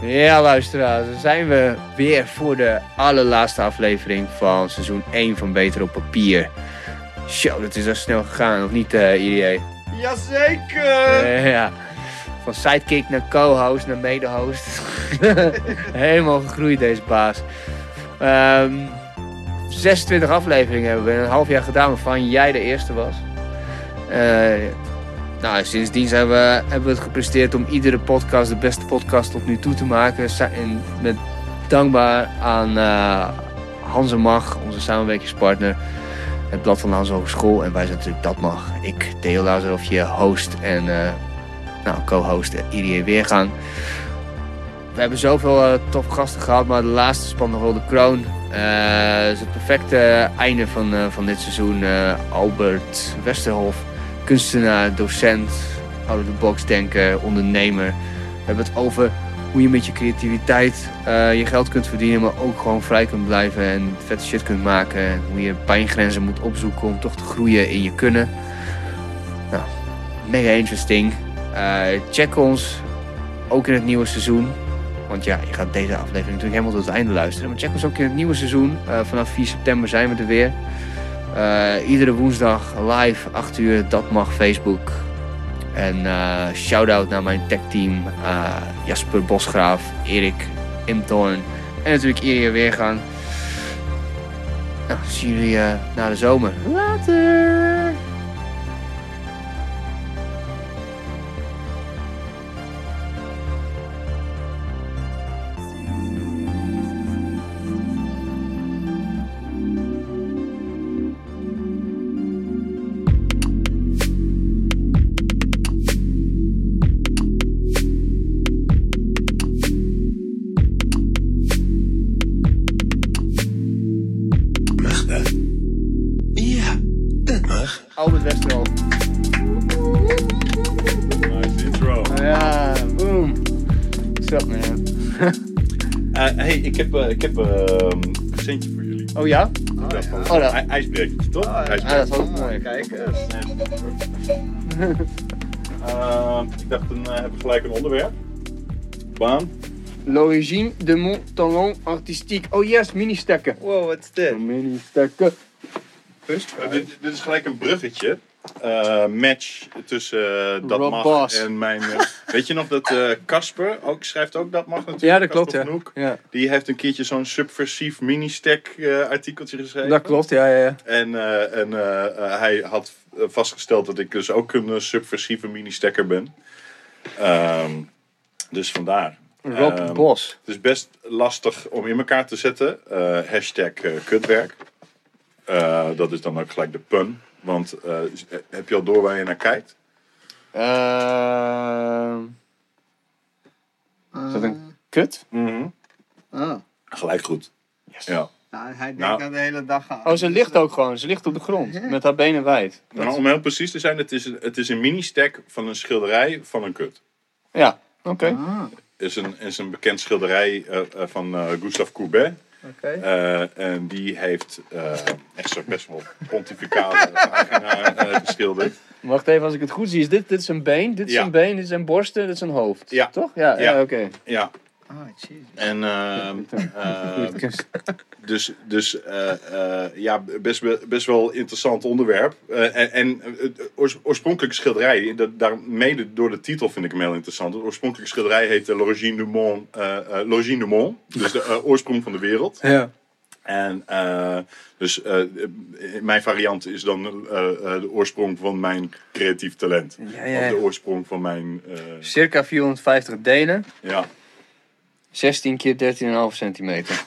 Ja, luisteraars, dan zijn we weer voor de allerlaatste aflevering van seizoen 1 van Beter op Papier. Zo, dat is al snel gegaan, of niet, eh IDA? Jazeker! Eh, ja, van sidekick naar co-host naar mede-host. Helemaal gegroeid, deze baas. Ehm 26 afleveringen hebben we in een half jaar gedaan, waarvan jij de eerste was. Eh, nou, sindsdien zijn we, hebben we het gepresteerd om iedere podcast de beste podcast tot nu toe te maken. En met dankbaar aan eh, Hans en Mag, onze samenwerkingspartner. Het Blad van de Hans Hogeschool. En wij zijn natuurlijk Dat Mag. Ik, Theo je host en eh, nou, co-host Irie Weergang. We hebben zoveel toffe gasten gehad, maar de laatste spant nog wel de kroon. Het is het perfecte einde van, van dit seizoen. Albert Westerhof, kunstenaar, docent, out of the box denker, ondernemer. We hebben het over hoe je met je creativiteit eh, je geld kunt verdienen, maar ook gewoon vrij kunt blijven en vette shit kunt maken. En hoe je pijngrenzen moet opzoeken om toch te groeien in je kunnen. Nou, mega interesting. Eh, check ons ook in het nieuwe seizoen. Want ja, je gaat deze aflevering natuurlijk helemaal tot het einde luisteren. Maar check ons ook in het nieuwe seizoen. Eh, vanaf 4 september zijn we er weer. Eh, iedere woensdag live, 8 uur, dat mag Facebook. En eh shout-out naar mijn techteam. eh Jasper Bosgraaf, Erik Imthorn en natuurlijk Iria Weergang. Nou, zien jullie na de zomer. Later! Ik heb, eh, ik heb eh, een presentje voor jullie. Oh ja? Ik van, Oh, dat- ij- ijsbrekertje, toch? Ah, Ijsbreker. dat is ook mooi. Kijk eens. Eh, ik dacht, dan eh, hebben we gelijk een onderwerp. Baan. L'origine de mon talent artistique. Oh yes, mini-stekken. Wow, wat is dit? Mini-stekken. Eh, dit, dit is gelijk een bruggetje. Eh, match tussen eh, Dat Rob Mag Boss. en mijn... eh, weet je nog dat Casper ook schrijft ook Dat Mag natuurlijk? Ja, dat klopt, ja. Die heeft een keertje zo'n subversief mini-stack artikeltje geschreven. Dat klopt, ja, ja, ja. En, en hij had vastgesteld dat ik dus ook een subversieve mini-stacker ben. Ehm, dus vandaar. Rob Ehm, Bos. Het is best lastig om in elkaar te zetten. Eh, hashtag kutwerk. Dat is dan ook gelijk de pun. Want eh, eh, heb je al door waar je naar kijkt? Ehm is dat een kut? Ah. Gelijk goed. Ja. Nou, hij denkt Nou. aan de hele dag aan. Oh, ze ligt ook gewoon. Ze ligt op de grond. Met haar benen wijd. Nou, om heel precies te zijn, het is, een- het is een mini-stack van een schilderij van een kut. Ja, oké. Ah, is een, is een bekend schilderij eh, eh, van eh, Gustave Courbet. Oké. Eh, en die heeft eh, echt zo best wel pontificale pagina eh, geschilderd. Wacht even, als ik het goed zie. Is dit, dit is een been, dit is Ja. een been, dit is een borsten, dit is een hoofd. Ja. Toch? Ja, ja. Ja. oké. Ja, Ah, jezus. en ehm, eh, dus, dus eh, eh, ja, best, wel- best wel interessant onderwerp. Eh, en en het oors- oorspronkelijke schilderij, dat, daar, mede door de titel vind ik hem heel interessant. Het oorspronkelijke schilderij heet uh, L'origine du monde, eh, eh, L'origine du monde, dus de oorsprong van de wereld. Ja. En eh, dus eh, mijn variant is dan eh, eh, de oorsprong van mijn creatief talent. Ja, ja, Of de oorsprong van mijn. eh, Circa 450 delen. ja, 16 keer 13,5 centimeter.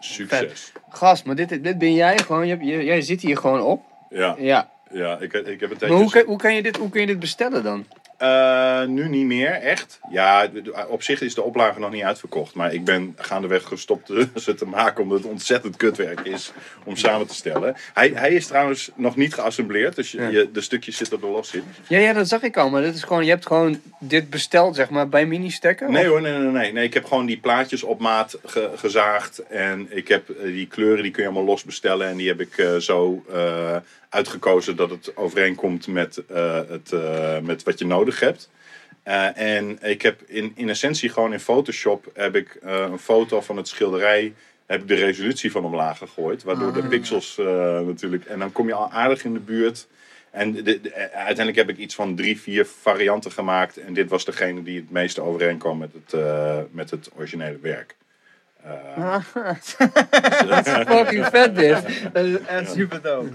succes. Gast, maar dit, dit ben jij gewoon. Je, hebt- je- jij zit hier gewoon op. Ja, Ja. ja ik, ik heb een Maar hoe tijdje. kan, hoe, kan je dit, hoe kan je dit bestellen dan? Eh, nu niet meer, echt. Ja, op zich is de oplage nog niet uitverkocht. Maar ik ben gaandeweg gestopt eh, ze te maken omdat het ontzettend kutwerk is om samen te stellen. Hij, hij is trouwens nog niet geassembleerd, dus je, Ja. de stukjes zitten er los in. Ja, ja, dat zag ik al. Maar dit is gewoon, je hebt gewoon dit besteld, zeg maar, bij mini-stekken? Nee Of- hoor, nee, nee, nee, nee. Ik heb gewoon die plaatjes op maat ge- gezaagd. En ik heb eh, die kleuren, die kun je allemaal los bestellen. En die heb ik eh, zo uitgekozen dat het overeenkomt met, eh, het, eh, met wat je nodig hebt. Eh, en ik heb in, in essentie gewoon in Photoshop heb ik een foto van het schilderij. Heb ik de resolutie van omlaag gegooid. Waardoor de pixels eh, natuurlijk. En dan kom je al aardig in de buurt. En de, de- uiteindelijk heb ik iets van drie, vier varianten gemaakt. En dit was degene die het meeste overeenkwam met het, met het originele werk. Dat is fucking vet dit. Dat is echt super dope.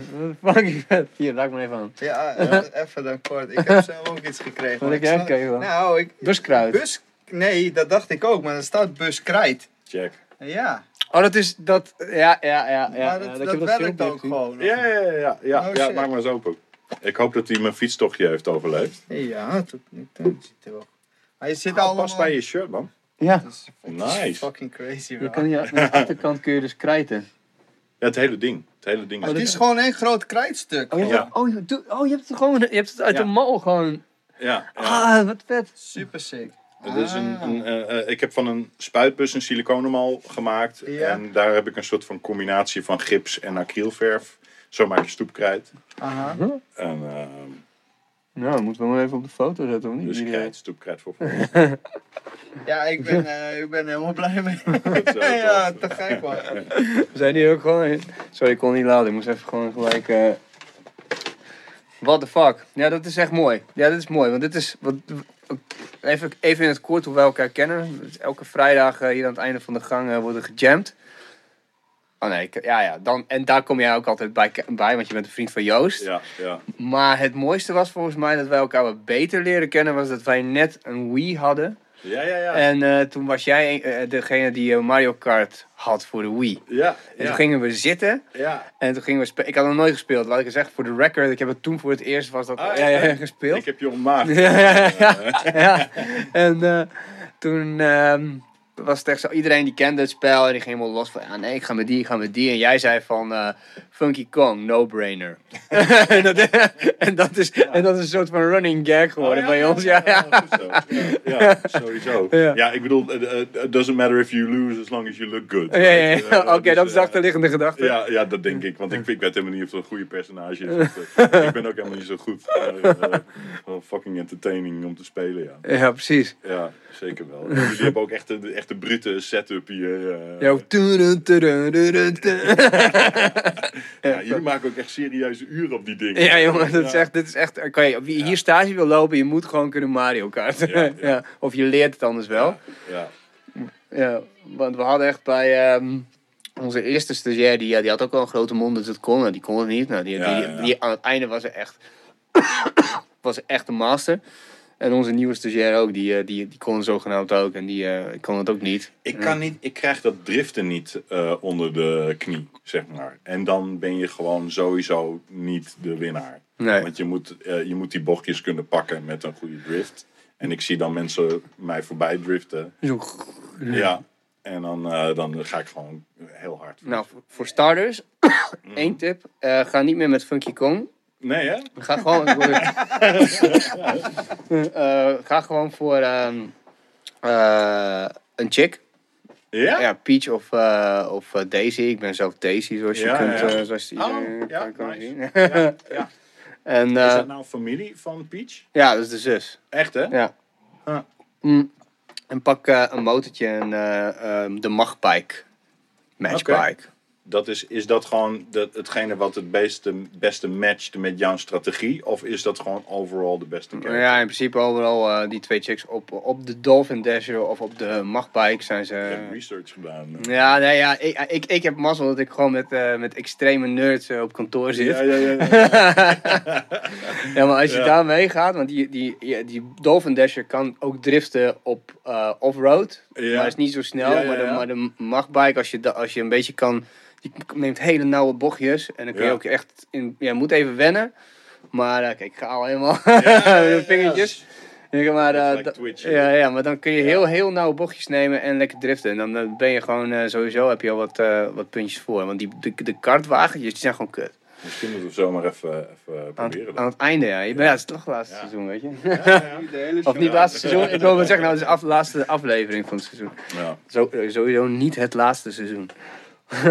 Fucking vet. Hier, raak me even aan. Ja, eh, even dan kort. Ik heb zelf ook iets gekregen. Wat heb jij gekregen dan? Nou, ik... Buskruid. Bus... Nee, dat dacht ik ook, maar er staat buskrijt. Check. Ja, Oh, dat is dat. Ja, ja, ja. ja, maar ja, dat, ik dat, heb werkt ook gewoon. Ja, ja, ja. ja, ja, Oh, ja maak maar eens open. Ik hoop dat hij mijn fietstochtje heeft overleefd. Ja, tot nu toe er je zit Ah, allemaal... past bij je shirt, man. Ja, Dat is Nice. fucking crazy, je kan hier aan de achterkant kun je dus krijten. Ja, het hele ding. Het hele ding. Is- het is gewoon één groot krijtstuk. Oh, je, Ja. oh, je, oh, je hebt het gewoon. Je hebt het uit Ja. de mal gewoon. Ja, ja. Ah, wat vet. Super sick. Het is een, Ah. een, eh, eh, ik heb van een spuitbus een siliconemal gemaakt. Ja. En daar heb ik een soort van combinatie van gips en acrylverf. Zo maak je stoepkrijt. Aha. En uh, Nou, moeten we hem even op de foto zetten, of niet? dus eh, krijt, stoepkrijt voor Ja, ik ben, eh, ik ben helemaal blij mee. Zo ja, te gek man. We zijn hier ook gewoon. Sorry, ik kon niet laden. Ik moest even gewoon gelijk. eh What the fuck? Ja, dat is echt mooi. Ja, dat is mooi. Want dit is. Wat, even, even in het kort hoe wij elkaar kennen. Elke vrijdag eh, hier aan het einde van de gang eh, worden gejamd. Oh nee, ja, ja. Dan, en daar kom jij ook altijd bij, bij, want je bent een vriend van Joost. Ja, ja. Maar het mooiste was volgens mij dat wij elkaar wat beter leren kennen. Was dat wij net een Wii hadden. Ja, ja, ja. En eh, toen was jij eh, degene die eh, Mario Kart had voor de Wii. ja, En toen ja, gingen we zitten. ja. En toen gingen we spelen. Ik had nog nooit gespeeld. Wat ik zeg voor de record. Ik heb het toen voor het eerst was dat, Ah, ja, ja, ja. gespeeld. Ik heb je ontmaagd. Ja, ja, ja, ja. En toen ehm, was echt zo. Iedereen die kende het spel. En die ging helemaal los van. Ja, nee, ik ga met die, ik ga met die. En jij zei van. eh, Funky Kong, no-brainer. en, dat, en, dat is, en dat is een soort van running gag geworden Oh, ja, bij ons. Ja, ja. Ja, ja, sowieso. Ja. Ik bedoel, eh, eh, it doesn't matter if you lose as long as you look good. Ja. Eh, Oké, dus, dat is de eh, achterliggende gedachte. Ja, ja, dat denk ik. Want ik, ik weet helemaal niet of het een goede personage is. eh, ik ben ook helemaal niet zo goed. Eh, eh, gewoon fucking entertaining om te spelen, ja. Ja, precies. Ja, zeker wel. En jullie hebben ook echt een, echt een brute setup hier. eh. Ja, Ja, jullie maken ook echt serieuze uren op die dingen. Ja, jongen, dat is echt, dit is echt. Oké, wie hier stage wil lopen, je moet gewoon kunnen Mario Kart. Ja. Of je leert het anders wel. Ja, Ja, want we hadden echt bij ehm, onze eerste stagiair, die, ja, die had ook wel een grote mond, dus dat kon. Nou, die kon het niet. Nou, die, die, die, aan het einde was er echt, was er echt een master. En onze nieuwe stagiair ook, die, eh, die, die kon zogenaamd ook. En die eh, kon het ook niet. Ik, kan niet, ik krijg dat driften niet eh, onder de knie, zeg maar. En dan ben je gewoon sowieso niet de winnaar. Nee. Want je moet, je moet die bochtjes kunnen pakken met een goede drift. En ik zie dan mensen mij voorbij driften. Zo. Ja. En dan, dan ga ik gewoon heel hard. Nou, voor, starters, één tip. ga niet meer met Funky Kong. Nee, hè? Ga gewoon. Eh, ga gewoon voor ehm, eh, een chick. Ja? Ja, Peach of, eh, of Daisy. Ik ben zelf Daisy, zoals je Ja, kunt ja. zoals je Oh, ja, kan, nice. zien. Ja, ja. en Is dat nou familie van Peach? ja, dat is de zus. Echt, hè? Ja. Mm. En pak een motortje en eh, ehm, de Magbike. Matchbike. Dat is, is dat gewoon dat, hetgene wat het beste, beste matcht met jouw strategie? Of is dat gewoon overall de beste character? Ja, in principe overal eh, die twee chicks op, op de Dolphin Dasher of op de Magbike zijn ze... Ik heb research gedaan. eh. Ja, nee, ja ik, ik, ik heb mazzel dat ik gewoon met, eh, met extreme nerds op kantoor zit. Ja, ja, ja. ja. Ja, maar als je Ja. daar meegaat, want die, die, die Dolphin Dasher kan ook driften op off-road. Ja. Maar is niet zo snel. Maar, de, maar de magbike, als je, als je een beetje kan, die neemt hele nauwe bochtjes. En dan kun je Ja. ook echt, in, ja, moet even wennen. Maar eh, kijk, ik ga al helemaal ja, vingertjes. Ja, maar, eh, da- twitchen. ja, ja, maar dan kun je heel, heel nauwe bochtjes nemen en lekker driften. En dan ben je gewoon, eh, sowieso heb je al wat, eh, wat puntjes voor. Want die, de, de kartwagentjes, die zijn gewoon kut. Misschien moeten we zomaar even, even Aan, proberen. het- aan het einde, ja. Je bent, ja, het is toch het laatste Ja. seizoen, weet je. Ja, ja. De hele Of niet het laatste seizoen. Ik wil wel zeggen, nou, het is de af, laatste aflevering van het seizoen. Ja. Zo, sowieso niet het laatste seizoen.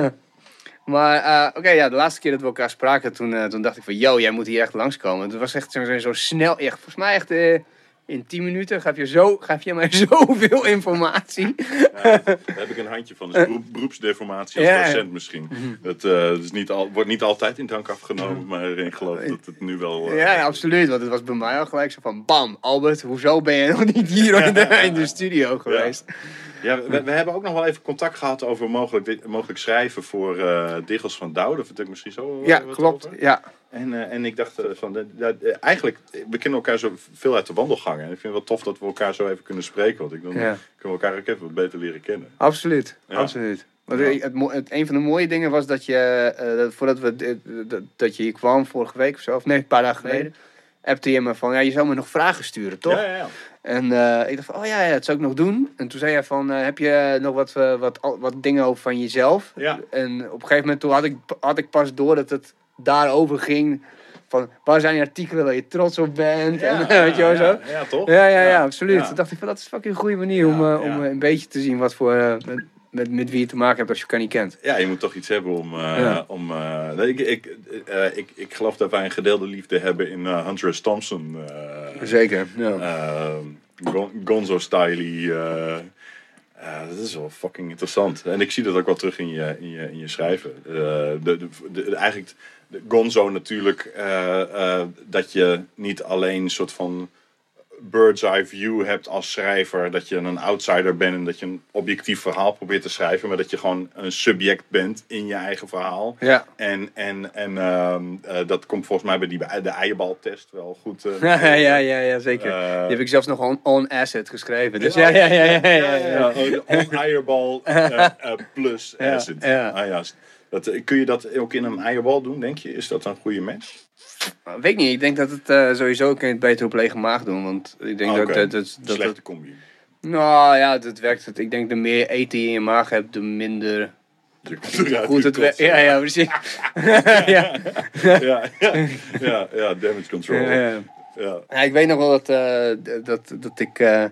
maar eh, oké, ja, de laatste keer dat we elkaar spraken, toen, eh, toen dacht ik van, yo, jij moet hier echt langskomen. Het was echt zo, zo, snel, echt, volgens mij echt, eh, In 10 minuten gaf je, zo, gaf je mij zoveel informatie. Ja, daar heb ik een handje van. Dus beroep, beroepsdeformatie als Ja, docent misschien. Dat eh, is niet al, wordt niet altijd in dank afgenomen, maar ik geloof dat het nu wel... Ja, ja, absoluut. Want het was bij mij al gelijk zo van... Bam, Albert, hoezo ben je nog niet hier in de, in de studio geweest? Ja, we, we hebben ook nog wel even contact gehad over mogelijk, mogelijk schrijven voor eh Diggels van Douw. Daar vertel ik misschien zo wel Ja, klopt. over. Ja. En, eh, en ik dacht eh, van, eh, eh, eigenlijk, we kennen elkaar zo veel uit de wandelgangen. En ik vind het wel tof dat we elkaar zo even kunnen spreken. Want ik dan Ja. kunnen we elkaar ook even wat beter leren kennen. Absoluut, Ja. absoluut. Ja. het, het- een van de mooie dingen was dat je, eh, dat voordat we, dat, dat je hier kwam vorige week of zo, of nee, een paar dagen geleden, appte je me van, ja, je zou me nog vragen sturen, toch? Ja, ja, ja. En eh, ik dacht van, oh ja, ja, dat zou ik nog doen. En toen zei jij van, eh, heb je nog wat, eh, wat, wat dingen over van jezelf? Ja. En op een gegeven moment toen had ik, had ik pas door dat het daarover ging. Van, waar zijn die artikelen waar je trots op bent? en, weet je wel zo. Ja, ja, toch? Ja, ja, ja, absoluut. Ja. Toen dacht ik van, dat is een fucking goede manier om, Ja, om ja. een beetje te zien wat voor, met, met, wie je te maken hebt als je elkaar niet kent. Ja, je moet toch iets hebben om. eh, Ja. om nee, ik, ik, eh, ik, ik geloof dat wij een gedeelde liefde hebben in Hunter S. Thompson. Zeker, ja. Gon- Gonzo Styley. eh, dat is wel fucking interessant. En ik zie dat ook wel terug in je, in je, in je schrijven. De, de, de- eigenlijk, de Gonzo natuurlijk, dat je niet alleen een soort van bird's eye view hebt als schrijver. Dat je een outsider bent en dat je een objectief verhaal probeert te schrijven. Maar dat je gewoon een subject bent in je eigen verhaal. Ja. En, en, en ehm, eh, dat komt volgens mij bij die, de eierbaltest wel goed. eh, Ja, ja, ja, ja, zeker. Eh, Die heb ik zelfs nog on, on asset geschreven. Dus ja, ja, ja, ja, ja, ja. Oh, eierbal plus ja. Ah, ja. Dat, eh, kun je dat ook in een eierbal doen, denk je? Is dat een goede match? Weet ik niet, ik denk dat het eh, sowieso kun je het beter op lege maag doen. Want ik denk Ah, dat, dat, dat, dat, Slechte combi. Nou ja, dat werkt. Het. Ik denk de meer eten je in je maag hebt, de minder goed het werkt. Ja, ja, precies. ja. ja, ja, ja, ja, damage control. Ja, Ja, ja. Ik weet nog wel dat, eh, dat, dat ik eh,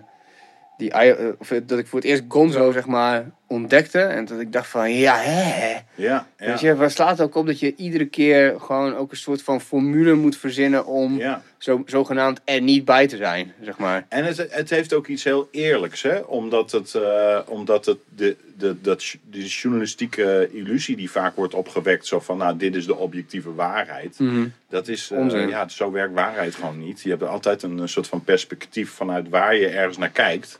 die, of, dat ik voor het eerst Gonzo zeg maar ontdekte en dat ik dacht van ja hè. ja, ja. Weet je, waar slaat ook op dat je iedere keer gewoon ook een soort van formule moet verzinnen om ja. zo, zogenaamd er niet bij te zijn, zeg maar. En het, het heeft ook iets heel eerlijks, hè? Omdat het, eh, omdat het de, de, dat, de journalistieke illusie die vaak wordt opgewekt, zo van, nou, dit is de objectieve waarheid. Dat is, eh, ja, zo werkt waarheid gewoon niet. Je hebt altijd een, soort van perspectief vanuit waar je ergens naar kijkt.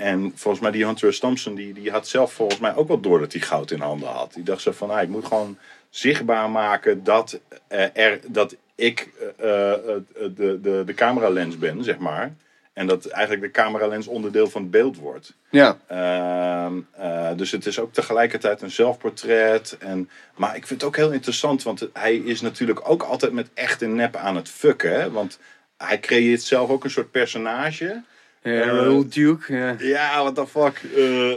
En volgens mij die Hunter. Thompson, die, die had zelf volgens mij ook wel door dat hij goud in handen had. Die dacht zo van, ah, ik moet gewoon zichtbaar maken dat, eh, er, dat ik eh, de, de, de cameralens ben, zeg maar. En dat eigenlijk de cameralens onderdeel van het beeld wordt. Ja, Ehm, eh, dus het is ook tegelijkertijd een zelfportret. En, maar ik vind het ook heel interessant, want hij is natuurlijk ook altijd met echt en nep aan het fucken. Hè? Want hij creëert zelf ook een soort personage. Ja Eh, Raoul Duke. Ja. Ja, what the fuck. Eh,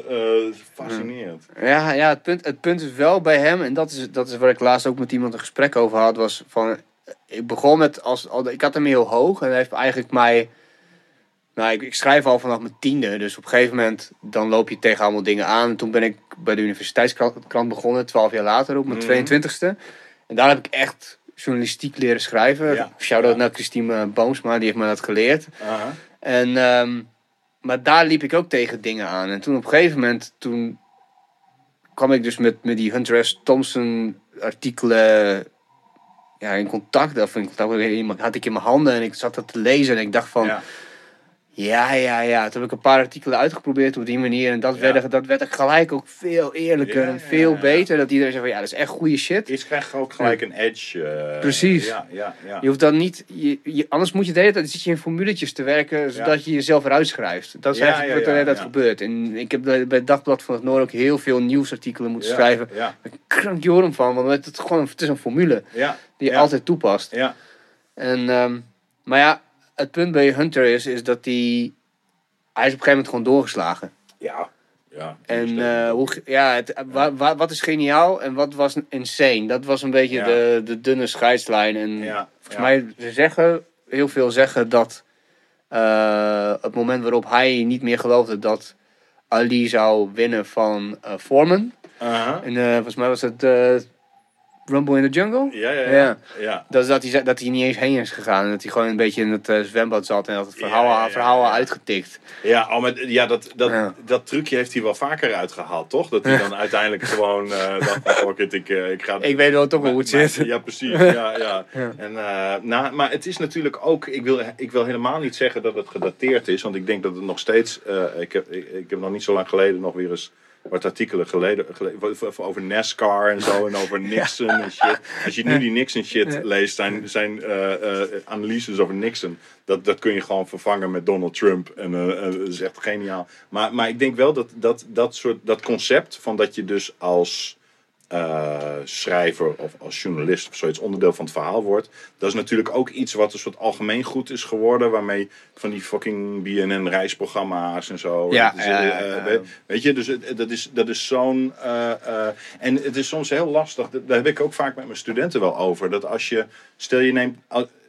eh, fascinerend. Ja, ja het, punt, het punt is wel bij hem, en dat is, dat is waar ik laatst ook met iemand een gesprek over had, was van, ik begon met, als, al- ik had hem heel hoog en hij heeft eigenlijk mij, nou ik, ik schrijf al vanaf mijn tiende, dus op een gegeven moment, dan loop je tegen allemaal dingen aan. En toen ben ik bij de universiteitskrant krant begonnen, twaalf jaar later, op mijn Mhm. 22e. En daar heb ik echt journalistiek leren schrijven. Ja. Shout-out Ja. naar Christine Boomsma, die heeft me dat geleerd. En, ehm, maar daar liep ik ook tegen dingen aan. En toen op een gegeven moment, toen kwam ik dus met, met die Hunter S. Thompson artikelen ja, in contact. Of in contact had ik in mijn handen en ik zat dat te lezen. En ik dacht van, Ja. ja, ja. Toen heb ik een paar artikelen uitgeprobeerd op die manier. En dat, Ja. werd, dat werd gelijk ook veel eerlijker Ja, en veel ja. beter. Dat iedereen zei van, ja, dat is echt goede shit. Iets krijgt ook gelijk een edge. eh, Precies. Ja, ja, ja. Je hoeft dan niet, je, je- anders moet je de hele tijd zit je in formuletjes te werken, zodat je jezelf eruit schrijft. Dat is eigenlijk wat er tijd ja. gebeurt. En ik heb bij het Dagblad van het Noorden ook heel veel nieuwsartikelen moeten schrijven. Ja, Ik krank jorum van, want het, is gewoon, het is een formule die je altijd toepast. ja. En, ehm, maar ja, het punt bij Hunter is, is dat hij, hij is op een gegeven moment gewoon doorgeslagen. ja. ja. En eh, hoe, ja, het, wa- wa- wat is geniaal en wat was insane? Dat was een beetje Ja. de, de dunne scheidslijn. En Ja, volgens ja. mij ze zeggen, heel veel zeggen dat eh, het moment waarop hij niet meer geloofde dat Ali zou winnen van eh Foreman. Aha. En eh, volgens mij was het, eh, Rumble in the Jungle? Ja, ja, ja. Ja. ja. Dat is dat hij, dat hij niet eens heen is gegaan. En dat hij gewoon een beetje in het eh, zwembad zat en dat het verhaal, Ja, verhaal al uitgetikt. Ja, oh, maar, ja, dat, dat, dat trucje heeft hij wel vaker uitgehaald, toch? Dat hij dan uiteindelijk gewoon eh dacht fuck it, ik, eh, ik ga... Ik weet wel toch wel hoe het zit. Ja, precies. Ja, ja. En, nou, maar het is natuurlijk ook, ik wil, ik wil helemaal niet zeggen dat het gedateerd is, want ik denk dat het nog steeds, ik, heb, ik, ik heb nog niet zo lang geleden nog weer eens wat artikelen geleden, gele- over NASCAR en zo en over Nixon en shit. Als je nu die Nixon shit leest, zijn, zijn eh, eh, analyses over Nixon, dat, dat kun je gewoon vervangen met Donald Trump. En eh, dat is echt geniaal. Maar, maar ik denk wel dat dat, dat soort dat concept van dat je dus als eh, schrijver of als journalist of zoiets onderdeel van het verhaal wordt. Dat is natuurlijk ook iets wat een soort algemeen goed is geworden. Waarmee van die fucking BNN reisprogramma's en zo. Ja, is, ja, eh, ja, ja. weet- Weet je, dus het- dat is, dat is zo'n. eh, eh, en het is soms heel lastig. Daar heb ik ook vaak met mijn studenten wel over. Dat als je. Stel je neemt.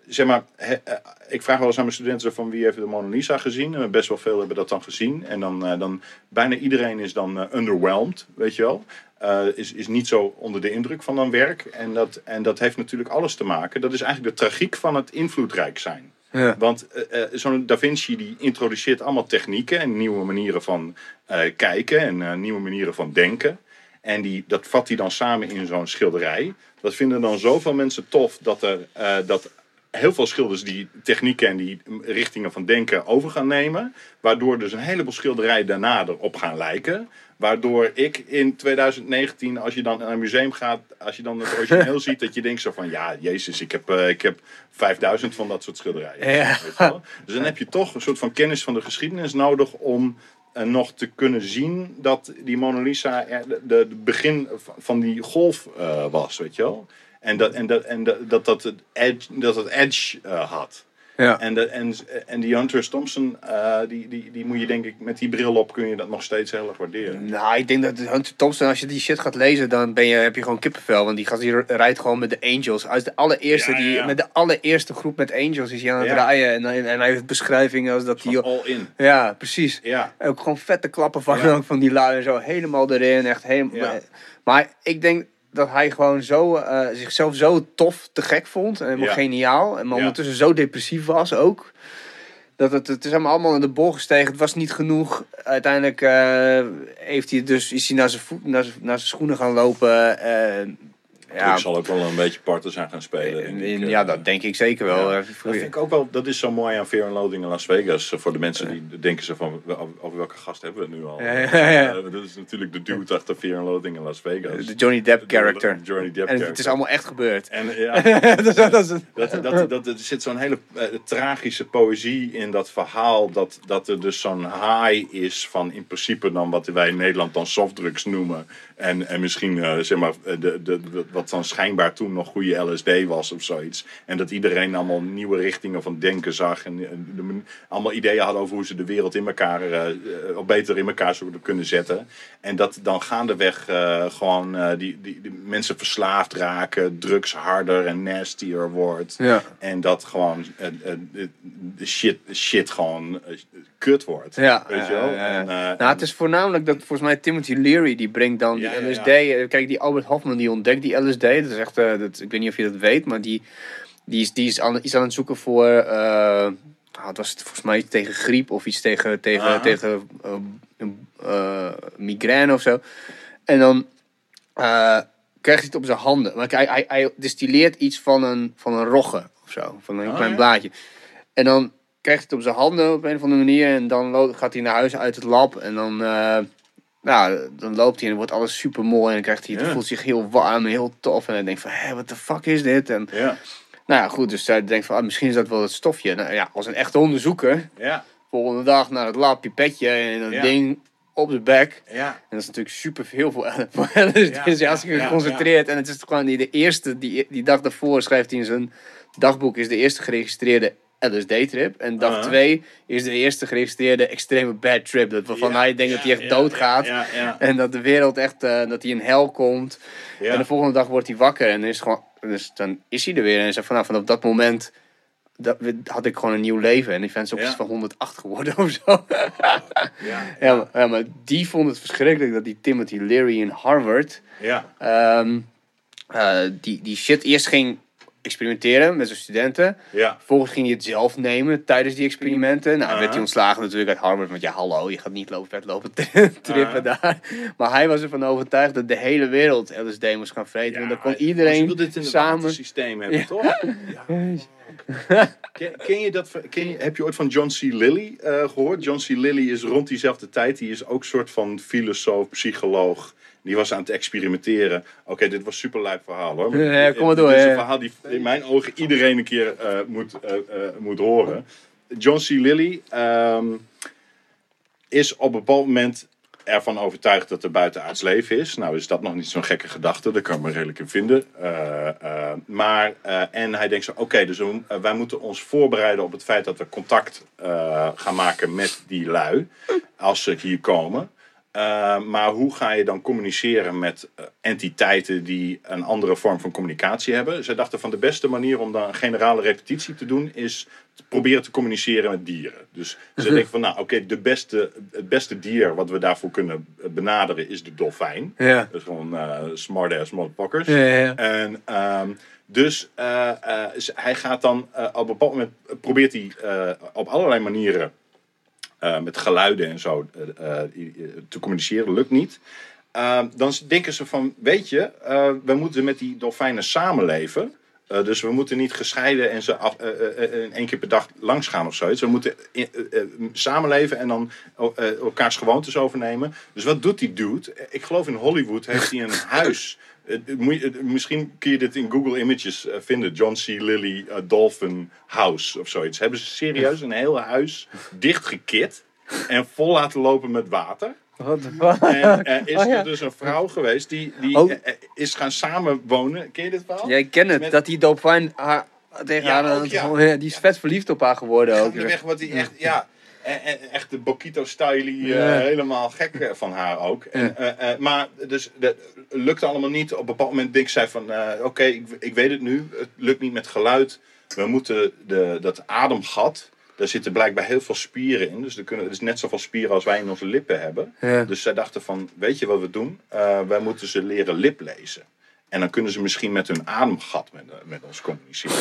Zeg maar, he- eh, ik vraag wel eens aan mijn studenten van wie heeft de Mona Lisa gezien. En best wel veel hebben dat dan gezien. En dan, eh, dan bijna iedereen is dan eh, underwhelmed, weet je wel. Is, is niet zo onder de indruk van dan werk. En dat, en dat heeft natuurlijk alles te maken. Dat is eigenlijk de tragiek van het invloedrijk zijn. Ja. Want zo'n Da Vinci die introduceert allemaal technieken en nieuwe manieren van kijken en nieuwe manieren van denken. En die, dat vat hij dan samen in zo'n schilderij. Dat vinden dan zoveel mensen tof dat er dat heel veel schilders die technieken en die richtingen van denken over gaan nemen. Waardoor dus een heleboel schilderijen daarna erop gaan lijken. Waardoor ik in 2019, als je dan naar een museum gaat, als je dan het origineel ziet, dat je denkt zo van, ja, jezus, ik heb, eh, ik heb 5000 van dat soort schilderijen. Ja. Weet je wel? Dus dan heb je toch een soort van kennis van de geschiedenis nodig om eh, nog te kunnen zien dat die Mona Lisa er de, begin van die golf eh, was, weet je wel. En dat, en dat, en dat, dat, dat het edge, dat het edge eh, had. Ja. En, de, en, en die Hunter Thompson, eh, die, die, die moet je denk ik met die bril op kun je dat nog steeds heel erg waarderen. Nou, ik denk dat Hunter Thompson, als je die shit gaat lezen, dan ben je, heb je gewoon kippenvel. Want die gast die rijdt gewoon met de Angels. Als de allereerste, Ja, ja, die, met de allereerste groep met Angels is hij aan het Ja. rijden. En, hij- en hij heeft beschrijvingen als dat hij... All in. Ja, precies. Ja. Ook gewoon vette klappen van, van die lui en zo. Helemaal erin. Echt helemaal. Ja. Maar ik denk dat hij gewoon zo, eh, zichzelf zo tof te gek vond. En helemaal Ja. geniaal. En maar ondertussen zo depressief was ook. Dat het, het is hem allemaal in de bol gestegen. Het was niet genoeg. Uiteindelijk eh, heeft hij dus, is hij naar zijn, voet, naar zijn, naar zijn schoenen gaan lopen. eh, ja, Ik zal ook wel een beetje parten zijn gaan spelen. in- ja, Eh, dat denk ik zeker wel. Ja, Eh, Dat vind ik ook wel, dat is zo mooi aan Fear and Loathing in Las Vegas. Eh, Voor de mensen die denken zo van, over- welke gast hebben we het nu al? Ja, ja, ja. Dat is natuurlijk de dude achter Fear and Loathing in Las Vegas. De Johnny Depp character. De Johnny Depp En het is allemaal echt gebeurd. En ja, dat, dat dat, dat, dat, er zit zo'n hele tragische poëzie in dat verhaal. Dat, dat er dus zo'n high is van in principe dan wat wij in Nederland dan softdrugs noemen. En, en misschien eh, zeg maar eh, de, de, de- wat dan schijnbaar toen nog goede LSD was of zoiets. En dat iedereen allemaal nieuwe richtingen van denken zag. En, allemaal ideeën hadden over hoe ze de wereld in elkaar, of beter in elkaar zouden kunnen zetten. En dat dan gaandeweg gewoon die, die, die mensen verslaafd raken, drugs harder en nastier wordt. Ja. En dat gewoon shit, shit gewoon kut wordt. Ja, Weet je wel? En, Nou, het is voornamelijk dat volgens mij Timothy Leary die brengt dan die ja, LSD. Eh, Kijk, die Albert Hoffman die ontdekt die LSD. Dat is echt, eh, dat, ik weet niet of je dat weet, maar die, die, is, die is, aan, is aan het zoeken voor. ah, het was het volgens mij iets tegen griep of iets tegen, tegen, Aha. tegen migraine of zo. En dan krijgt hij het op zijn handen. Maar hij, hij, hij distilleert iets van een, van een rogge of zo, van een Oh, klein ja. blaadje. En dan krijgt hij het op zijn handen op een of andere manier. En dan gaat hij naar huis uit het lab. En dan, nou, dan loopt hij en dan wordt alles super mooi. En dan krijgt hij, Ja. dan voelt zich heel warm en heel tof. En hij denkt van, hé, wat de fuck is dit? En ja, nou ja, goed, dus hij denkt van, ah, misschien is dat wel het stofje. Nou ja, als een echte onderzoeker, ja, volgende dag naar het lab, pipetje en dat Ja. ding op de bek. ja. En dat is natuurlijk super veel LSD. Ja, dus ja, ja, geconcentreerd. En het is gewoon die, de eerste, die, die dag daarvoor schrijft hij in zijn dagboek, is de eerste geregistreerde LSD-trip. En dag Uh-huh. twee is de eerste geregistreerde extreme bad trip. Dat, waarvan hij denkt dat hij echt ja, doodgaat. En dat de wereld echt, eh, dat hij in hel komt. En de volgende dag wordt hij wakker en is gewoon, dus dan is hij er weer. En hij zegt van, nou, vanaf dat moment dat, had ik gewoon een nieuw leven. En die is ook iets van 108 geworden of zo. ja, Ja, maar, ja, maar die vond het verschrikkelijk dat die Timothy Leary in Harvard... ja. ehm, eh, die, die shit eerst ging experimenteren met zijn studenten. Ja. Vervolgens ging hij het zelf nemen tijdens die experimenten. Nou, werd hij ontslagen natuurlijk uit Harvard. Want ja, hallo, je gaat niet lopen, vet lopen trippen Aha. daar. Maar hij was ervan overtuigd dat de hele wereld LSD moest gaan vreten. want dan kon je iedereen wil dit in het samen... systeem hebben, toch? Ja. Ken, ken je dat, ken je, heb je ooit van John C. Lilly eh, gehoord? John C. Lilly is rond diezelfde tijd, die is ook soort van filosoof, psycholoog. Die was aan het experimenteren. Oké, dit was super lijp verhaal hoor. Ja, kom maar door, Dit is een verhaal die in mijn ogen iedereen een keer eh, moet, eh, eh, moet horen. John C. Lilly ehm, is op een bepaald moment ervan overtuigd dat er buitenaards leven is. Nou is dat nog niet zo'n gekke gedachte, daar kan ik me redelijk in vinden. Maar, en hij denkt zo, oké, dus we- wij moeten ons voorbereiden op het feit dat we contact gaan maken met die lui, als ze hier komen. Eh, maar hoe ga je dan communiceren met eh, entiteiten die een andere vorm van communicatie hebben? Zij dachten van de beste manier om dan een generale repetitie te doen is te proberen te communiceren met dieren. Dus ze denken van nou oké, de beste, het beste dier wat we daarvoor kunnen benaderen is de dolfijn. Ja. Dat is gewoon eh smart ass motherfuckers. Ja. En ehm, dus eh, eh, hij gaat dan eh, op een bepaald moment probeert hij eh, op allerlei manieren eh, met geluiden en zo eh, eh, te communiceren. Lukt niet. Ehm, dan denken ze van, weet je, we moeten met die dolfijnen samenleven. Dus we moeten niet gescheiden en ze af, één keer per dag langs gaan of zoiets. We moeten samenleven en dan elkaars gewoontes overnemen. Dus wat doet die dude? Ik geloof in Hollywood heeft hij een huis. Eh, eh, eh, misschien kun je dit in Google Images eh, vinden. John C. Lilly eh, Dolphin House of zoiets. Hebben ze serieus een heel huis dichtgekit en vol laten lopen met water. En er is Oh, ja. er dus een vrouw geweest die, die Oh. eh, eh, is gaan samenwonen. Ken je dit verhaal? Jij kent het, Met- dat die dolfijn haar tegen Ja, haar... ook, ja. ja, Die is vet verliefd op haar geworden ook. Gaandeweg wat hij echt, ja, echt de Bokito-style, Ja. helemaal gek eh, van haar ook. En, eh, eh, maar dus, dat lukte allemaal niet. Op een bepaald moment denk zij van, eh, oké, ik, ik weet het nu. Het lukt niet met geluid. We moeten de, dat ademgat, daar zitten blijkbaar heel veel spieren in. Dus er kunnen, het is net zoveel spieren als wij in onze lippen hebben. Dus zij dachten van, weet je wat we doen? Eh, wij moeten ze leren liplezen. En dan kunnen ze misschien met hun ademgat met, met ons communiceren.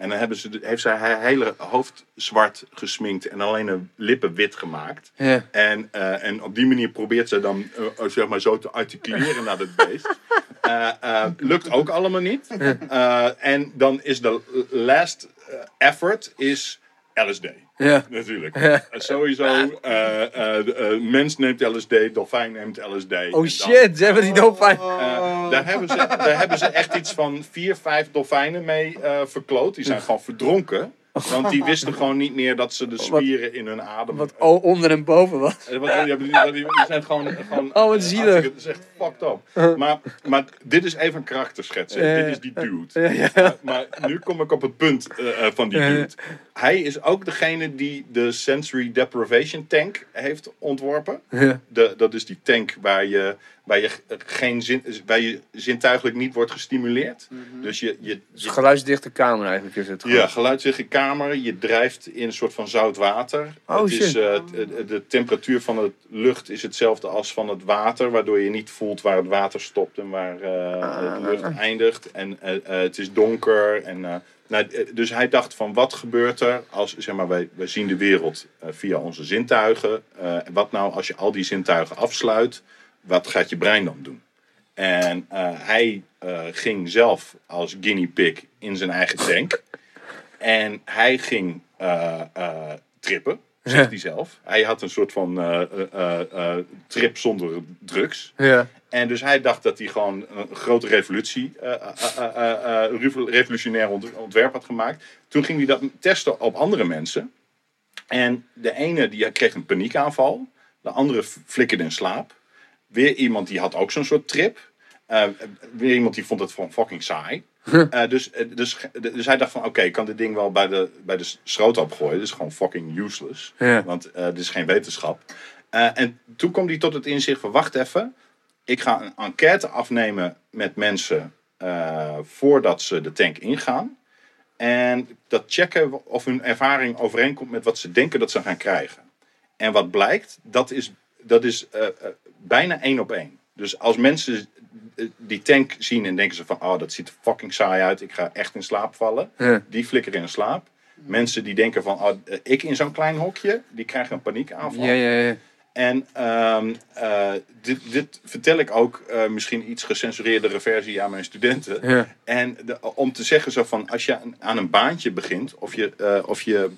En dan hebben ze, de- heeft zij haar hele hoofd zwart gesminkt en alleen een lippen wit gemaakt. Ja. En, eh, en op die manier probeert ze dan eh, zeg maar zo te articuleren naar het beest. Eh, eh, lukt ook allemaal niet. Eh, en dan is de last eh, effort is LSD. Ja. Natuurlijk. Eh, sowieso, eh, mens neemt LSD, dolfijn neemt LSD. Oh dan- shit, ze hebben die dolfijn... daar, hebben ze, daar hebben ze echt iets van vier, vijf dolfijnen mee verkloot. Die zijn gewoon verdronken. Want die wisten gewoon niet meer dat ze de spieren in hun adem... Wat onder en boven was. Wat- ja, die, zijn gewoon... gewoon Oh, wat zielig. Het is echt fucked up. Maar, maar dit is even een karakterschets. Ja, Dit is die dude. Ja, ja. Maar nu kom ik op het punt van die Ja, ja. dude. Hij is ook degene die de Sensory Deprivation Tank heeft ontworpen. Ja. De, dat is die tank waar je, waar je, geen zin, waar je zintuigelijk niet wordt gestimuleerd. Dus je, je, Dus je geluidsdichte kamer eigenlijk is het. ja, geluidsdichte kamer. Je drijft in een soort van zout water. Oh, het is, shit. eh, t- de temperatuur van de lucht is hetzelfde als van het water. Waardoor je niet voelt waar het water stopt en waar eh, de lucht eindigt. En eh, het is donker. En, eh, nou, eh, dus hij dacht van wat gebeurt er als, zeg maar, wij, wij zien de wereld eh, via onze zintuigen. Eh, wat nou als je al die zintuigen afsluit? Wat gaat je brein dan doen? En hij ging zelf als guinea pig in zijn eigen tank. En hij ging trippen, zegt hij zelf. Hij had een soort van eh, eh, eh, trip zonder drugs. Ja. En dus hij dacht dat hij gewoon een grote revolutie, revo- revolutionair ont- ontwerp had gemaakt. Toen ging hij dat testen op andere mensen. En de ene die kreeg een paniekaanval. De andere flikkerde in slaap. Weer iemand die had ook zo'n soort trip. Weer iemand die vond het van fucking saai. Eh, dus, eh, dus, dus hij dacht van oké, ik kan dit ding wel bij de, bij de schroothoop gooien. Dit is gewoon fucking useless. Ja. Want eh dit is geen wetenschap. En toen kwam hij tot het inzicht van wacht even. Ik ga een enquête afnemen met mensen voordat ze de tank ingaan. En dat checken of hun ervaring overeenkomt met wat ze denken dat ze gaan krijgen. En wat blijkt, dat is, dat is bijna één op één. Dus als mensen die tank zien en denken ze van, oh, dat ziet er fucking saai uit, ik ga echt in slaap vallen. Ja. Die flikkeren in slaap. Mensen die denken van, oh, eh, ik in zo'n klein hokje, die krijgen een paniekaanval. Ja, ja, ja. En ehm, eh, dit, dit vertel ik ook eh, misschien iets gecensureerdere versie aan mijn studenten. Ja. En de- om te zeggen zo van, als je aan- een baantje begint, of je, eh, of je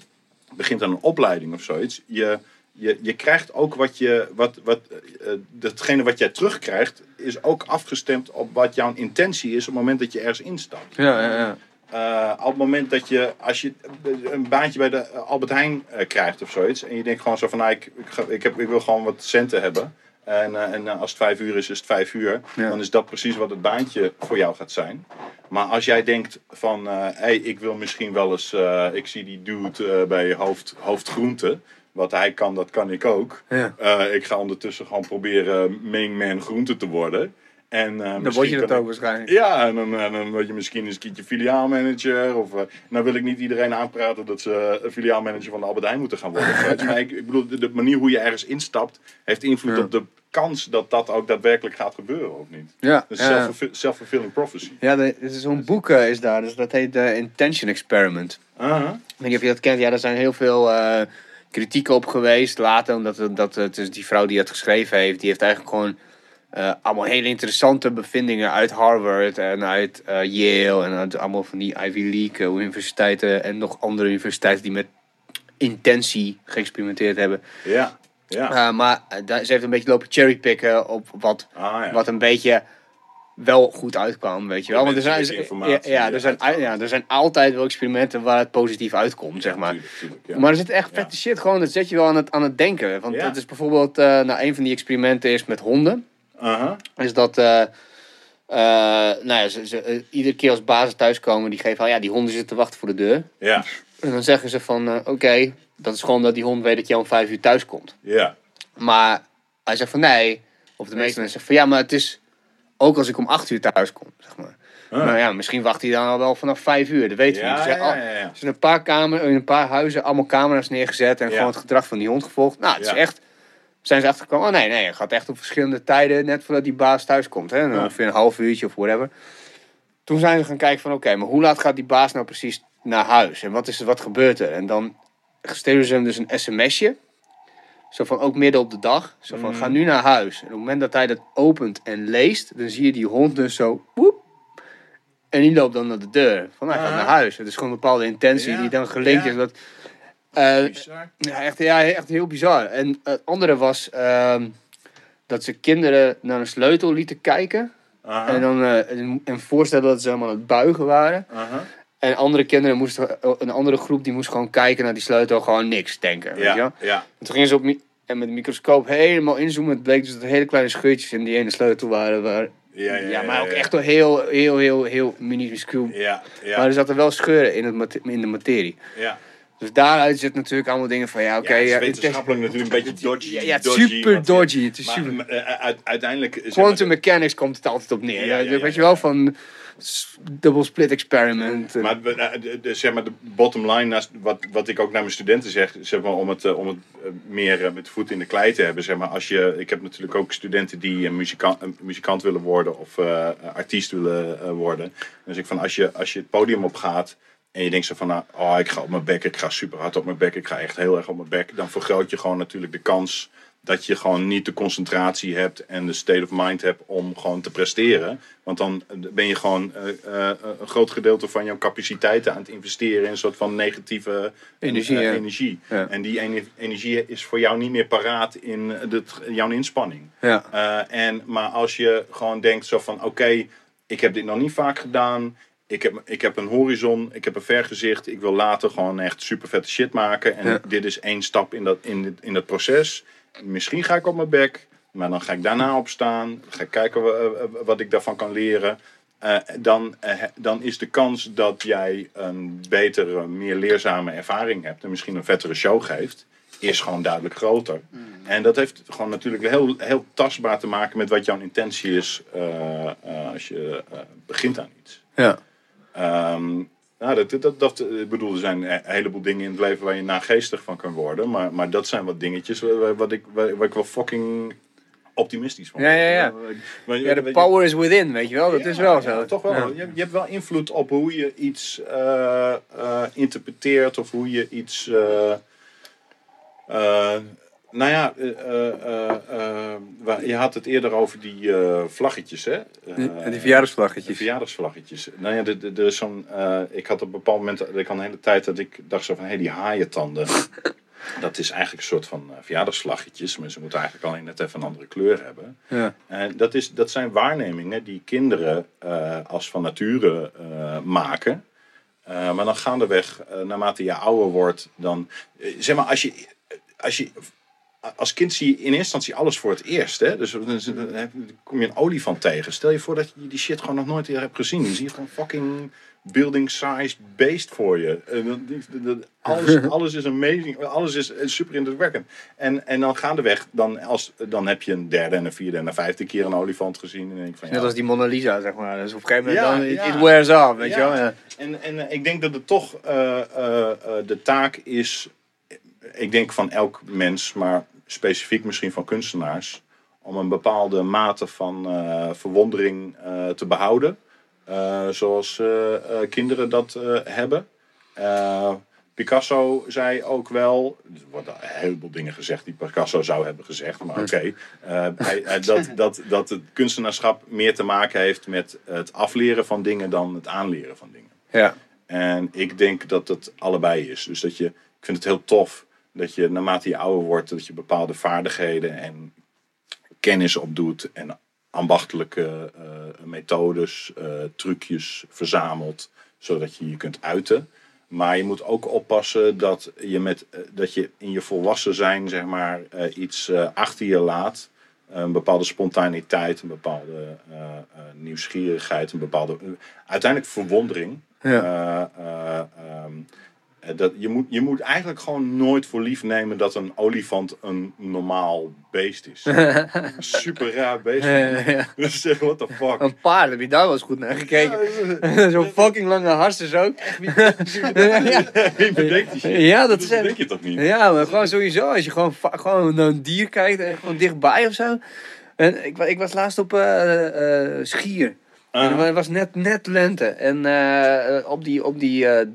begint aan een opleiding of zoiets, je, je, je krijgt ook wat je, wat, wat, eh, datgene wat jij terugkrijgt, is ook afgestemd op wat jouw intentie is op het moment dat je ergens instapt. Ja, ja, ja. Eh, op het moment dat je, als je een baantje bij de Albert Heijn eh, krijgt of zoiets. En je denkt gewoon zo van, nou, ik, ik, ga- ik, heb, ik wil gewoon wat centen hebben. En, eh, en eh, als het vijf uur is, is het vijf uur. Ja. Dan is dat precies wat het baantje voor jou gaat zijn. Maar als jij denkt van, hé, hey, ik wil misschien wel eens, eh, ik zie die dude eh, bij hoofd, hoofdgroente. Wat hij kan, dat kan ik ook. Ja. Eh, ik ga ondertussen gewoon proberen main man groente te worden. En, eh, Dan word je dat ook waarschijnlijk. ja, en dan, en dan word je misschien eens een keertje filiaalmanager. Of, eh, nou wil ik niet iedereen aanpraten dat ze filiaalmanager van de Albert Heijn moeten gaan worden. maar ik, ik bedoel, de, de manier hoe je ergens instapt, heeft invloed Ja. op de kans dat dat ook daadwerkelijk gaat gebeuren, of niet? Ja, Dus ja. self-fulfilling prophecy. Ja, er zo'n boek eh, is daar, dus dat heet de Intention Experiment. Aha. Ik weet niet of je dat kent. Ja, daar zijn heel veel eh, kritiek op geweest later. Omdat het, dat, het is die vrouw die het geschreven heeft, die heeft eigenlijk gewoon eh, allemaal hele interessante bevindingen uit Harvard en uit eh, Yale en uit allemaal van die Ivy League eh, universiteiten en nog andere universiteiten die met intentie geëxperimenteerd hebben. Ja, ja. Maar ze heeft een beetje lopen cherrypicken op wat, Ah, ja. wat een beetje wel goed uitkwam, weet je wel. Want er zijn, ja, ja, er zijn, ja, er zijn altijd wel experimenten waar het positief uitkomt, zeg maar. Tuurlijk, tuurlijk, ja. Maar er zit echt vette shit gewoon, dat zet je wel aan het, aan het denken. Want het is bijvoorbeeld, eh nou, een van die experimenten is met honden. Is dat, eh, eh, nou ja, ze, ze, iedere keer als bazen thuiskomen, die geven al, ja, die honden zitten te wachten voor de deur. Ja, En dan zeggen ze van, oké, dat is gewoon dat die hond weet dat je om vijf uur thuis komt. ja. Maar hij zegt van nee, of de meeste mensen zeggen van ja, maar het is ook als ik om acht uur thuis kom, zeg maar. Ah. Nou ja, misschien wacht hij dan al wel vanaf vijf uur, dat weten we Ja, niet. Al-. Er zijn een paar kamers, in een paar huizen allemaal camera's neergezet en gewoon het gedrag van die hond gevolgd. Nou, het is echt, zijn ze achtergekomen, oh nee, nee, het gaat echt op verschillende tijden, net voordat die baas thuis komt. Hè? Ja. Ongeveer een half uurtje of whatever. Toen zijn ze gaan kijken van oké, maar hoe laat gaat die baas nou precies naar huis? En wat, is er, wat gebeurt er? En dan sturen ze hem dus een sms'je. Zo van ook midden op de dag. Zo van ga nu naar huis. En op het moment dat hij dat opent en leest, dan zie je die hond dus zo. Woep, en die loopt dan naar de deur. Van hij gaat Ah. naar huis. Het is gewoon een bepaalde intentie Ja, die dan gelinkt ja. is. Dat, eh, Bizar. ja, echt, ja, echt heel bizar. En het andere was ehm, dat ze kinderen naar een sleutel lieten kijken. En dan eh, en, en voorstellen dat ze helemaal aan het buigen waren. En andere kinderen moesten, een andere groep die moest gewoon kijken naar die sleutel, gewoon niks denken. Weet je? Ja. En toen gingen ze op en met de microscoop helemaal inzoomen. Het bleek dus dat er hele kleine scheurtjes in die ene sleutel waren. Waar, Ja, ja, ja, maar ook echt wel heel, heel, heel, heel minuscuul. Ja, ja. Maar er zaten wel scheuren in, het, in de materie. ja. Dus daaruit zit natuurlijk allemaal dingen van ja, oké. ja, het is ja, wetenschappelijk natuurlijk een beetje dodgy. Ja, dodgy, super dodgy. Het is Maar, super. eh, uit- uiteindelijk... Quantum mechanics komt het altijd op neer. Ja, weet je wel van double split experiment. en- Maar eh, zeg maar de bottom line, wat, wat ik ook naar mijn studenten zeg, zeg maar, om het, eh, om het eh, meer met voet in de klei te hebben. Zeg maar, als je, ik heb natuurlijk ook studenten die een muzikant, muzikant willen worden of artiest willen worden. Dus ik van als je, als je het podium op gaat en je denkt zo van, nou, oh, ik ga op mijn bek, ik ga super hard op mijn bek, ik ga echt heel erg op mijn bek. Dan vergroot je gewoon natuurlijk de kans dat je gewoon niet de concentratie hebt en de state of mind hebt om gewoon te presteren. Want dan ben je gewoon eh, eh, een groot gedeelte van jouw capaciteiten aan het investeren in een soort van negatieve eh, Energie, ja. energie. Ja. En die ene- energie is voor jou niet meer paraat in de, jouw inspanning. ja. En, maar als je gewoon denkt zo van oké, ik heb dit nog niet vaak gedaan. Ik heb, ik heb een horizon, ik heb een vergezicht. Ik wil later gewoon echt super vette shit maken. En Ja. dit is één stap in dat, in, in dat proces. Misschien ga ik op mijn bek, maar dan ga ik daarna opstaan. Ga ik kijken wa- eh, wat ik daarvan kan leren. Eh, dan, eh, dan is de kans dat jij een betere, meer leerzame ervaring hebt. En misschien een vettere show geeft. Is gewoon duidelijk groter. En dat heeft gewoon natuurlijk heel, heel tastbaar te maken met wat jouw intentie is eh, eh, als je eh, begint aan iets. ja. Ehm, nou, dat, dat, dat, ik bedoel, er zijn een heleboel dingen in het leven waar je nageestig van kan worden. Maar, maar dat zijn wat dingetjes waar, wat ik, waar, waar ik wel fucking optimistisch van. Ja, ja, ja. Maar, Ja, de power is within, weet je wel. Dat is wel ja, zo. toch wel. Je, je hebt wel invloed op hoe je iets eh, eh, interpreteert of hoe je iets. eh, eh, nou ja, eh, eh, eh, je had het eerder over die vlaggetjes, hè? Die, Eh, die de verjaardagsvlaggetjes. verjaardagsvlaggetjes. Nou ja, de- de- er is zo'n. ik had op een bepaald moment. Ik had een hele tijd dat ik dacht zo van. Hé, hey, die haaientanden. dat is eigenlijk een soort van verjaardagsvlaggetjes. Maar ze moeten eigenlijk alleen net even een andere kleur hebben. Ja. En dat, is, dat zijn waarnemingen die kinderen als van nature maken. Maar dan gaandeweg, naarmate je ouder wordt, dan. zeg maar, als je. Als je als kind zie je in eerste instantie alles voor het eerst. Hè? Dus dan kom je een olifant tegen. Stel je voor dat je die shit gewoon nog nooit eerder hebt gezien. Je ziet gewoon fucking building-sized beest voor je. Alles, alles is amazing. Alles is super indrukwekkend. En, en dan gaandeweg, dan, als, dan heb je een derde en een vierde en een vijfde keer een olifant gezien. En denk ik van, Net ja, als die Mona Lisa, zeg maar. Dus op een gegeven moment, Ja, dan, it, ja. it wears off, weet je wel. Ja. En, en eh, ik denk dat het toch eh, eh, de taak is, ik denk van elk mens, maar specifiek misschien van kunstenaars, om een bepaalde mate van eh, verwondering eh, te behouden. Eh, zoals kinderen dat hebben. Picasso zei ook wel, er worden een heleboel dingen gezegd die Picasso zou hebben gezegd, maar oké. hij- hij- dat, dat, dat het kunstenaarschap meer te maken heeft met het afleren van dingen dan het aanleren van dingen. Ja. En ik denk dat het allebei is. Dus dat je, ik vind het heel tof dat je naarmate je ouder wordt, dat je bepaalde vaardigheden en kennis opdoet en ambachtelijke eh, methodes, eh, trucjes verzamelt, zodat je je kunt uiten. Maar je moet ook oppassen dat je, met, eh, dat je in je volwassen zijn zeg maar, iets achter je laat. Een bepaalde spontaniteit, een bepaalde nieuwsgierigheid, een bepaalde uiteindelijk verwondering. Ja. Eh, eh, ehm, eh, dat, je, moet, je moet eigenlijk gewoon nooit voor lief nemen dat een olifant een normaal beest is. Een super raar beest. Ja, ja. Dus zeg, what the fuck. Een paard, heb je daar wel eens goed naar gekeken? Zo'n fucking lange harses ook. Wie bedenkt die shit? Ja, dat is bedenk je toch niet? Ja, maar gewoon sowieso, als je gewoon, gewoon naar een dier kijkt en gewoon dichtbij of zo. En ik, ik was laatst op eh, eh, Schier. Ah. En het was net, net lente. En eh, op die, op die eh,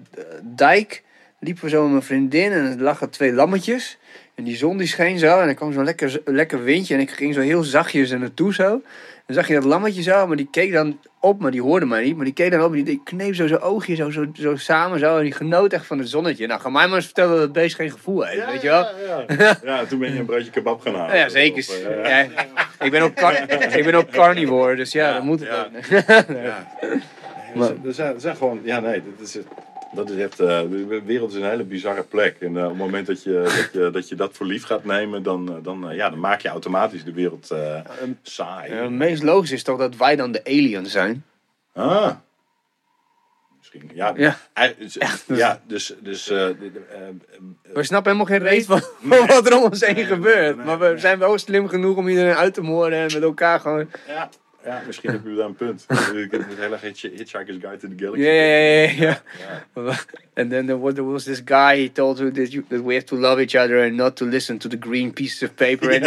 dijk liepen we zo met mijn vriendin en er lagen twee lammetjes. En die zon die scheen zo en er kwam zo'n lekker, lekker windje en ik ging zo heel zachtjes er naartoe zo. Dan zag je dat lammetje zo, maar die keek dan op, maar die hoorde mij niet. Maar die keek dan op en die, kneep zo zijn oogje zo, zo, zo samen zo en die genoot echt van het zonnetje. Nou, ga mij maar eens vertellen dat het beest geen gevoel heeft, weet je wel. Ja, ja. ja, toen ben je een broodje kebab gaan halen. Ja, zeker. Of, eh, Ja, ik, ben ook car- ik ben ook carnivore, dus ja, Ja, dan moet het ja. ook. Ja. Er, zijn, er zijn gewoon, ja nee, dat is, het- dat is echt, eh, de wereld is een hele bizarre plek. En eh, op het moment dat je dat, je, dat, je dat voor lief gaat nemen, dan, eh, dan, ja, dan maak je automatisch de wereld saai. Het meest logisch is toch dat wij dan de aliens zijn? Ah. Misschien, ja. Ja. Dus- Ja, dus, dus eh, We snappen helemaal geen reet van, van wat er om ons heen gebeurt. Maar we zijn wel slim genoeg om iedereen uit te moorden en met elkaar gewoon... ja, ja, misschien heb je daar een punt. Ik heb het Hitch- Hitchhiker's Guide to the Galaxy. Ja, ja, ja. Ja. And then there was, there was this guy, he told you that, you that we have to love each other and not to listen to the green pieces of paper. And,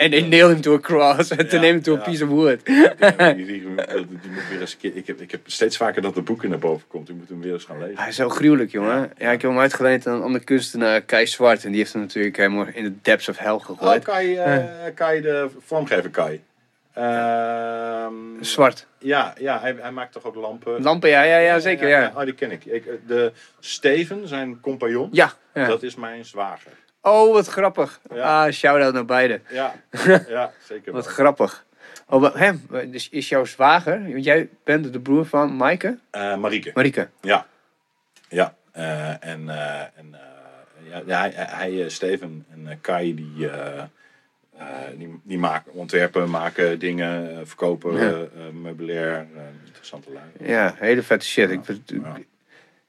and they nailed him to a cross and to name him to a piece of wood. Ja, die, die, die moet weer eens ik, heb, ik heb steeds vaker dat de boeken naar boven komt. Ik moet hem weer eens gaan lezen. Hij is zo gruwelijk, jongen. Ja, ik heb hem uitgeleend aan een andere kunstenaar, Kai Zwart. En die heeft hem natuurlijk helemaal in de depths of hell Oh, gegooid. Kai, eh, Kai, de vormgever Kai. Ehm, Zwart. ja, ja hij, hij maakt toch ook lampen? Lampen, ja, ja, ja, zeker, ja. Oh, die ken ik. ik. eh, De Steven, zijn compagnon, Ja, ja. dat is mijn zwager. Oh, wat grappig. Ja. Ah, shout-out naar beiden. Ja, ja zeker. Wat grappig. Oh, hem, dus is jouw zwager, want jij bent de broer van Maaike? Eh, Marieke. Marieke. Ja. Ja. eh, en en ja, ja, hij, hij, Steven en Kai, die, die, die maken, ontwerpen, maken dingen, eh, verkopen, Ja. eh, eh, meubilair. eh, interessante lui. Ja, hele vette shit. Ik, Ja.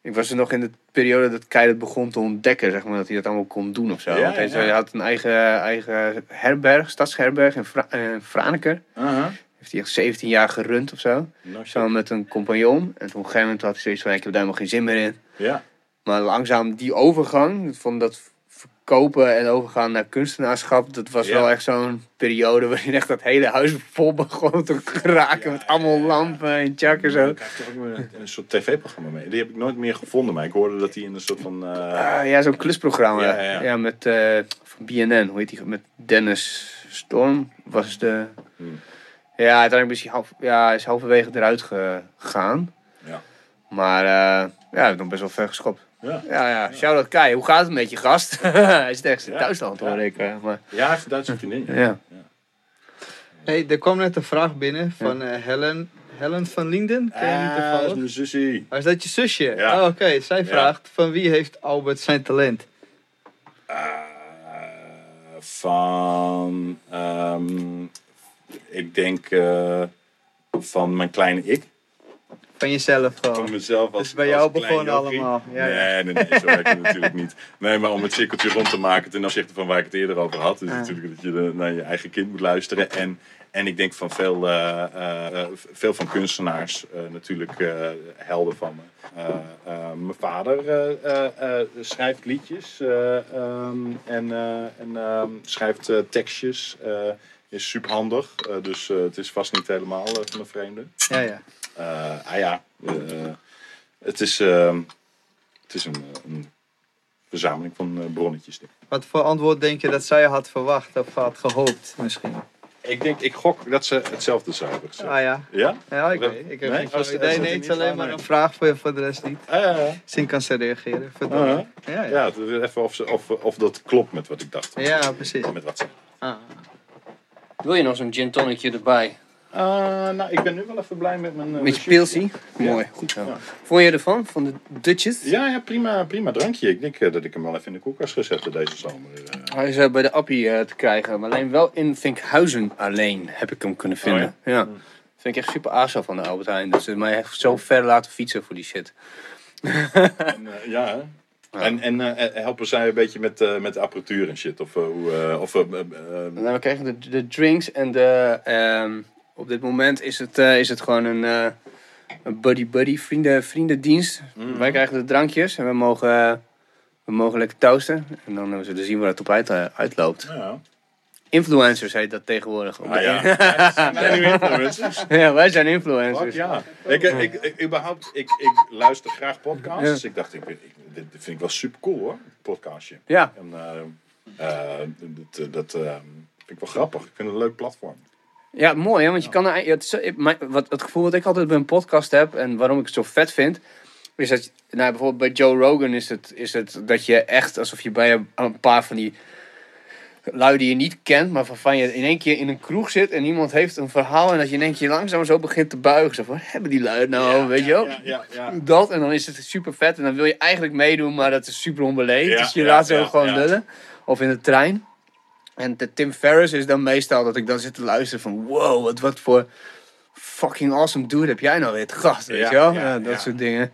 ik was er nog in de periode dat dat begon te ontdekken, zeg maar, dat hij dat allemaal kon doen of zo. Ja, Want hij, ja. had een eigen, eigen herberg, stadsherberg in, Fra in Franeker. Aha. Heeft hij echt 17 jaar gerund of zo. No. Samen met een compagnon. En toen op een gegeven moment had hij zoiets van, ik heb daar helemaal geen zin meer in. Ja. Maar langzaam die overgang van dat kopen en overgaan naar kunstenaarschap. Dat was Ja. wel echt zo'n periode waarin echt dat hele huis vol begon te kraken. Ja, met allemaal ja, lampen en tjak en zo. Ik krijg toch ook een, een soort tv-programma mee. Die heb ik nooit meer gevonden, maar ik hoorde dat die in een soort van... eh, Ah, ja, zo'n klusprogramma. Ja, met eh, van BNN, hoe heet die? Met Dennis Storm was de. Hmm. Ja, uiteindelijk is hij, half, ja, is halverwege eruit gegaan. Ja. Maar eh, ja, hij heeft nog best wel ver geschopt. Ja. Ja, ja. Shout-out Kai. Hoe gaat het met je gast? hij is ergens in Ja, Duitsland hoor ja. ik. eh, maar, ja, hij heeft een Duitse vriendin. Ja. ja. Hey, er kwam net een vraag binnen van eh, Helen, Helen van Linden. Ken je die Ah, dat is mijn zusje. Oh, is dat je zusje? Ja. Oh, Oké, zij vraagt van wie heeft Albert zijn talent? Eh, van, ehm, ik denk eh, van mijn kleine ik. Van jezelf Van gewoon. mezelf als Dus bij jou jochie. allemaal. Ja, nee, nee, nee, zo werkt het natuurlijk niet. Nee, maar om het cirkeltje rond te maken ten opzichte van waar ik het eerder over had. Is Ah. natuurlijk dat je eh, naar je eigen kind moet luisteren. En, en ik denk van veel, eh, eh, eh, veel van kunstenaars eh, natuurlijk eh, helden van me. Eh, eh, mijn vader eh, eh, eh, schrijft liedjes eh, ehm, en, eh, en ehm, schrijft eh, tekstjes. eh, is super handig, dus eh, het is vast niet helemaal eh, van een vreemde. ja, ja. Eh, ah ja, eh, het is, ehm, het is een, een verzameling van eh, bronnetjes. Wat voor antwoord denk je dat zij had verwacht of had gehoopt misschien? Ik denk, ik gok dat ze hetzelfde zou hebben gezegd. Ah ja. Ja? Ja, ik weet. Ik heb Nee? geen idee. Nee, het is alleen maar een vraag voor, voor de rest niet. Ah, ja, ja. Misschien kan ze reageren. Ja, ja. Ja, even of, ze, of, of dat klopt met wat ik dacht. Ja, precies. Met wat ze. Ah. Wil je nog zo'n gin tonicje erbij? Uh, nou, ik ben nu wel even blij met mijn... uh, Met je pilsie? Ja. Mooi, goed zo. Ja. Vond je ervan? Van de Dutches? Ja, ja prima, prima drankje. Ik denk eh, dat ik hem wel even in de koelkast ga zetten deze zomer. eh. Hij is eh, bij de Appie eh, te krijgen, maar alleen wel in Vinkhuizen alleen heb ik hem kunnen vinden. Oh ja? ja? Vind ik echt super aso van de Albert Heijn. Dat ze mij echt zo ver laten fietsen voor die shit. En, eh, ja, hè? En, en eh, helpen zij een beetje met, eh, met de apparatuur en shit? Of, eh, hoe, eh, of, eh, eh, eh, En dan krijgen de, de drinks en de... ehm, op dit moment is het, eh, is het gewoon een, eh, buddy-buddy vrienden, vriendendienst. Mhm. Wij krijgen de drankjes en we mogen, eh, we mogen lekker toasten. En dan zullen we zien waar het op uit, eh, uitloopt. ja. Influencers heet dat tegenwoordig. Ah, ja. Zijn wij nu influencers? ja, wij zijn Fuck, influencers. ja. Ik, ik, ik, überhaupt, ik, ik luister graag podcasts. Ja. Dus ik dacht, ik, ik, dit vind ik wel super cool hoor, podcastje. Ja. En, eh, eh, dat dat eh, vind ik wel grappig. Ik vind het een leuk platform. Ja, mooi hè, want je kan er, het, wat, het gevoel wat ik altijd bij een podcast heb en waarom ik het zo vet vind, is dat, nou bijvoorbeeld bij Joe Rogan is het, is het dat je echt alsof je bij een, paar van die lui die je niet kent, maar waarvan je in één keer in een kroeg zit en iemand heeft een verhaal en dat je in één keer langzaam zo begint te buigen. Zo van, hebben die lui nou, weet je wel? Ja, ja, ja. Dat en dan is het super vet en dan wil je eigenlijk meedoen, maar dat is super onbeleefd. Dus je laat ze ook gewoon lullen. Of in de trein. En de Tim Ferriss is dan meestal dat ik dan zit te luisteren van wow, wat, wat voor fucking awesome dude heb jij nou weer te gast, weet je wel? ja, dat soort dingen.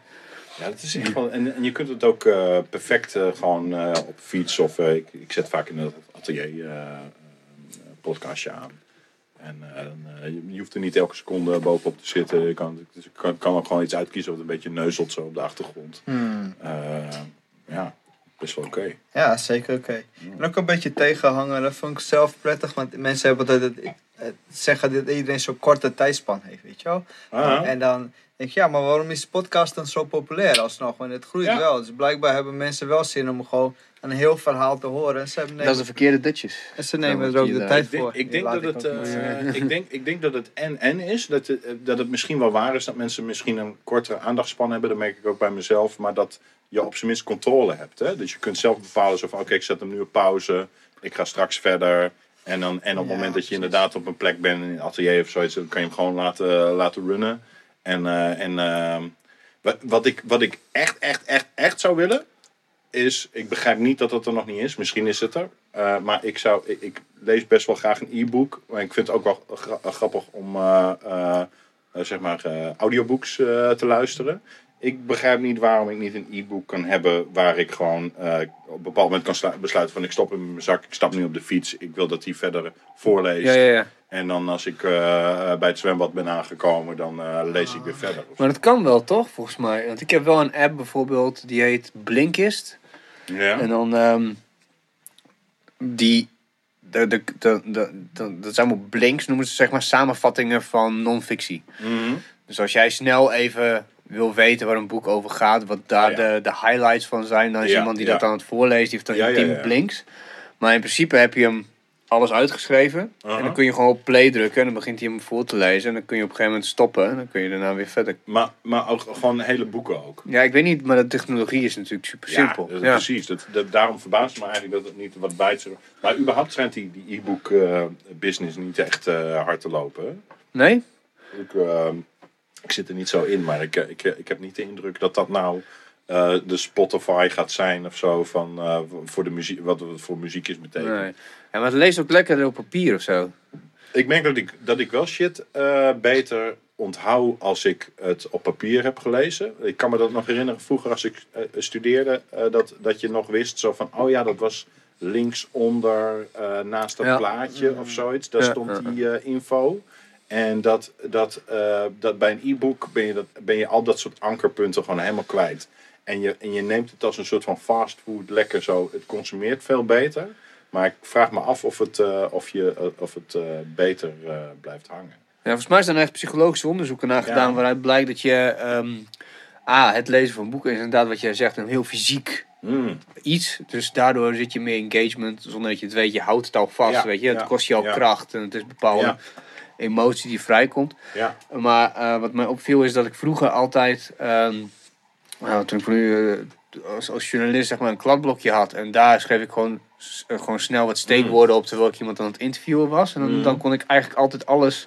Ja, dat is echt gewoon, en, en je kunt het ook eh, perfect eh, gewoon eh, op fiets of ik, ik zet vaak in het atelier een podcastje aan. En je, hoeft er niet elke seconde bovenop te zitten. Je kan, dus kan, kan ook gewoon iets uitkiezen wat een beetje neuzelt zo op de achtergrond. Hmm. Ja, best wel oké. Ja, zeker oké. En ook een beetje tegenhangen, dat vond ik zelf prettig. Want mensen hebben altijd het, het zeggen dat iedereen zo'n korte tijdspan heeft, weet je wel. Ah, En dan denk ik, ja, maar waarom is podcast dan zo populair alsnog? Want het groeit Ja. wel. Dus blijkbaar hebben mensen wel zin om gewoon een heel verhaal te horen. En ze, hebben Dat is de nemen, verkeerde Dutches. en ze nemen er ook de tijd ik denk, voor. ik denk dat het, eh, ik, denk, ik denk dat het en en is. Dat het, eh, dat het misschien wel waar is dat mensen misschien een kortere aandachtspan hebben. Dat merk ik ook bij mezelf. Maar dat je op zijn minst controle hebt. Hè? Dus je kunt zelf bepalen zo van oké, ik zet hem nu op pauze. Ik ga straks verder. En, dan, en op het Ja, moment dat je inderdaad op een plek bent in een atelier of zoiets, dan kan je hem gewoon laten, laten runnen. En, eh, en ehm, wat, wat, ik, wat ik echt, echt, echt, echt zou willen, is, ik begrijp niet dat dat er nog niet is. Misschien is het er. Eh, maar ik, zou, ik, ik lees best wel graag een e-book. Maar ik vind het ook wel gra- grappig om eh, eh, eh, zeg maar, eh, audiobooks eh, te luisteren. Ik begrijp niet waarom ik niet een e-book kan hebben waar ik gewoon eh, op een bepaald moment kan slu- besluiten van ik stop in mijn zak, ik stap nu op de fiets, ik wil dat hij verder voorleest. Ja, ja, ja. En dan als ik eh, bij het zwembad ben aangekomen, dan eh, lees ik weer verder. Maar dat kan wel, toch? Volgens mij. Want ik heb wel een app bijvoorbeeld, die heet Blinkist. Ja. En dan, ehm, die. De, de, de, de, de- dat zijn allemaal blinks, noemen ze zeg maar samenvattingen van non-fictie. Mhm. Dus als jij snel even wil weten waar een boek over gaat, wat daar Ah, ja. de, de highlights van zijn, dan is Ja, iemand die dat aan het voorlezen, die heeft dan Ja, ja, tien ja. blinks. Maar in principe heb je hem alles uitgeschreven. En dan kun je gewoon op play drukken en dan begint hij hem voor te lezen. En dan kun je op een gegeven moment stoppen en dan kun je daarna weer verder. Maar, maar ook gewoon hele boeken ook. Ja, ik weet niet, maar de technologie is natuurlijk super simpel. Ja, dat- Ja, precies. Dat, dat, daarom verbaast het me eigenlijk dat het niet wat bijt. Maar überhaupt schijnt die, die e-book eh, business niet echt eh, hard te lopen. Nee? Ik, ehm, ik zit er niet zo in, maar ik, eh, ik, ik heb niet de indruk dat dat nou eh, de Spotify gaat zijn of zo. Van, eh, voor de muziek, wat het voor muziek is betekent. nee. Ja, maar het leest ook lekkerder op papier of zo. Ik merk dat ik, dat ik wel shit eh, beter onthoud als ik het op papier heb gelezen. Ik kan me dat nog herinneren vroeger als ik eh, studeerde. eh, dat, dat je nog wist zo van, oh ja, dat was linksonder eh, naast dat Ja. plaatje of zoiets. Daar Ja, stond die eh, info. En dat, dat, eh, dat bij een e-book ben je, dat, ben je al dat soort ankerpunten gewoon helemaal kwijt. En je, en je neemt het als een soort van fastfood lekker zo. Het consumeert veel beter. Maar ik vraag me af of het, eh, of je, eh, of het eh, beter blijft hangen. Ja, volgens mij zijn er echt psychologische onderzoeken naar gedaan waaruit blijkt dat je ehm, A, het lezen van boeken is inderdaad wat jij zegt, een heel fysiek Mm. iets. Dus daardoor zit je meer engagement zonder dat je het weet. Je houdt het al vast, Ja, weet je. Het kost je al kracht en het is bepaalde emotie die vrijkomt. Ja. Maar wat mij opviel is dat ik vroeger altijd, ehm, nou, toen ik nu eh, als, als journalist zeg maar een kladblokje had. En daar schreef ik gewoon, eh, gewoon snel wat steekwoorden op terwijl ik iemand aan het interviewen was. En dan, Mm. dan kon ik eigenlijk altijd alles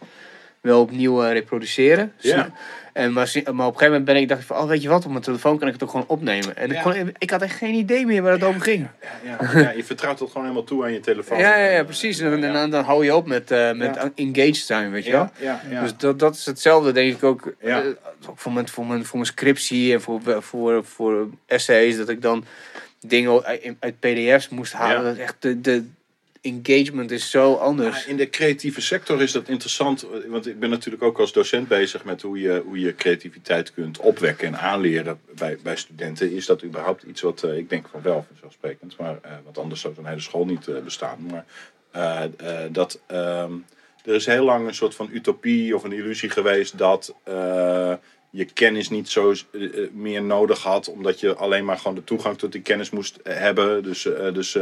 wel opnieuw eh, reproduceren. Ja. En maar, maar op een gegeven moment ben ik dacht ik van, oh weet je wat, op mijn telefoon kan ik het ook gewoon opnemen. En Ja. ik, kon, ik had echt geen idee meer waar het over ging. Ja, ja, ja, je vertrouwt het gewoon helemaal toe aan je telefoon. Ja, ja, precies. En, dan- en dan, dan hou je op met, eh, met engaged zijn, weet je wel. Dus dat, dat is hetzelfde, denk ik ook. Ja. eh, ook voor, mijn, voor, mijn, voor mijn scriptie en voor, voor, voor essays, dat ik dan dingen uit, uit PDF's moest halen. Dat echt de, de engagement is zo anders. In de creatieve sector is dat interessant. Want ik ben natuurlijk ook als docent bezig met hoe je, hoe je creativiteit kunt opwekken en aanleren bij, bij studenten. Is dat überhaupt iets wat eh, ik denk van wel vanzelfsprekend. Maar uh, want anders zou zo'n hele school niet uh, bestaan. Maar dat. ehm, er is heel lang een soort van utopie of een illusie geweest dat eh, je kennis niet zo meer nodig had, omdat je alleen maar gewoon de toegang tot die kennis moest hebben. Dus, dus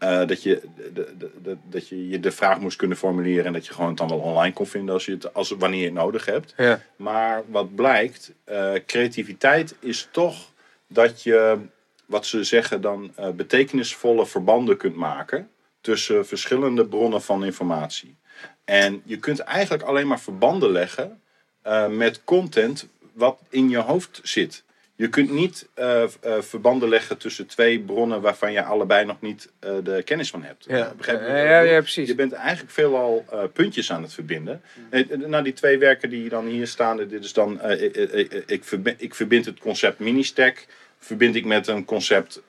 dat, je, de, de, de, dat je je de vraag moest kunnen formuleren en dat je gewoon het dan wel online kon vinden als je het, als, wanneer je het nodig hebt. Ja. Maar wat blijkt, uh, creativiteit is toch dat je, wat ze zeggen, dan uh, betekenisvolle verbanden kunt maken tussen verschillende bronnen van informatie. En je kunt eigenlijk alleen maar verbanden leggen met content wat in je hoofd zit. Je kunt niet uh, uh, verbanden leggen tussen twee bronnen waarvan je allebei nog niet uh, de kennis van hebt. Ja. Begrijp je? Ja, ja, precies. Je bent eigenlijk veelal puntjes aan het verbinden. Nou, die twee werken die dan hier staan, dit is dan, ik, ik, ik, verbind, ik verbind het concept mini-stack verbind ik met een concept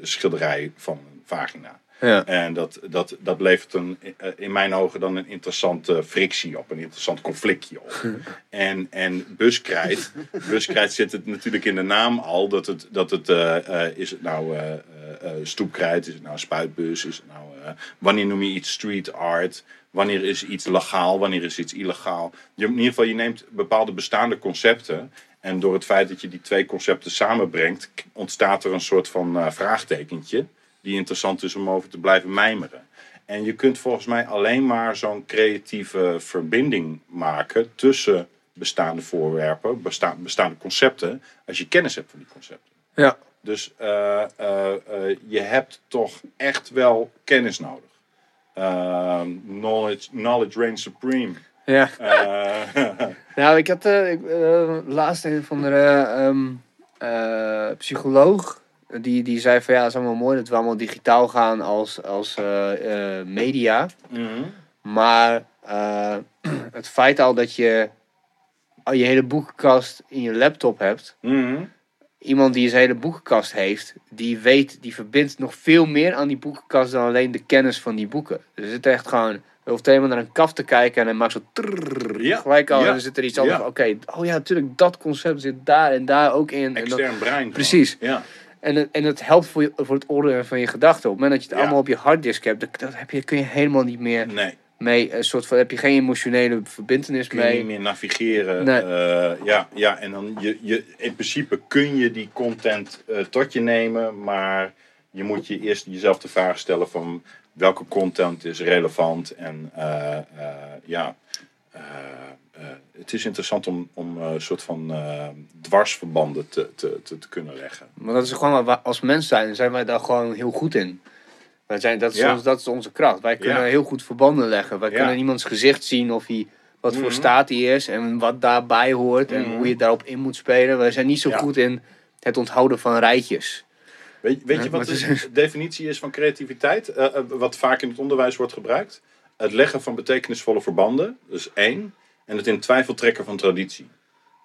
schilderij van vagina. Ja. En dat, dat, dat levert een, in mijn ogen dan een interessante frictie op, een interessant conflictje op. en, en buskrijt, buskrijt zit het natuurlijk in de naam al, dat het, dat het is het nou stoepkrijt, is het nou spuitbus, is het nou, wanneer noem je iets street art, wanneer is iets legaal, wanneer is iets illegaal. Je, in ieder geval, je neemt bepaalde bestaande concepten en door het feit dat je die twee concepten samenbrengt, ontstaat er een soort van uh, vraagtekentje. Die interessant is om over te blijven mijmeren. En je kunt volgens mij alleen maar zo'n creatieve verbinding maken tussen bestaande voorwerpen, besta bestaande concepten, als je kennis hebt van die concepten. Ja. Dus uh, uh, je hebt toch echt wel kennis nodig. knowledge, knowledge reigns supreme. Ja. nou, ik had uh, ik, uh, laatst een van de um, uh, psycholoog. Die, die zei van ja, het is allemaal mooi dat we allemaal digitaal gaan als, als media. Mm -hmm. Maar het feit al dat je al je hele boekenkast in je laptop hebt. Mm -hmm. Iemand die zijn hele boekenkast heeft, die weet, die verbindt nog veel meer aan die boekenkast dan alleen de kennis van die boeken. Dus er zit echt gewoon je hoeft helemaal naar een kaf te kijken en hij maakt zo trrr, ja, gelijk al ja, en dan zit er iets anders. ja. Oké, okay, oh ja, natuurlijk, dat concept zit daar en daar ook in. Extern en brein. Precies. Ja. En, het- en het helpt voor, je, voor het ordenen van je gedachten. Op het moment dat je het Ja. allemaal op je harddisk hebt, dat, dat heb je, kun je helemaal niet meer Nee, mee. Een soort van, heb je geen emotionele verbindenis kun je mee. niet meer navigeren. Nee. Eh, ja, ja, en dan je, je, in principe kun je die content eh, tot je nemen, maar je moet je eerst jezelf de vraag stellen van welke content is relevant en eh, eh, ja. Het is interessant om, om eh, een soort van eh, dwarsverbanden te, te, te, te kunnen leggen. Maar dat is gewoon als mens zijn, zijn wij daar gewoon heel goed in. Wij zijn, dat, is Ja. ons, dat is onze kracht. Wij kunnen Ja. heel goed verbanden leggen. Wij Ja. kunnen iemands gezicht zien of hij, wat voor Mhm. staat hij is en wat daarbij hoort en Mhm. hoe je daarop in moet spelen. Wij zijn niet zo goed in het onthouden van rijtjes. Weet, weet je wat de definitie is van creativiteit? Eh, wat vaak in het onderwijs wordt gebruikt? Het leggen van betekenisvolle verbanden, dus één. En het in twijfel trekken van traditie.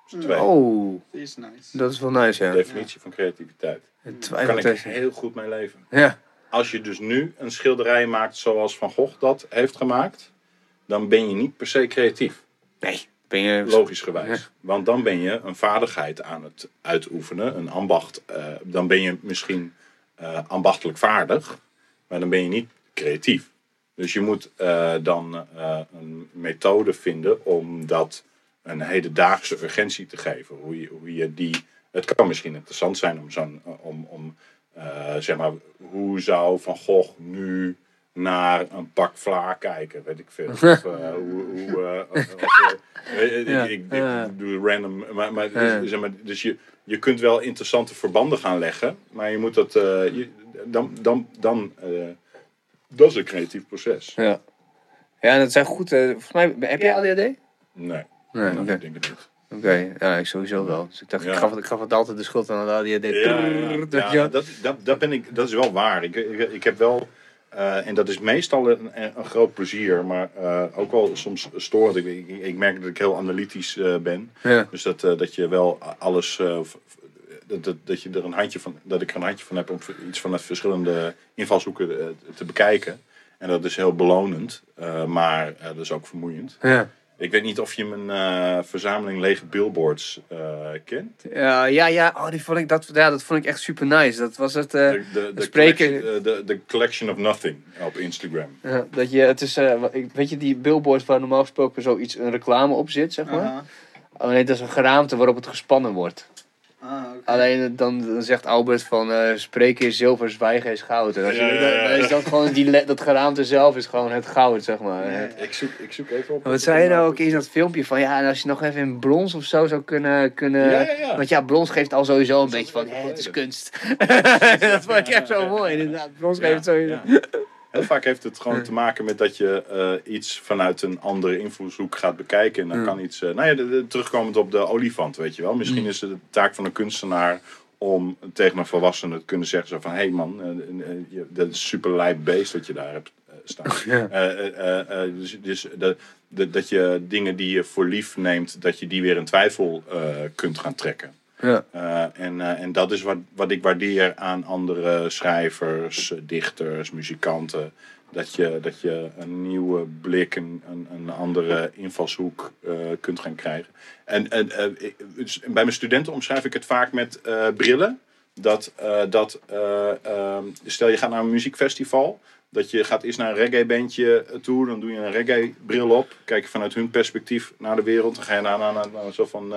Dus twee. Oh, Die is nice. dat is wel nice, ja. Definitie van creativiteit. Het Daar kan ik tegen- heel goed mee leven. Ja. Als je dus nu een schilderij maakt zoals Van Gogh dat heeft gemaakt, dan ben je niet per se creatief. Nee, ben je... Logisch gewijs. Ja. Want dan ben je een vaardigheid aan het uitoefenen, een ambacht. eh, dan ben je misschien eh, ambachtelijk vaardig, maar dan ben je niet creatief. Dus je moet eh, dan eh, een methode vinden om dat een hedendaagse urgentie te geven. Hoe je, hoe je die. Het kan misschien interessant zijn om zo'n. Om, om, eh, zeg maar, hoe zou Van Gogh nu naar een pak vla kijken? Weet ik veel. Of, eh, hoe, hoe, eh, of, eh, eh, ik- ik, doe random. Maar, maar, dus, zeg maar dus je, je kunt wel interessante verbanden gaan leggen, maar je moet dat. eh, je, dan, dan, dan, eh, dat is een creatief proces. Ja. Ja, dat zijn goed. eh, volgens mij, heb jij ADHD? Nee, Nee, nee, oké. ik denk het niet. Oké, ja, ik sowieso wel. Dus ik dacht, Ja. ik, gaf, het- ik gaf het altijd de schuld aan de ADHD. Ja, Dat ja, dat, dat, dat, ben ik, dat is wel waar. Ik, ik, ik heb wel, eh, en dat is meestal een, een groot plezier, maar eh, ook wel soms storend. Ik, ik, ik merk dat ik heel analytisch eh, ben. Ja. Dus dat, eh, dat je wel alles, eh, v- v- dat, dat, dat, je er een handje van, dat ik er een handje van heb om iets vanuit verschillende invalshoeken eh, te bekijken. En dat is heel belonend, eh, maar eh, dat is ook vermoeiend. Ja. Ik weet niet of je mijn eh, verzameling lege billboards eh, kent. Ja, ja, ja. Oh, die vond ik, dat, ja, dat vond ik echt super nice. Dat was het. eh, de, de, de, spreken- collection, eh, de, de collection of nothing op Instagram. ja, dat je, het is, eh, weet je, die billboards waar normaal gesproken zoiets, een reclame op zit, zeg maar. Aha. Alleen dat is een geraamte waarop het gespannen wordt. Ah. Alleen dan, dan zegt Albert van eh, spreken is zilver, zwijgen is goud. En als je, Ja, ja, ja. dan is dat gewoon die, dat geraamte zelf is gewoon het goud, zeg maar. Ik zoek, ik zoek even op. Wat zei je nou ook in dat filmpje van ja, en als je nog even in brons of zo zou kunnen. kunnen Ja, ja, ja. Want ja, brons geeft al sowieso een beetje van het is kunst. dat vond ik echt zo mooi, inderdaad. Brons geeft sowieso. Heel vaak heeft het gewoon te maken met dat je eh, iets vanuit een andere invalshoek gaat bekijken. En dan kan iets. eh, nou ja, de- de- terugkomend op de olifant, weet je wel. Misschien is het de taak van een kunstenaar om tegen een volwassene te kunnen zeggen: zo van hé hey man, eh, dat is een super lijp beest wat je daar hebt staan. Ja. Dus dus dat, dat, dat je dingen die je voor lief neemt, dat je die weer in twijfel kunt gaan trekken. Ja. Eh, en, eh, en dat is wat, wat ik waardeer aan andere schrijvers, dichters, muzikanten. Dat je, dat je een nieuwe blik, een, een, andere invalshoek eh, kunt gaan krijgen. En, en bij mijn studenten omschrijf ik het vaak met brillen. Dat, dat eh, ehm, stel je gaat naar een muziekfestival. Dat je gaat eerst naar een reggae-bandje toe. Dan doe je een reggae-bril op. Kijk je vanuit hun perspectief naar de wereld. Dan ga je naar, naar, naar, naar soort van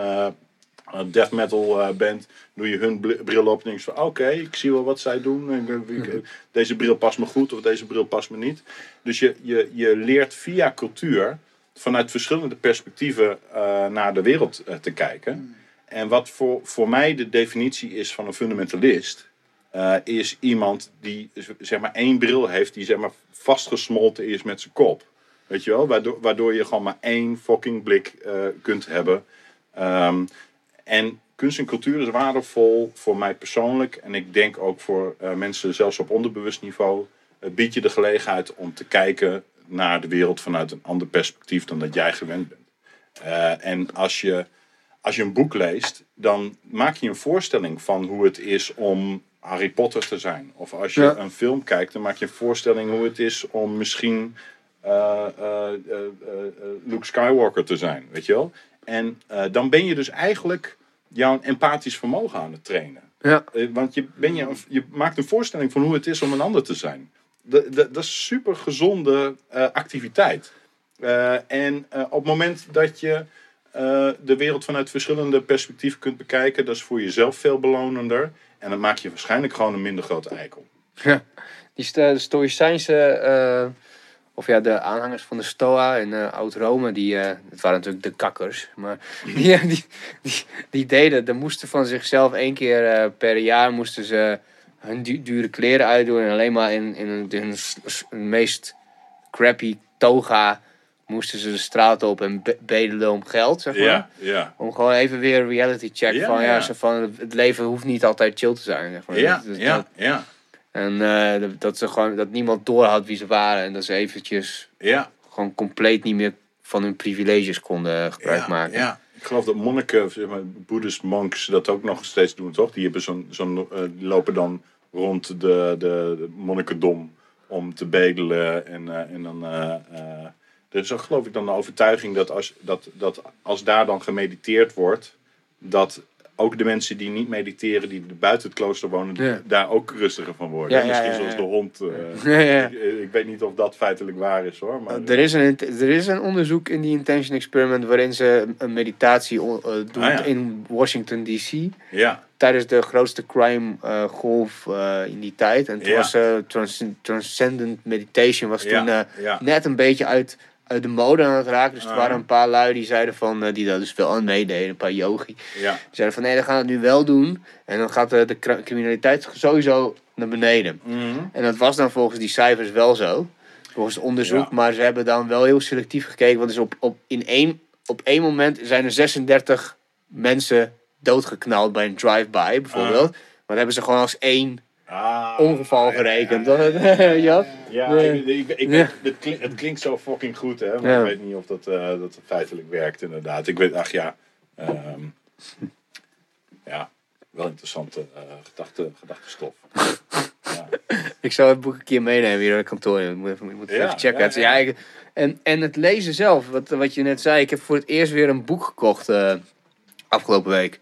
death metal eh, band. Doe je hun bril op. En denk je van oké, ik zie wel wat zij doen. Ik- ik- deze bril past me goed of deze bril past me niet. Dus je, je, je leert via cultuur vanuit verschillende perspectieven eh, naar de wereld eh, te kijken. En wat voor, voor mij de definitie is van een fundamentalist, eh, is iemand die zeg maar één bril heeft die zeg maar vastgesmolten is met zijn kop. Weet je wel? Waardoor, waardoor je gewoon maar één fucking blik eh, kunt hebben. Ehm, en kunst en cultuur is waardevol voor mij persoonlijk. En ik denk ook voor eh, mensen zelfs op onderbewust niveau. Het biedt je de gelegenheid om te kijken naar de wereld vanuit een ander perspectief dan dat jij gewend bent. Eh, en als je, als je een boek leest, dan maak je een voorstelling van hoe het is om Harry Potter te zijn. Of als je Ja. een film kijkt, dan maak je een voorstelling hoe het is om misschien eh, Luke Skywalker te zijn. Weet je wel? En dan ben je dus eigenlijk jouw empathisch vermogen aan het trainen. Ja. Eh, Want je, ben je, je maakt een voorstelling van hoe het is om een ander te zijn. Dat, dat, dat is super gezonde eh, activiteit. Eh, en op het moment dat je de wereld vanuit verschillende perspectieven kunt bekijken, dat is voor jezelf veel belonender. En dan maak je waarschijnlijk gewoon een minder grote eikel. Ja, die Stoïcijnse, of ja, de aanhangers van de Stoa in eh, Oud-Rome, die, eh het waren natuurlijk de kakkers, maar die, eh, die, die, die deden, de moesten van zichzelf één keer per jaar moesten ze hun du- dure kleren uitdoen en alleen maar in, in, hun- meest crappy toga moesten ze de straat op en be- bedelen om geld, zeg maar. ja. Om gewoon even weer een reality check Ja, van, ja, ja. zo van, het leven hoeft niet altijd chill te zijn. Zeg maar. Ja, Dat- dat- ja, ja, en eh, dat- ze gewoon, dat niemand door had wie ze waren. En dat ze eventjes ja. gewoon compleet niet meer van hun privileges konden gebruik ja, maken. Ja. Ik geloof dat monniken, zeg maar, Boeddhist monks, dat ook nog steeds doen, toch? Die, hebben zo'n, zo'n, eh, lopen dan rond de, de, de monnikendom om te bedelen. En, eh, en dan, eh, eh, er is ook geloof ik dan de overtuiging dat als, dat, dat als daar dan gemediteerd wordt, dat ook de mensen die niet mediteren, die buiten het klooster wonen, Ja. daar ook rustiger van worden. Ja, ja, Misschien ja, zoals ja. de hond. eh, Ja, ja. ik, ik weet niet of dat feitelijk waar is hoor. Maar, Er is, een, er is een onderzoek in die Intention Experiment waarin ze een meditatie eh, doen Ah, ja. in Washington DC. ja, Tijdens de grootste crime eh, golf eh, in die tijd. En toen Ja. was trans- Transcendent Meditation was toen ja, ja. net een beetje uit de mode aan het raken. Dus er Ah. waren een paar lui die zeiden van, eh, die daar dus wel aan meededen, een paar yogi. ja. Die zeiden van nee, dan gaan we het nu wel doen. En dan gaat de, de criminaliteit sowieso naar beneden. Mhm. En dat was dan volgens die cijfers wel zo. Volgens het onderzoek. Ja. Maar ze hebben dan wel heel selectief gekeken. Want dus op, op, in één, op één moment zijn er 36 mensen doodgeknald bij een drive-by bijvoorbeeld. Maar dat hebben ze gewoon als één Ah, ongeval gerekend. Ja, ja, ja. ik, ik, ik, Ja. het, klinkt, het klinkt zo fucking goed, hè? Maar ik weet niet of dat, eh, dat feitelijk werkt, inderdaad. Ik weet, ach ja, ehm, ja, wel interessante eh gedachte, gedachtestof. ja. Ik zou het boek een keer meenemen hier naar het kantoor. Ik moet even, ik moet Ja, even checken. ja, en, en het lezen zelf, wat, wat je net zei. Ik heb voor het eerst weer een boek gekocht eh, afgelopen week.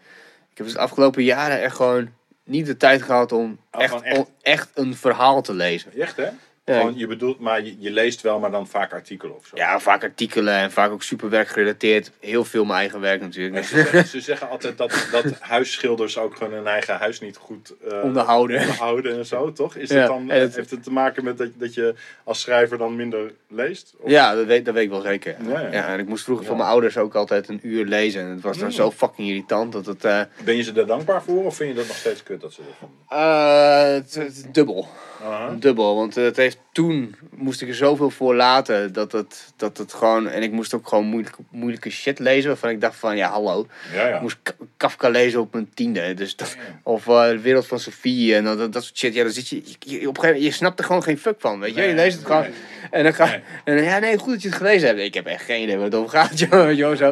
Ik heb dus de afgelopen jaren echt gewoon niet de tijd gehad om Oh, echt, gewoon echt? om echt een verhaal te lezen. Echt, hè? Ja, Gewoon, je bedoelt, maar je, je leest wel, maar dan vaak artikelen of zo. ja, vaak artikelen en vaak ook super werkgerelateerd. Heel veel mijn eigen werk natuurlijk. Ze, zeggen- ze zeggen altijd dat, dat huisschilders ook gewoon hun eigen huis niet goed eh, Onderhouden. onderhouden en zo, toch? Is Ja, dan, het- heeft het te maken met dat, dat je als schrijver dan minder leest? Of- Ja, dat weet, dat weet ik wel zeker. Ja, Ja, ja. en ik moest vroeger van mijn ouders ook altijd een uur lezen. En het was dan Mm. zo fucking irritant dat het... eh, Ben je ze daar dankbaar voor of vind je dat nog steeds kut dat ze dat doen? eh, dubbel. Dubbel, want het heeft toen moest ik er zoveel voor laten dat het, dat het gewoon en ik moest ook gewoon moeilijke, moeilijke shit lezen waarvan ik dacht van ja hallo, Ja, ja. ik moest Ka- Kafka lezen op mijn tiende, dus dat, of eh, de wereld van Sofie en dat, dat soort shit, ja dan zit je, op een gegeven moment, je snapt er gewoon geen fuck van, weet je, Nee, je leest het gewoon nee. en dan ga Nee. en ja nee goed dat je het gelezen hebt, ik heb echt geen idee waar het over gaat, joh, joh zo.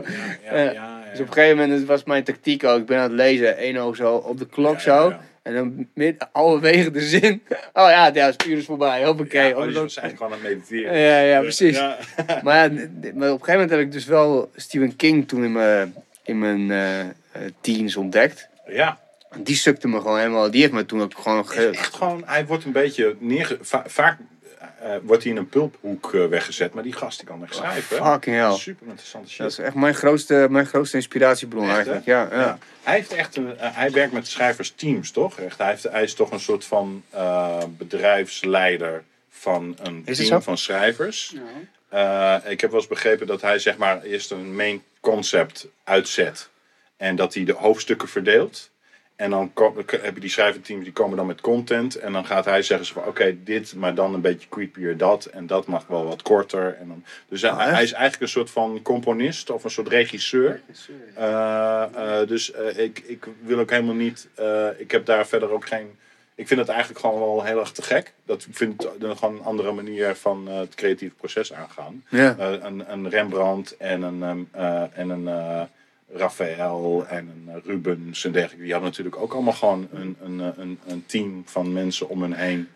Ja, Eh, ja, ja. Dus op een gegeven moment het was mijn tactiek ook, ik ben aan het lezen, één oog zo op de klok zo. En dan midden, halverwege de zin. Oh ja, ja, het uur is voorbij. Hoppakee. Ja, oh, dus eigenlijk gewoon aan het mediteren. ja, ja, precies. Ja. Maar, ja, maar op een gegeven moment heb ik dus wel Stephen King toen in mijn, in mijn eh, teens ontdekt. ja. Die sukte me gewoon helemaal. Die heeft me toen ook gewoon... Is Ge... echt gewoon, hij wordt een beetje neerge... va- vaak eh, wordt hij in een pulphoek eh, weggezet, maar die gast die kan echt schrijven. hè? Fucking hell. Super interessante shit. Dat is echt mijn grootste, mijn grootste inspiratiebron Echt, eigenlijk. Ja, ja. Ja. Hij, heeft echt een, eh, hij werkt met schrijversteams, toch? Echt, hij, heeft, hij is toch een soort van eh, bedrijfsleider van een team zo? van schrijvers. Eh, ik heb wel eens begrepen dat hij zeg maar eerst een main concept uitzet. En dat hij de hoofdstukken verdeelt. En dan heb je die schrijverteams die komen dan met content. En dan gaat hij zeggen ze van oké, dit, maar dan een beetje creepier dat. En dat mag wel wat korter. En dan, dus hij, Oh, echt? hij is eigenlijk een soort van componist of een soort regisseur. Eh, eh, dus eh, ik, ik wil ook helemaal niet. ik heb daar verder ook geen. Ik vind het eigenlijk gewoon wel heel erg te gek. Dat ik vind het gewoon een andere manier van het creatieve proces aangaan. Ja. Een, een Rembrandt en een, ehm, eh, en een Raphaël en een eh, Rubens en dergelijke. Die hadden natuurlijk ook allemaal gewoon een, een, eh, een, een team van mensen om hen heen.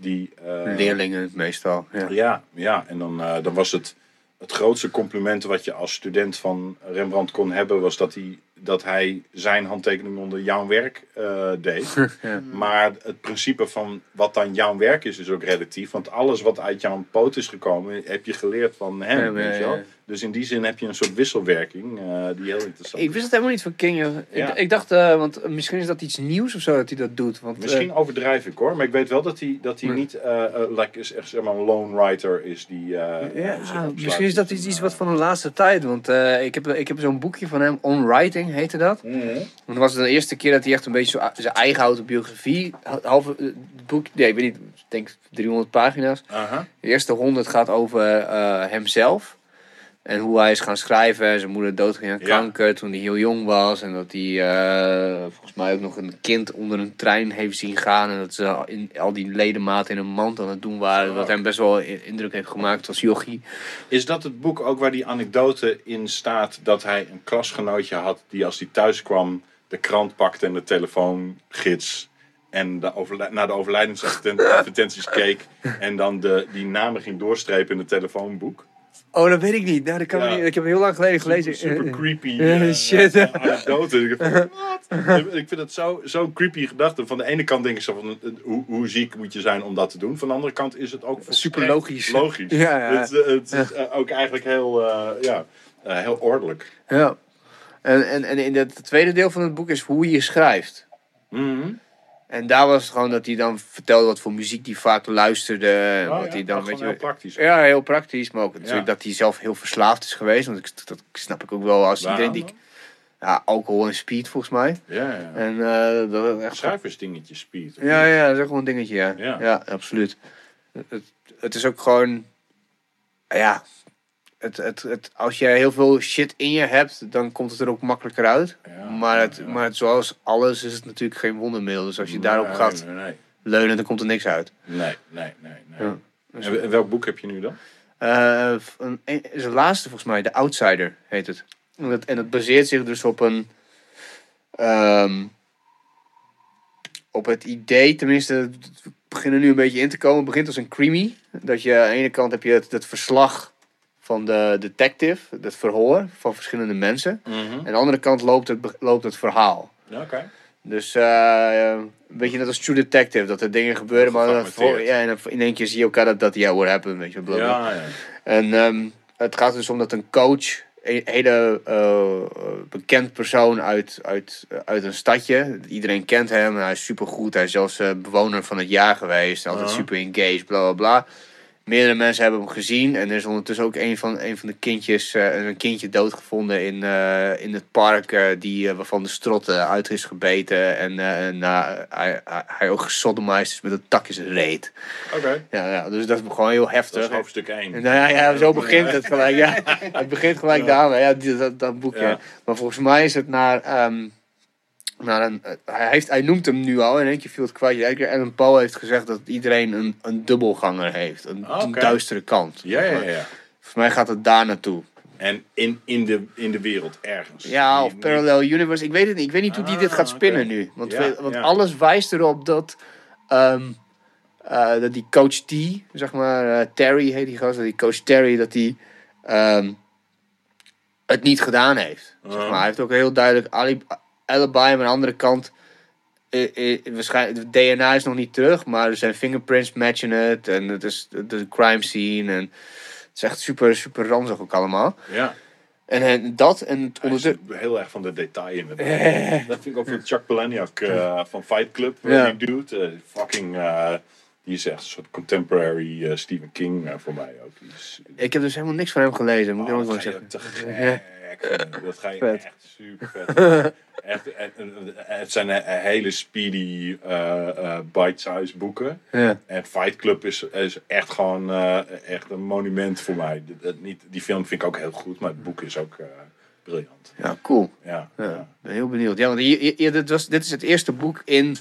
Die, eh, Leerlingen meestal. Ja. ja, ja. en dan, dan was het het grootste compliment wat je als student van Rembrandt kon hebben, was dat hij dat hij zijn handtekening onder jouw werk eh, deed. Ja. Maar het principe van wat dan jouw werk is, is ook relatief. Want alles wat uit jouw poot is gekomen, heb je geleerd van hem. Ja, weet je wel? Dus in die zin heb je een soort wisselwerking eh, die heel interessant Ik is. wist het helemaal niet van King. Ja. Ik, ik dacht, eh, want misschien is dat iets nieuws of zo dat hij dat doet. Want, Misschien overdrijf ik hoor, maar ik weet wel dat hij, dat hij Hmm. niet like, is echt zeg maar een lone writer is die. eh, ja, misschien is dat iets, iets wat van de laatste tijd. Want eh, ik heb, ik heb zo'n boekje van hem, On Writing heette dat. Want dat was de eerste keer dat hij echt een beetje zo, zijn eigen autobiografie, halve eh, het boek, nee, ik weet niet, ik denk 300 pagina's. De eerste 100 gaat over eh, hemzelf. En hoe hij is gaan schrijven. En zijn moeder doodging aan Ja. kanker toen hij heel jong was. En dat hij eh, volgens mij ook nog een kind onder een trein heeft zien gaan. En dat ze in, al die ledematen in een mand aan het doen waren. Wat hem best wel indruk heeft gemaakt als jochie. Is dat het boek ook waar die anekdote in staat dat hij een klasgenootje had die als hij thuis kwam de krant pakte en de telefoongids en de overlij- naar de overlijdensadvertenties keek en dan de, die namen ging doorstrepen in het telefoonboek? Oh, dat weet ik niet. Nou, dat kan Ja. niet. Ik heb heel lang geleden gelezen. Super, super Eh, creepy eh, shit. eh, anekdote. Ik dacht van, wat? Ik vind het zo- zo'n creepy gedachte. Van de ene kant denk ik zo van, eh, hoe, hoe ziek moet je zijn om dat te doen? Van de andere kant is het ook Super logisch. logisch. Ja, ja. Het, eh, het is eh, ook eigenlijk heel, eh, ja, eh, heel ordelijk. Ja. En, en, en in het tweede deel van het boek is hoe je schrijft. Mhm. En daar was het gewoon dat hij dan vertelde wat voor muziek hij vaak luisterde. En Oh, wat ja, hij dan, gewoon weet je, heel praktisch. Ja, heel praktisch. Maar ook natuurlijk Ja. dat hij zelf heel verslaafd is geweest. Want ik, dat snap ik ook wel als iedereen die... Ja, alcohol en speed volgens mij. Ja, ja. En eh, dat echt... Schrijversdingetje, speed. Ja, niet? ja, dat is ook wel een dingetje, ja. Ja. Ja, absoluut. Het, het is ook gewoon... Ja, het, het, het, als je heel veel shit in je hebt, dan komt het er ook makkelijker uit. Ja, maar, het, ja. maar het, zoals alles is het natuurlijk geen wondermiddel. Dus als je daarop gaat Nee, nee, leunen, dan komt er niks uit. nee. nee, nee, nee. Ja. En, welk boek heb je nu dan? Eh, een, is een laatste volgens mij, The Outsider heet het. En het, en het baseert zich dus op een. ehm, op het idee, tenminste, we beginnen nu een beetje in te komen. Het begint als een creamy. Dat je aan de ene kant heb je het, het verslag van de detective, het verhoor van verschillende mensen. En aan de andere kant loopt het, loopt het verhaal. Ja, Oké. Dus eh, een beetje net als True Detective, dat er dingen gebeuren, maar dan ja, en in één keer zie je elkaar dat dat ja, what happened, weet je, bla. Ja, ja. En ehm, het gaat dus om dat een coach, een hele eh, eh, bekend persoon uit, uit, uit een stadje. Iedereen kent hem, hij is supergoed. Hij is zelfs eh, bewoner van het jaar geweest. Altijd super engaged, bla bla bla. Meerdere mensen hebben hem gezien. En er is ondertussen ook een van, een van de kindjes, eh, een kindje doodgevonden in, eh, in het park. eh, die, waarvan de strot uit is gebeten. En, eh, en hij, hij, hij ook gesodomized is met een tak in zijn reet. Oké. Ja, ja, dus dat is gewoon heel heftig. Dat is hoofdstuk 1. Nou ja, ja, zo begint het gelijk. Ja. Het begint gelijk Ja. daarmee, ja, die- dat, dat boekje. Ja. Maar volgens mij is het naar, ehm, eh, Hij, heeft, hij noemt hem nu al, in één keer viel het kwartje. Allan Poe heeft gezegd dat iedereen een, een dubbelganger heeft. Een, Ah, een duistere kant. Ja, ja, ja. Volgens mij gaat het daar naartoe. En in, in, de, in de wereld ergens. Ja, of Parallel Universe. Ik weet het niet. Ik weet niet hoe die dit Ah, gaat spinnen nu. Want, Ja, we- want ja. alles wijst erop dat, ehm, eh, dat die coach T, zeg maar, eh, Terry heet die gast, dat die coach Terry, dat die ehm, het niet gedaan heeft. Zeg Ah. maar. Hij heeft ook heel duidelijk ali- alibi, maar aan de andere kant, eh, eh, waarschijnlijk, het DNA is nog niet terug, maar zijn fingerprints matchen het en het is de crime scene en het is echt super, super ranzig ook allemaal. Ja, En, en dat en is ondertussen... heel erg van de detail inderdaad. Dat vind ik ook van Chuck Palahniuk eh, van Fight Club. Ja. Die eh, fucking, eh, die is echt een soort contemporary eh, Stephen King eh, voor mij ook. Is, Ik heb dus helemaal niks van hem gelezen, moet ik Oh, ook wel ga je zeggen. te gek. Dat ga je Vet. echt super vet echt, Het zijn hele speedy eh bite-size boeken. Ja. En Fight Club is, is echt gewoon eh, echt een monument voor mij. Dat- dat niet, die film vind ik ook heel goed, maar het boek is ook briljant. ja, cool. Ja, Ja, ja. ben heel benieuwd. Ja, want hier, hier, dit, was, dit is het eerste boek in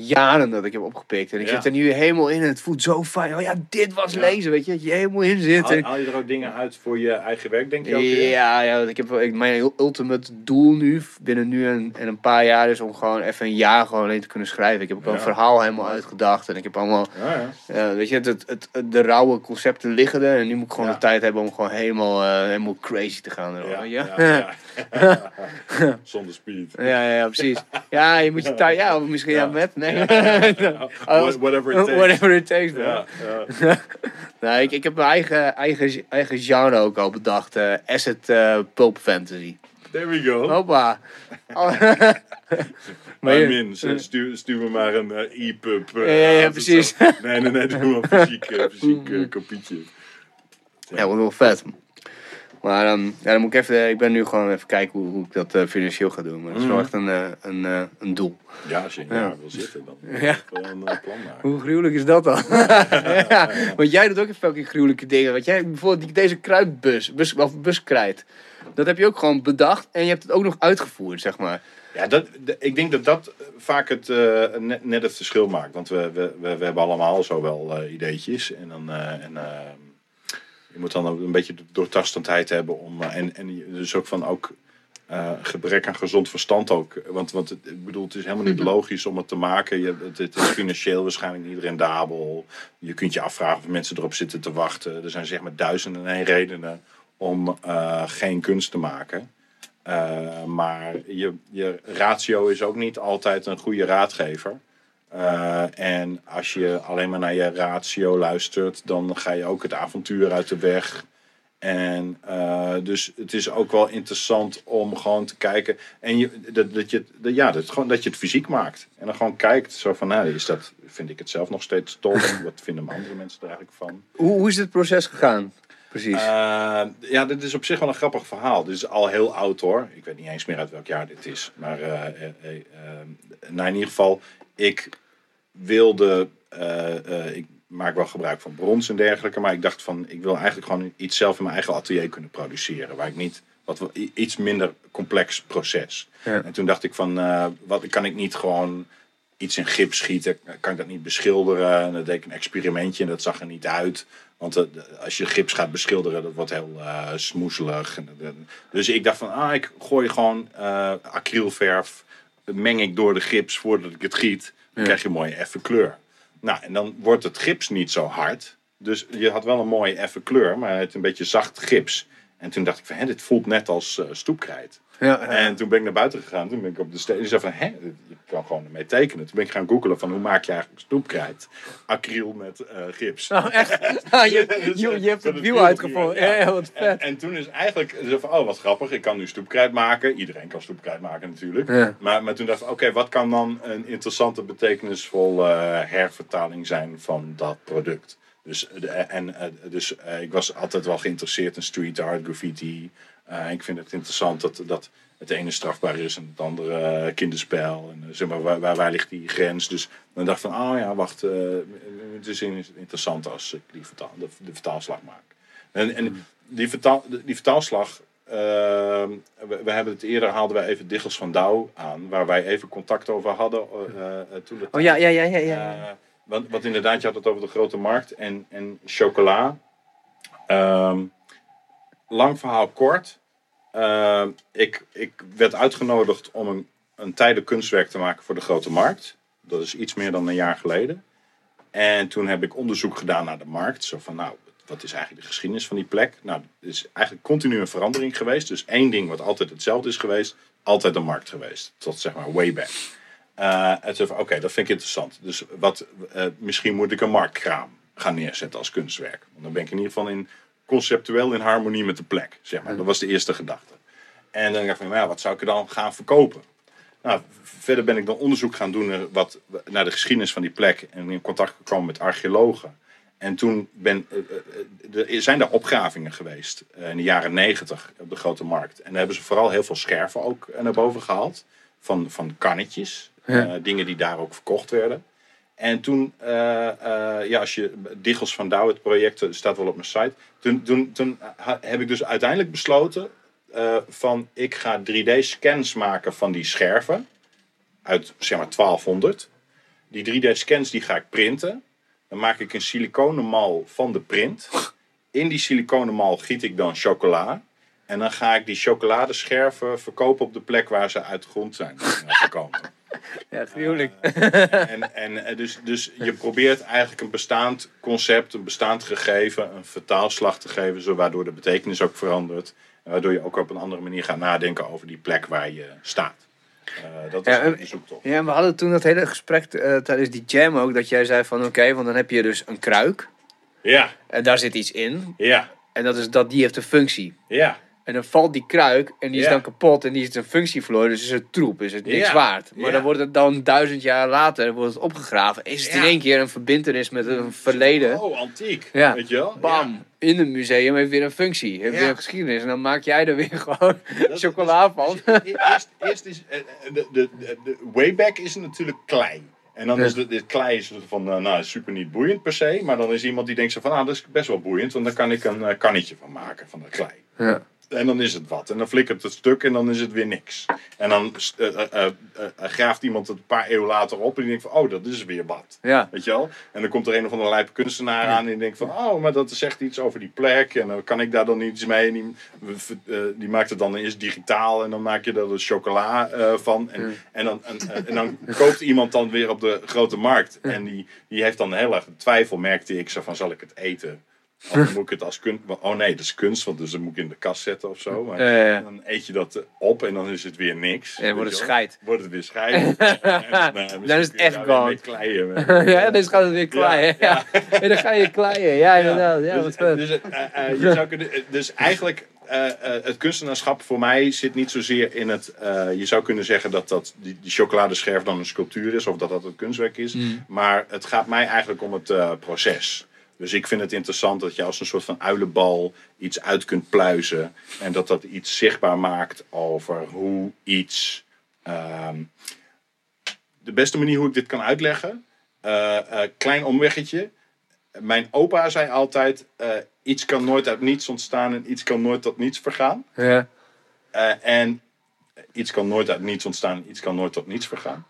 jaren dat ik heb opgepikt. En ik Ja. zit er nu helemaal in en het voelt zo fijn. Oh ja, dit was Ja. lezen, weet je. Dat je helemaal in zit. Haal, haal je er ook dingen uit voor je eigen werk, denk je ook? weer? Ja, ja ik heb ik, mijn ultimate doel nu, binnen nu en, en een paar jaar, is om gewoon even een jaar gewoon alleen te kunnen schrijven. Ik heb ook wel een Ja. verhaal helemaal uitgedacht. En ik heb allemaal, Ja, ja. eh, weet je, het, het, het- de rauwe concepten liggen er. En nu moet ik gewoon Ja. de tijd hebben om gewoon helemaal, eh, helemaal crazy te gaan. erop, Ja, ja, ja. Zonder speed. Ja, ja, ja, precies. Ja, je moet je tijd, ja, misschien ja, Ja. met, nee. What- Whatever it takes. Whatever it takes. Ja. Nee, ik, ik heb mijn eigen, eigen, eigen genre ook al bedacht. eh, asset eh, pulp fantasy. There we go. Hoppa. Oh. Maar ze- stuur, stuur me maar een eh, e-pub. eh, Ja, precies. Nee, nee, nee, doe maar een fysiek, fysiek kopietje. Ja, wordt wel vet. Maar ehm, ja, dan moet ik even, ik ben nu gewoon even kijken hoe, hoe ik dat eh, financieel ga doen. Maar dat is wel Mhm. echt een, eh, een, eh, een doel. Ja, als je Ja. ja. wil zitten, dan moet je Ja. wel een eh, plan maken. Hoe gruwelijk is dat dan? ja, want jij doet ook even fucking gruwelijke dingen. Want jij, bijvoorbeeld die, deze kruidbus, bus, of buskrijt. Dat heb je ook gewoon bedacht en je hebt het ook nog uitgevoerd, zeg maar. Ja, dat, ik denk dat dat vaak het eh, net, net het verschil maakt. Want we, we, we, we hebben allemaal zo wel eh, ideetjes. En, dan, eh, en eh, je moet dan ook een beetje doortastendheid hebben. Om, eh, en, en dus ook van ook eh, gebrek aan gezond verstand ook. Want, want het, ik bedoel, het is helemaal niet logisch om het te maken. Je, het, het is financieel waarschijnlijk niet rendabel. Je kunt je afvragen of mensen erop zitten te wachten. Er zijn zeg maar duizenden en één redenen om eh, geen kunst te maken. Uh, maar je, je ratio is ook niet altijd een goede raadgever. Uh, en als je alleen maar naar je ratio luistert, dan ga je ook het avontuur uit de weg. En uh, dus het is ook wel interessant om gewoon te kijken. En je, dat, dat, je, dat, ja, dat, gewoon, dat je het fysiek maakt. En dan gewoon kijkt, zo van, nou, is dat, vind ik het zelf nog steeds tof? Wat vinden andere mensen er eigenlijk van? Hoe, hoe is dit proces gegaan? Precies. Uh, ja, dit is op zich wel een grappig verhaal. Dit is al heel oud hoor. Ik weet niet eens meer uit welk jaar dit is. Maar nou, in ieder geval, ik wilde. eh, ik maak wel gebruik van brons en dergelijke. Maar ik dacht van, ik wil eigenlijk gewoon iets zelf in mijn eigen atelier kunnen produceren. Waar ik niet. Wat iets minder complex proces. Ja. En toen dacht ik van, uh, wat kan ik niet gewoon iets in gips schieten? Kan ik dat niet beschilderen? En dan deed ik een experimentje en dat zag er niet uit. Want uh, als je gips gaat beschilderen, dat wordt heel uh, uh, dus ik dacht van, ah, ik gooi gewoon acrylverf, meng ik door de gips voordat ik het giet. Dan krijg je een mooie effe kleur. Nou, en dan wordt het gips niet zo hard. Dus je had wel een mooie effe kleur, maar het een beetje zacht gips. En toen dacht ik van, hé, dit voelt net als uh, stoepkrijt. Ja. En toen ben ik naar buiten gegaan. Toen ben ik op de steen. Die zei van, hè, je kan gewoon ermee tekenen. Toen ben ik gaan googelen van, hoe maak je eigenlijk stoepkrijt? Acryl met uh, gips. Oh, echt? Ah, je, je, je hebt het wiel uitgevonden. Ja. ja, wat vet. En, en, toen is eigenlijk, zo van, oh wat grappig, ik kan nu stoepkrijt maken. Iedereen kan stoepkrijt maken natuurlijk. Ja. Maar, maar toen dacht ik, oké, okay, wat kan dan een interessante, betekenisvolle uh, hervertaling zijn van dat product? Dus, en, dus ik was altijd wel geïnteresseerd in street art, graffiti. Uh, ik vind het interessant dat, dat het ene strafbaar is en het andere uh, kinderspel. En, zeg maar, waar, waar, waar, ligt die grens? Dus dan dacht ik van, oh ja, wacht, uh, het is interessant als ik die vertaal, de, de vertaalslag maak. En, en die, vertaal, die vertaalslag, ehm, we, we, hebben het eerder, haalden wij even Diggels van Douw aan, waar wij even contact over hadden. eh, toen het, oh ja, ja, ja, ja. ja. want, want inderdaad, je had het over de grote markt en, en chocola. Um, lang verhaal kort. Uh, ik, ik werd uitgenodigd om een, een tijden kunstwerk te maken voor de grote markt. Dat is iets meer dan een jaar geleden. En toen heb ik onderzoek gedaan naar de markt. Zo van, nou, wat is eigenlijk de geschiedenis van die plek? Nou, er is eigenlijk continu een verandering geweest. Dus één ding wat altijd hetzelfde is geweest, altijd een markt geweest. Tot zeg maar way back. En toen oké, okay, dat vind ik interessant. Dus wat, uh, misschien moet ik een marktkraam gaan neerzetten als kunstwerk. Want dan ben ik in ieder geval in conceptueel in harmonie met de plek. Zeg maar. Dat was de eerste gedachte. En dan dacht ik van, ja, wat zou ik er dan gaan verkopen? Nou, verder ben ik dan onderzoek gaan doen naar, wat, naar de geschiedenis van die plek. En in contact gekomen met archeologen. En toen ben, uh, er zijn daar opgravingen geweest in de jaren negentig op de Grote Markt. En daar hebben ze vooral heel veel scherven ook naar boven gehaald. Van, van kannetjes. Ja. dingen die daar ook verkocht werden. En toen, uh, uh, ja, als je Diggels van Douw, het project staat wel op mijn site. Toen, toen, toen heb ik dus uiteindelijk besloten van ik ga 3D-scans maken van die scherven uit zeg maar 1200. Die 3D-scans die ga ik printen. Dan maak ik een siliconenmal van de print. In die siliconenmal giet ik dan chocola. En dan ga ik die chocoladescherven verkopen op de plek waar ze uit de grond zijn eh, gekomen. Ja, gruwelijk. En, en eh, dus, dus je probeert eigenlijk een bestaand concept, een bestaand gegeven, een vertaalslag te geven, zo waardoor de betekenis ook verandert. En waardoor je ook op een andere manier gaat nadenken over die plek waar je staat. Eh, dat is Ja, en- de zoektocht. Ja, we hadden toen dat hele gesprek eh, tijdens die jam ook, dat jij zei van oké, want dan heb je dus een kruik. Ja, En daar zit iets in. ja, En dat is dat die heeft een functie. ja. En dan valt die kruik en die is dan kapot en die is een functie verloren. Dus is het troep, is het niks waard. Maar dan wordt het dan duizend jaar later wordt het opgegraven. Is het in één keer een verbindenis met een verleden. Oh, antiek. Ja. Weet je wel? Bam! In een museum heeft weer een functie. Heeft Ja. weer een geschiedenis. En dan maak jij er weer gewoon. Dat- chocola van. dus- eerst, eerst is eh, eh, de, de, de, wayback is natuurlijk klei. En dan is de, de klei is van, eh, nou, super niet boeiend per se. Maar dan is iemand die denkt zo van, nou, dat is best wel boeiend. Want dan kan ik een kannetje van maken van de klei. Ja. En dan is het wat. En dan flikkert het stuk en dan is het weer niks. En dan eh, graaft iemand het een paar eeuwen later op en die denkt van, oh, dat is weer wat. ja. Weet je wel? En dan komt er een of andere lijpe kunstenaar aan en die denkt van, oh, maar dat zegt iets over die plek. En dan kan ik daar dan iets mee. En die, die maakt het dan eerst digitaal en dan maak je er chocola van. En, en, dan, en, en dan koopt iemand dan weer op de grote markt. En die, die heeft dan heel erg twijfel, merkte ik, zo van, zal ik het eten? Of dan moet ik het als kunst... Oh nee, dat is kunst, want dus dan moet ik in de kast zetten of zo. Maar dan eet je dat op en dan is het weer niks. En wordt het scheid. Wordt het weer scheid. Dan is het echt gone. gone. ja, dus gaat het weer kleien. Ja, En dan ga je kleien. Ja, inderdaad. Ja, wat dus, dus, eh, eh, je zou kunnen, dus eigenlijk, eh, eh, het kunstenaarschap voor mij zit niet zozeer in het. eh, je zou kunnen zeggen dat, dat die, die chocoladescherf dan een sculptuur is of dat dat een kunstwerk is. Mm. Maar het gaat mij eigenlijk om het eh, proces. Dus ik vind het interessant dat je als een soort van uilenbal iets uit kunt pluizen. En dat dat iets zichtbaar maakt over hoe iets. ehm, de beste manier hoe ik dit kan uitleggen. eh, eh, klein omweggetje. Mijn opa zei altijd: eh, iets kan nooit uit niets ontstaan en iets kan nooit tot niets vergaan. Ja. En iets kan nooit uit niets ontstaan en iets kan nooit tot niets vergaan.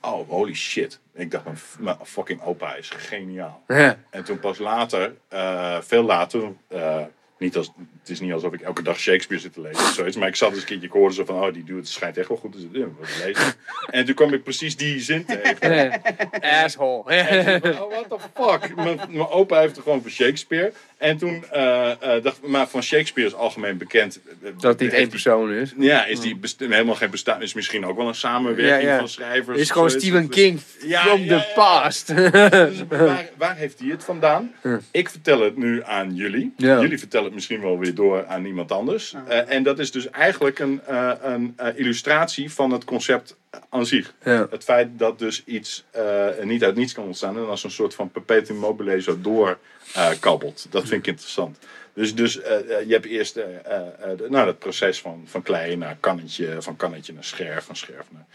Oh, holy shit. Ik dacht, mijn, mijn fucking opa is geniaal. Ja. En toen pas later, eh, veel later, eh, niet als, het is niet alsof ik elke dag Shakespeare zit te lezen of zoiets, maar ik zat eens een keertje, ik hoorde zo van, oh, die dude schijnt echt wel goed te zitten. lezen. En toen kwam ik precies die zin tegen. Asshole. Toen oh, what the fuck? Mijn, opa heeft er gewoon van Shakespeare. En toen eh, eh, dacht ik, maar van Shakespeare is algemeen bekend. eh, Dat het niet heeft één persoon is. Ja, is die helemaal geen bestaan. Is misschien ook wel een samenwerking Ja, ja. van schrijvers. Het is gewoon. Stephen King Ja, from ja, the past. Dus waar, waar heeft hij het vandaan? Ik vertel het nu aan jullie. Ja. Jullie vertellen het misschien wel weer door aan iemand anders. Eh, en dat is dus eigenlijk een, eh, een eh, illustratie van het concept aan zich. Ja. Het feit dat dus iets eh, niet uit niets kan ontstaan en als een soort van perpetuum mobile zo doorkabbelt. dat vind ik interessant. Dus, dus je hebt eerst eh, eh, eh, de- nou, dat proces van, van klei naar kannetje, van kannetje naar scherf, van scherf naar.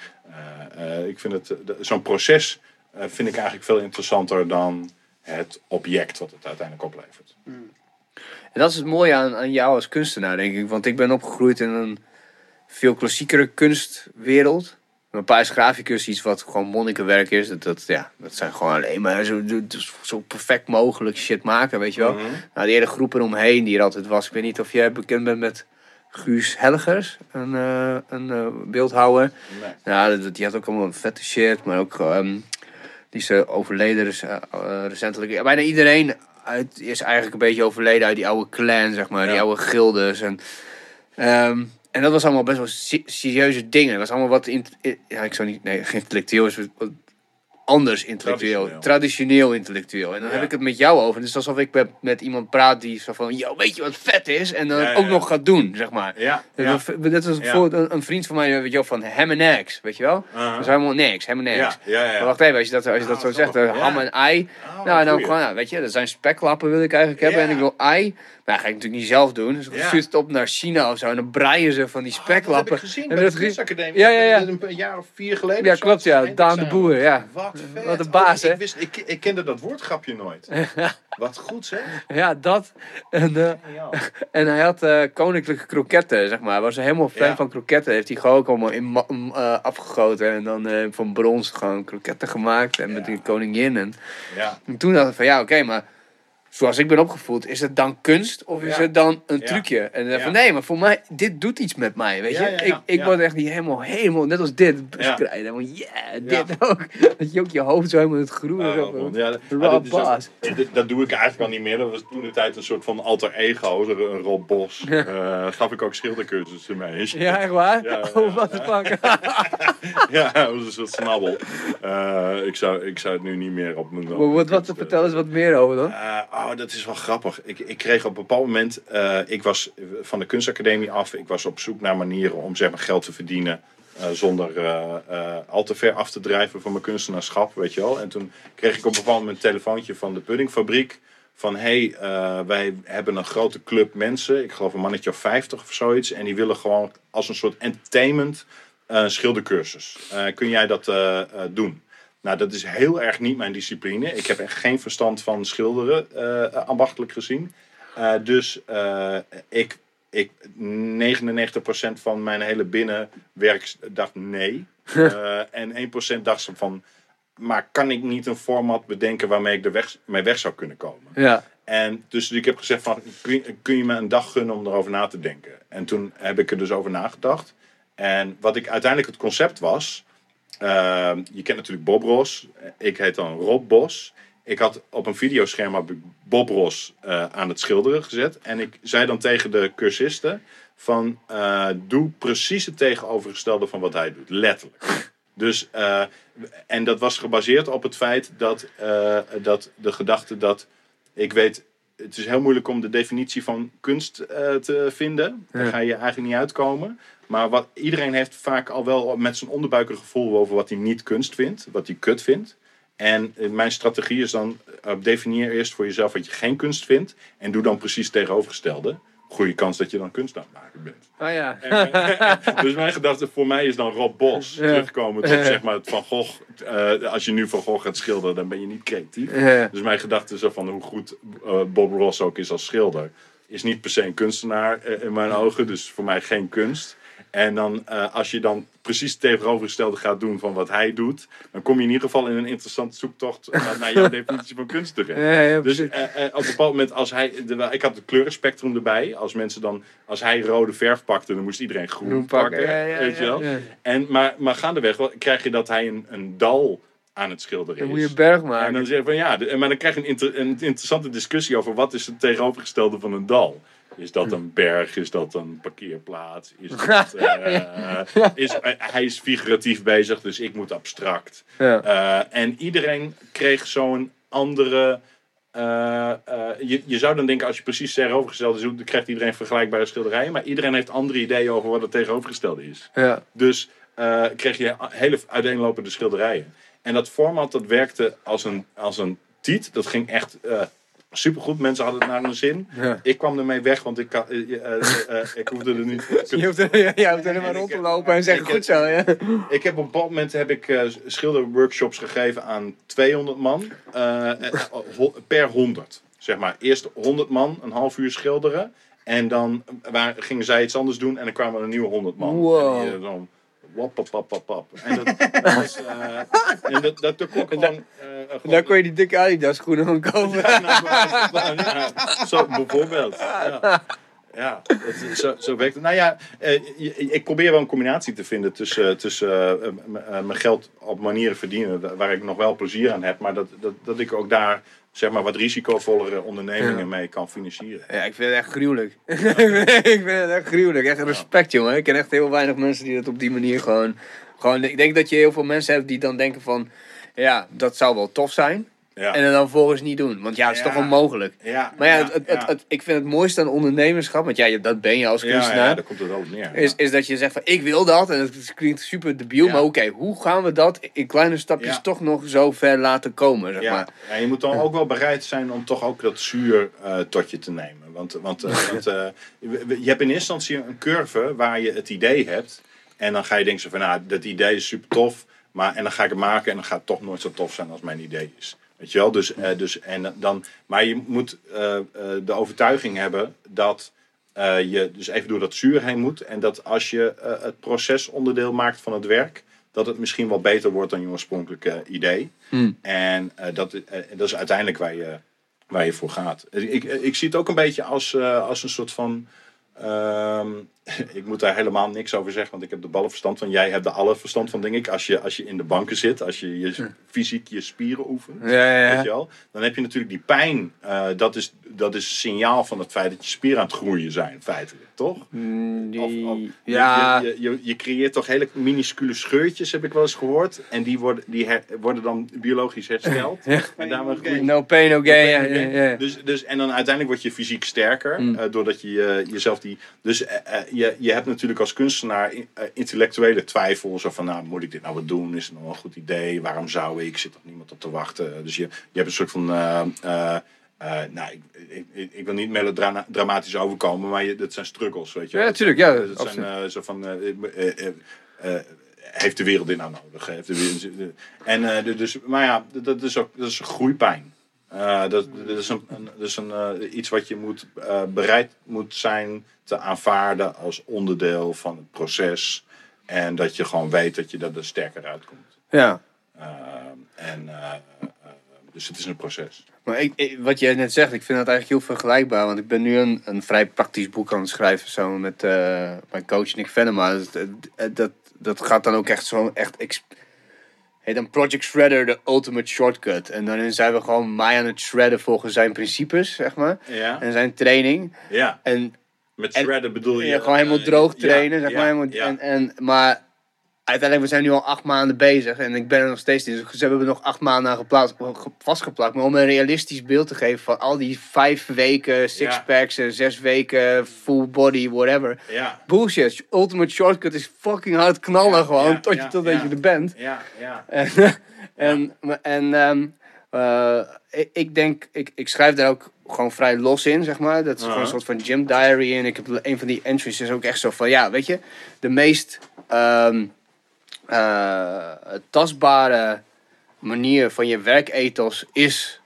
eh, eh, ik vind het, de- zo'n proces eh, vind ik eigenlijk veel interessanter dan het object wat het uiteindelijk oplevert. En dat is het mooie aan, aan jou als kunstenaar, denk ik. Want ik ben opgegroeid in een veel klassiekere kunstwereld. Mijn pa is graficus, iets wat gewoon monnikenwerk is. Dat, dat, ja, dat zijn gewoon alleen maar zo, zo perfect mogelijk shit maken, weet je wel. Mhm. Nou, die hele groep eromheen die er altijd was. Ik weet niet of jij bekend bent met Guus Helgers, een, eh, een eh, beeldhouwer. Nee. Dat, die had ook allemaal vette shit, maar ook ehm, die is eh, overleden dus, recentelijk. Bijna iedereen uit, is eigenlijk een beetje overleden uit die oude clan, zeg maar, die oude gildes. En, ehm, en dat was allemaal best wel se- serieuze dingen. Dat was allemaal wat, in, ja, ik zou niet, nee, geen intellectueel, is wat anders intellectueel. Traditioneel. Traditioneel, intellectueel. En dan Ja. heb ik het met jou over. Het is alsof ik met, met iemand praat die zo van, yo, weet je wat vet is? En dan Ja, ja, ook nog gaat doen, zeg maar. Ja, Dus Dit is bijvoorbeeld een, vriend van mij, weet je wel, van ham en eggs, weet je wel? Uh-huh. Dat is helemaal niks, ham en eggs. Ja, ja, ja. Maar wacht even, als je dat, als je dat Ah, zo zegt, eh, ham en ei. Oh, nou, dan gewoon, ja, weet je, dat zijn speklappen wil ik eigenlijk hebben. En ik wil ei. Dat ga ik natuurlijk niet zelf doen. Dus ik Ja. het op naar China of zo. En dan braaien ze van die Oh, dat heb speklappen. ik gezien En bij de kunstacademie. Ja, ja, ja. Een jaar of vier geleden. Ja, klopt, ja. Daan de. Boer, ja. Wat vet. Wat een baas, Oh, hè? Ik, wist, ik, ik kende dat woordgrapje nooit. Wat goed, zeg. Ja, dat. En, eh, en hij had eh, koninklijke kroketten, zeg maar. Hij was helemaal fan Ja. van kroketten. Heeft hij gewoon ook allemaal in eh, afgegoten. En dan van brons gewoon kroketten gemaakt. En met die koningin. En, Ja. en toen dacht ik van, ja, oké, maar... Zoals ik ben opgevoed, is het dan kunst of is Ja. het dan een Ja. trucje? En dan Ja. van nee, maar voor mij, dit doet iets met mij, weet je? Ja, ja, ja. Ik, ik Ja. word echt niet helemaal, helemaal, net als dit, Ja. bestrijden. Van yeah, dit ook. Dat je ook je hoofd zo helemaal het groene man. ja, is dit- dat doe ik eigenlijk al niet meer. Dat was toen de tijd een soort van alter ego. Een Rob Bos. Eh gaf ik ook schildercursussen mee. Ja, echt waar? Ja, ja, oh, wat de fuck. Ja, dat was een soort snabbel. Eh, ik, zou, ik zou het nu niet meer op mijn... Wat, wat, vertel eens wat meer over dan. Eh, oh, dat is wel grappig. Ik, ik kreeg op een bepaald moment, eh, ik was van de kunstacademie af. Ik was op zoek naar manieren om zeg maar, geld te verdienen. eh, zonder eh, al te ver af te drijven van mijn kunstenaarschap, weet je wel. En toen kreeg ik op een bepaald moment een telefoontje van de puddingfabriek. Van, hey, eh, wij hebben een grote club mensen. Ik geloof een mannetje of 50 of zoiets. En die willen gewoon als een soort entertainment een schildercursus. Kun jij dat doen? Nou, dat is heel erg niet mijn discipline. Ik heb echt geen verstand van schilderen, eh, ambachtelijk gezien. Eh, dus eh, ik, ik, 99% van mijn hele binnenwerk dacht nee. En 1% dacht ze van, maar kan ik niet een format bedenken waarmee ik er weg, mee weg zou kunnen komen? Ja. En dus ik heb gezegd van, kun je, kun je me een dag gunnen om erover na te denken? En toen heb ik er dus over nagedacht. En wat ik uiteindelijk het concept was, eh, je kent natuurlijk Bob Ross. Ik heet dan Rob Bos. Ik had op een videoscherm Bob Ross eh, aan het schilderen gezet. En ik zei dan tegen de cursisten van, eh, doe precies het tegenovergestelde van wat hij doet. Letterlijk. Dus, eh, en dat was gebaseerd op het feit dat, dat de gedachte dat ik weet, het is heel moeilijk om de definitie van kunst te vinden. Daar ga je eigenlijk niet uitkomen. Maar wat, iedereen heeft vaak al wel met zijn onderbuik een gevoel over wat hij niet kunst vindt, wat hij kut vindt. En eh, mijn strategie is dan, eh, definieer eerst voor jezelf wat je geen kunst vindt. En doe dan precies het tegenovergestelde. Goede kans dat je dan kunst aan het maken bent. Oh ja. dus mijn gedachte voor mij is dan Rob Bos. Ja. Terugkomen tot zeg maar het Van Gogh. eh, als je nu Van Gogh gaat schilderen, dan ben je niet creatief. Ja. Dus mijn gedachte is van hoe goed eh, Bob Ross ook is als schilder. Is niet per se een kunstenaar eh, in mijn ogen. Dus voor mij geen kunst. En dan eh, als je dan precies het tegenovergestelde gaat doen van wat hij doet. Dan kom je in ieder geval in een interessante zoektocht naar, jouw definitie van kunst terecht. Ja, ja, Dus eh, eh, op een bepaald moment, als hij, de, ik had het kleurenspectrum erbij. Als mensen dan, als hij rode verf pakte, dan moest iedereen groen, Groen pakken. ja, weet je wel? En, maar, maar gaandeweg krijg je dat hij een, een dal aan het schilderen Dan is. moet je een berg En maken. dan zeg je van ja, de- maar dan krijg je een, inter- een interessante discussie over wat is het tegenovergestelde van een dal. Is dat een berg? Is dat een parkeerplaats? Is dat, eh, is, eh, hij is figuratief bezig, dus ik moet abstract. Ja. Eh, en iedereen kreeg zo'n andere. je, je zou dan denken, als je precies tegenovergestelde zoekt, dan krijgt iedereen vergelijkbare schilderijen. Maar iedereen heeft andere ideeën over wat het tegenovergestelde is. Ja. Dus kreeg je hele uiteenlopende schilderijen. En dat format dat werkte als een, als een tiet. Dat ging echt supergoed. Mensen hadden het naar hun zin. Ja. Ik kwam ermee weg, want ik, kan- eh, eh, eh, ik hoefde er niet... Je hoeft er, je hoeft er maar rond te lopen en zeggen, goed zo, ja. Ik heb op een bepaald moment heb ik schilderworkshops gegeven aan 200 man per 100. Zeg maar, eerst 100 man een half uur schilderen. En dan waar, gingen zij iets anders doen en dan kwamen er een nieuwe 100 man. Wow. En die, dan, wap. En dat, dat was, en dat, dat, dat kon ik gewoon... gewoon Daar kon je die dikke Adidas schoenen van kopen. ja, nou, maar- maar- ja, zo bijvoorbeeld. Ja, ja dat, zo, zo werkt het. Nou ja, eh, ik probeer wel een combinatie te vinden tussen, tussen eh, eh, mijn geld op manieren verdienen wa- waar ik nog wel plezier aan heb, maar dat, dat, dat ik ook daar zeg maar wat risicovollere ondernemingen Ja. mee kan financieren. Ja, ik vind het echt gruwelijk. ik vind het echt gruwelijk. Echt respect, jongen. Ik ken echt heel weinig mensen die dat op die manier gewoon... gewoon ik denk dat je heel veel mensen hebt die dan denken van... Ja, dat zou wel tof zijn. Ja. en dan volgens niet doen. Want ja, het is Ja. toch onmogelijk. Ja, Maar ja, het, het, ik vind het mooiste aan ondernemerschap, want ja, dat ben je als kunstenaar. ja, daar komt het wel op neer. Is, is dat je zegt van ik wil dat en het klinkt super debiel, maar oké, hoe gaan we dat in kleine stapjes toch nog zo ver laten komen, zeg Ja, maar. ja, je moet dan ook wel bereid zijn om toch ook dat zuur eh, tot je te nemen. Want, want, eh, want eh, je hebt in eerste instantie een curve waar je het idee hebt. En dan ga je denken van, nou, dat idee is super tof. Maar, en dan ga ik het maken en dan gaat het toch nooit zo tof zijn als mijn idee is. Weet je wel? Dus, eh, dus, en dan, maar je moet eh, eh, de overtuiging hebben dat je dus even door dat zuur heen moet. En dat als je het proces onderdeel maakt van het werk, dat het misschien wel beter wordt dan je oorspronkelijke idee. Hmm. En dat, dat is uiteindelijk waar je, waar je voor gaat. Ik, ik zie het ook een beetje als, als een soort van. Ehm, ik moet daar helemaal niks over zeggen, want ik heb de ballen verstand van. Jij hebt de alle verstand van, denk ik. Als je, als je in de banken zit, als je, je fysiek je spieren oefent. Ja, ja, Weet je wel? Dan heb je natuurlijk die pijn. eh, dat, is, dat is signaal van het feit dat je spieren aan het groeien zijn, feitelijk, toch? Mm, die- Of- of- je- ja, Je, je, je, je creëert toch hele minuscule scheurtjes, heb ik wel eens gehoord. En die worden, die her- worden dan biologisch hersteld. En daarmee groeien no pain, no gain. Dus, dus, en dan uiteindelijk word je fysiek sterker. Mm. eh, doordat je eh, Dus eh, eh, je, je hebt natuurlijk als kunstenaar in- eh, intellectuele twijfels. Of van nou, moet ik dit nou wat doen? Is het nou wel een goed idee? Waarom zou ik? Zit er niemand op te wachten? Dus je, je hebt een soort van. nou, ik, ik, ik, wil niet melodramatisch overkomen, maar je, dat zijn struggles, weet je. Ja, natuurlijk, ja, Dat zijn zo van. heeft de wereld dit nou nodig? Heeft de wereld, en eh, dus, maar ja, dat is ook dat is een groeipijn. Eh, dat, dat is, een, een- dat is een, eh, iets wat je moet, eh, bereid moet zijn te aanvaarden als onderdeel van het proces. En dat je gewoon weet dat je dat er sterker uitkomt. ja. En, dus het is een proces. Maar ik, ik- wat jij net zegt, ik vind dat eigenlijk heel vergelijkbaar. Want ik ben nu een, een vrij praktisch boek aan het schrijven samen met mijn coach Nick Venema. Dat, dat, dat, dat gaat dan ook echt zo echt... heet dan Project Shredder, de ultimate shortcut. En daarin zijn we gewoon mij aan het shredden volgens zijn principes, zeg maar. Ja, En zijn training. ja. En met en- shredder bedoel je... ja, gewoon helemaal eh, droog trainen, zeg maar. Helemaal, en, en, maar uiteindelijk, we zijn nu al acht maanden bezig. En ik ben er nog steeds in. Dus ze hebben er nog acht maanden aan geplaatst, ge- vastgeplakt. Maar om een realistisch beeld te geven van al die vijf weken sixpacks, en zes weken full body, whatever. ja, Bullshit. Ultimate shortcut is fucking hard knallen Ja, gewoon. ja, tot ja, je tot ja. je er bent. ja, ja. En, en, en ehm, eh, ik, ik denk, ik, ik schrijf daar ook gewoon vrij los in, zeg maar. Dat is gewoon een Uh-huh. soort van gym diary. En ik heb een van die entries is ook echt zo van, ja, weet je, de meest ehm, eh, tastbare manier van je werkethos is,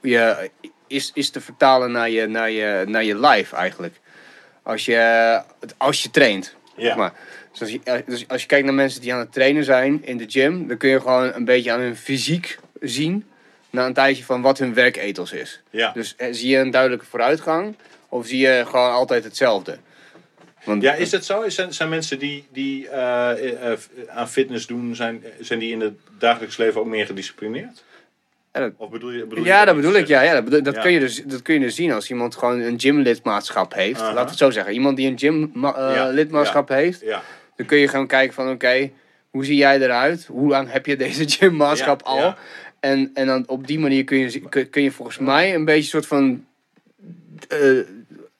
je, is, is te vertalen naar je, naar, je, naar je life eigenlijk. Als je, als je traint. Ja. Zeg maar. Dus als, je, eh, dus als je kijkt naar mensen die aan het trainen zijn in de gym, dan kun je gewoon een beetje aan hun fysiek zien, na een tijdje van wat hun werkethos is. ja. Dus eh, zie je een duidelijke vooruitgang, of zie je gewoon altijd hetzelfde? Want, Ja, is dat zo? Zijn, zijn mensen die, die eh, eh, eh, aan fitness doen, zijn, zijn die in het dagelijks leven ook meer gedisciplineerd? Ja, dat- Of bedoel je, bedoel je Ja, dat niet bedoel ik. Ja, ja, dat, bedoel- dat, Ja. Kun je dus, dat kun je dus zien als iemand gewoon een gymlidmaatschap heeft. Laat het zo zeggen. Iemand die een Ja, gymlidmaatschap heeft. Ja, Dan kun je gewoon kijken van oké, hoe zie jij eruit? Hoe lang heb je deze gymmaatschap al? En, en dan op die manier kun je, kun je volgens mij een beetje een soort van...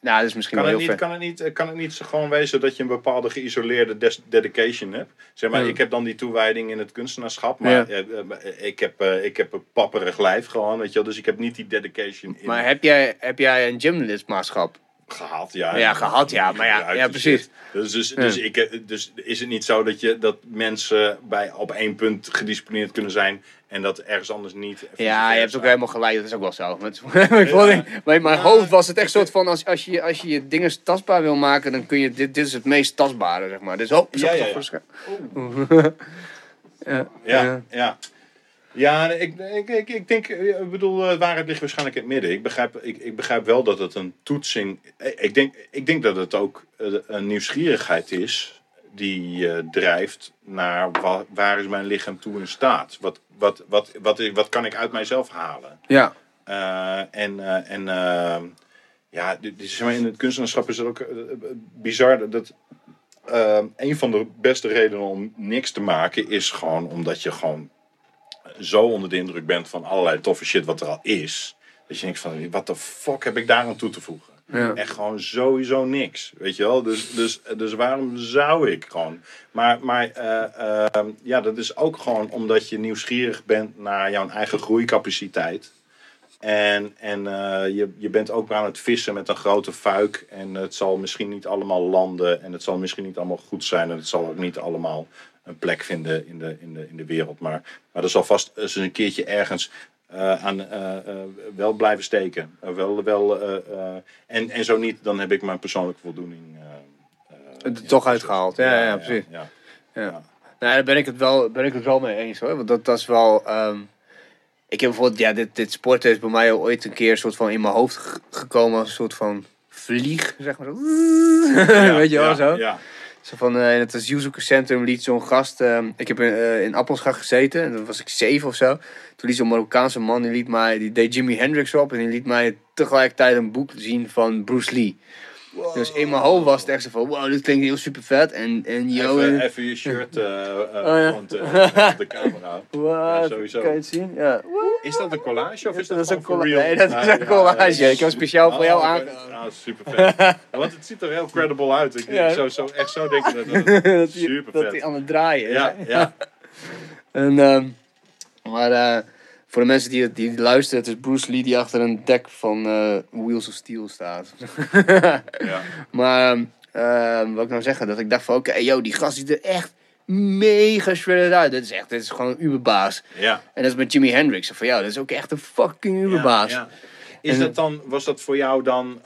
eh, nou, dat is misschien kan, wel heel niet, ver. kan, het niet, eh, kan het niet zo gewoon wezen dat je een bepaalde geïsoleerde dedication hebt? Zeg maar, Ja. ik heb dan die toewijding in het kunstenaarschap, maar Ja. eh, eh, ik, heb, eh, ik heb een papperig lijf gewoon, weet je wel, dus ik heb niet die dedication in Maar heb jij, heb jij een gymlidmaatschap? gehad. Ja, Ja, gehad, ja, maar ja, ja, precies. Dus, dus, dus, ik, eh, dus is het niet zo dat, je, dat mensen bij, op één punt gedisciplineerd kunnen zijn en dat ergens anders niet? Ja, je hebt ook helemaal gelijk, dat is ook wel zo. Met, ik maar in mijn hoofd was het echt soort van, als, als, je, als je je dingen tastbaar wil maken, dan kun je, dit, dit is het meest tastbare, zeg maar. Dus oh, Ja, ja, toch ja. ja, Ja, ja. Ik, ik, ik, ik denk, eh, ik bedoel, eh, waarheid ligt waarschijnlijk in het midden. Ik begrijp, ik, ik begrijp wel dat het een toetsing... eh, Ik denk, ik denk dat het ook een nieuwsgierigheid is die eh, drijft naar wa- waar is mijn lichaam toe in staat? Wat, wat, wat, wat, is- wat kan ik uit mijzelf halen? ja. Eh, en eh, en ja, dit- maar, in het kunstenaarschap is het ook bizar dat- een van de beste redenen om niks te maken is gewoon omdat je gewoon zo onder de indruk bent van allerlei toffe shit wat er al is. Dat je denkt van, wat de fuck heb ik daar aan toe te voegen? Ja. Echt gewoon sowieso niks, weet je wel? Dus, dus, dus waarom zou ik gewoon? Maar, maar eh, eh, ja, dat is ook gewoon omdat je nieuwsgierig bent naar jouw eigen groeicapaciteit. En, en eh, je, je bent ook aan het vissen met een grote fuik. En het zal misschien niet allemaal landen. En het zal misschien niet allemaal goed zijn. En het zal ook niet allemaal een plek vinden in de, in de, in de wereld. Maar, maar er zal vast eens een keertje ergens eh, aan eh, eh, wel blijven steken. Wel, wel, en, en zo niet, dan heb ik mijn persoonlijke voldoening. er toch uitgehaald. Ja, ja, precies. ja. Ja. Ja. Nou, daar ben ik het wel, ben ik het wel mee eens hoor. Want dat, dat is wel. ehm, ik heb bijvoorbeeld, ja, dit, dit sporten is bij mij ooit een keer soort van in mijn hoofd ge- gekomen als een soort van vlieg, zeg maar zo. Weet je wel ja, zo? Ja. Zo van, eh, in het centrum liet zo'n gast... ehm, ik heb in, eh, in Appelscha gezeten, en dan was ik zeven of zo. Toen liet zo'n Marokkaanse man, die, liet mij, die deed Jimi Hendrix op... en die liet mij tegelijkertijd een boek zien van Bruce Lee. Dus in mijn hoofd was het echt zo van, wow, dit klinkt heel super vet. En, en yo, Even, en- even je shirt Oh, ja. te- op de camera. Wat? sowieso. Kan je het zien? Ja. Is dat een collage of is dat, Dat is een gewoon for colla- real? nee, dat is Ah, een collage. Ik heb speciaal voor jou Oh, aange- oké. Ah, super vet. Want het ziet er heel credible uit. Ik, Ja. zou zo, echt zo denken dat het dat super dat vet. hij aan het draaien is. Ja, ja. En, ehm, maar eh, voor de mensen die, die luisteren, het is Bruce Lee die achter een dek van eh, Wheels of Steel staat. ja. maar ehm, ehm, wat ik nou zeggen, dat ik dacht van oké, yo, die gast ziet er echt mega shredded uit. Dit is echt, dit is gewoon een uberbaas. ja. En dat is met Jimi Hendrix. Van ja, dat is ook echt een fucking uberbaas. Ja, ja. Is dat dan, was dat voor jou dan,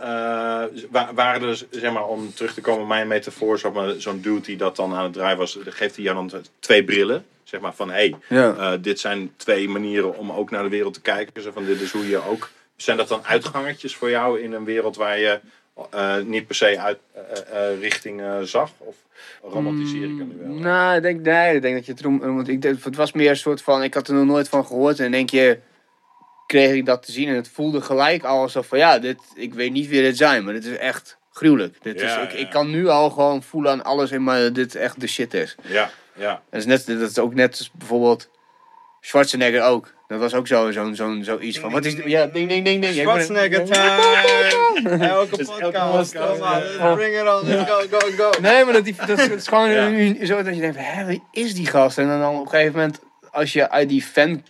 wa- waren er, zeg maar, om terug te komen, mijn metafoor, zo'n dude die dat dan aan het draaien was, geeft hij jou dan twee brillen? Zeg maar van, hé, hey, eh, dit zijn twee manieren om ook naar de wereld te kijken. Zo van, dit is hoe je ook, zijn dat dan uitgangetjes voor jou in een wereld waar je eh, niet per se uit eh, richting zag? Of romantiseer ik hem nu wel? Nou, ik denk, nee, ik denk dat je het erom... Want ik, denk- het was meer een soort van... Ik had er nog nooit van gehoord. En één keer kreeg ik dat te zien. En het voelde gelijk al alsof van... Ja, dit, ik weet niet wie dit zijn. Maar dit is echt gruwelijk. Dit Ja, is, ik, ja. ik kan nu al gewoon voelen aan alles in mij dat dit echt de shit is. Ja, ja. Dat is, net, dat is ook net bijvoorbeeld... Schwarzenegger ook. Dat was ook zo'n zo, zo, zoiets van... Wat is? Ja, ding, ding, ding, ding. Schwarzenegger time! Elke Dus elke podcast, podcast, bring it on, let's go, go, go. Nee, maar dat, die, dat, is- gewoon Ja. zo dat je denkt, hè, wie is die gast? En dan op een gegeven moment, als je uit die fan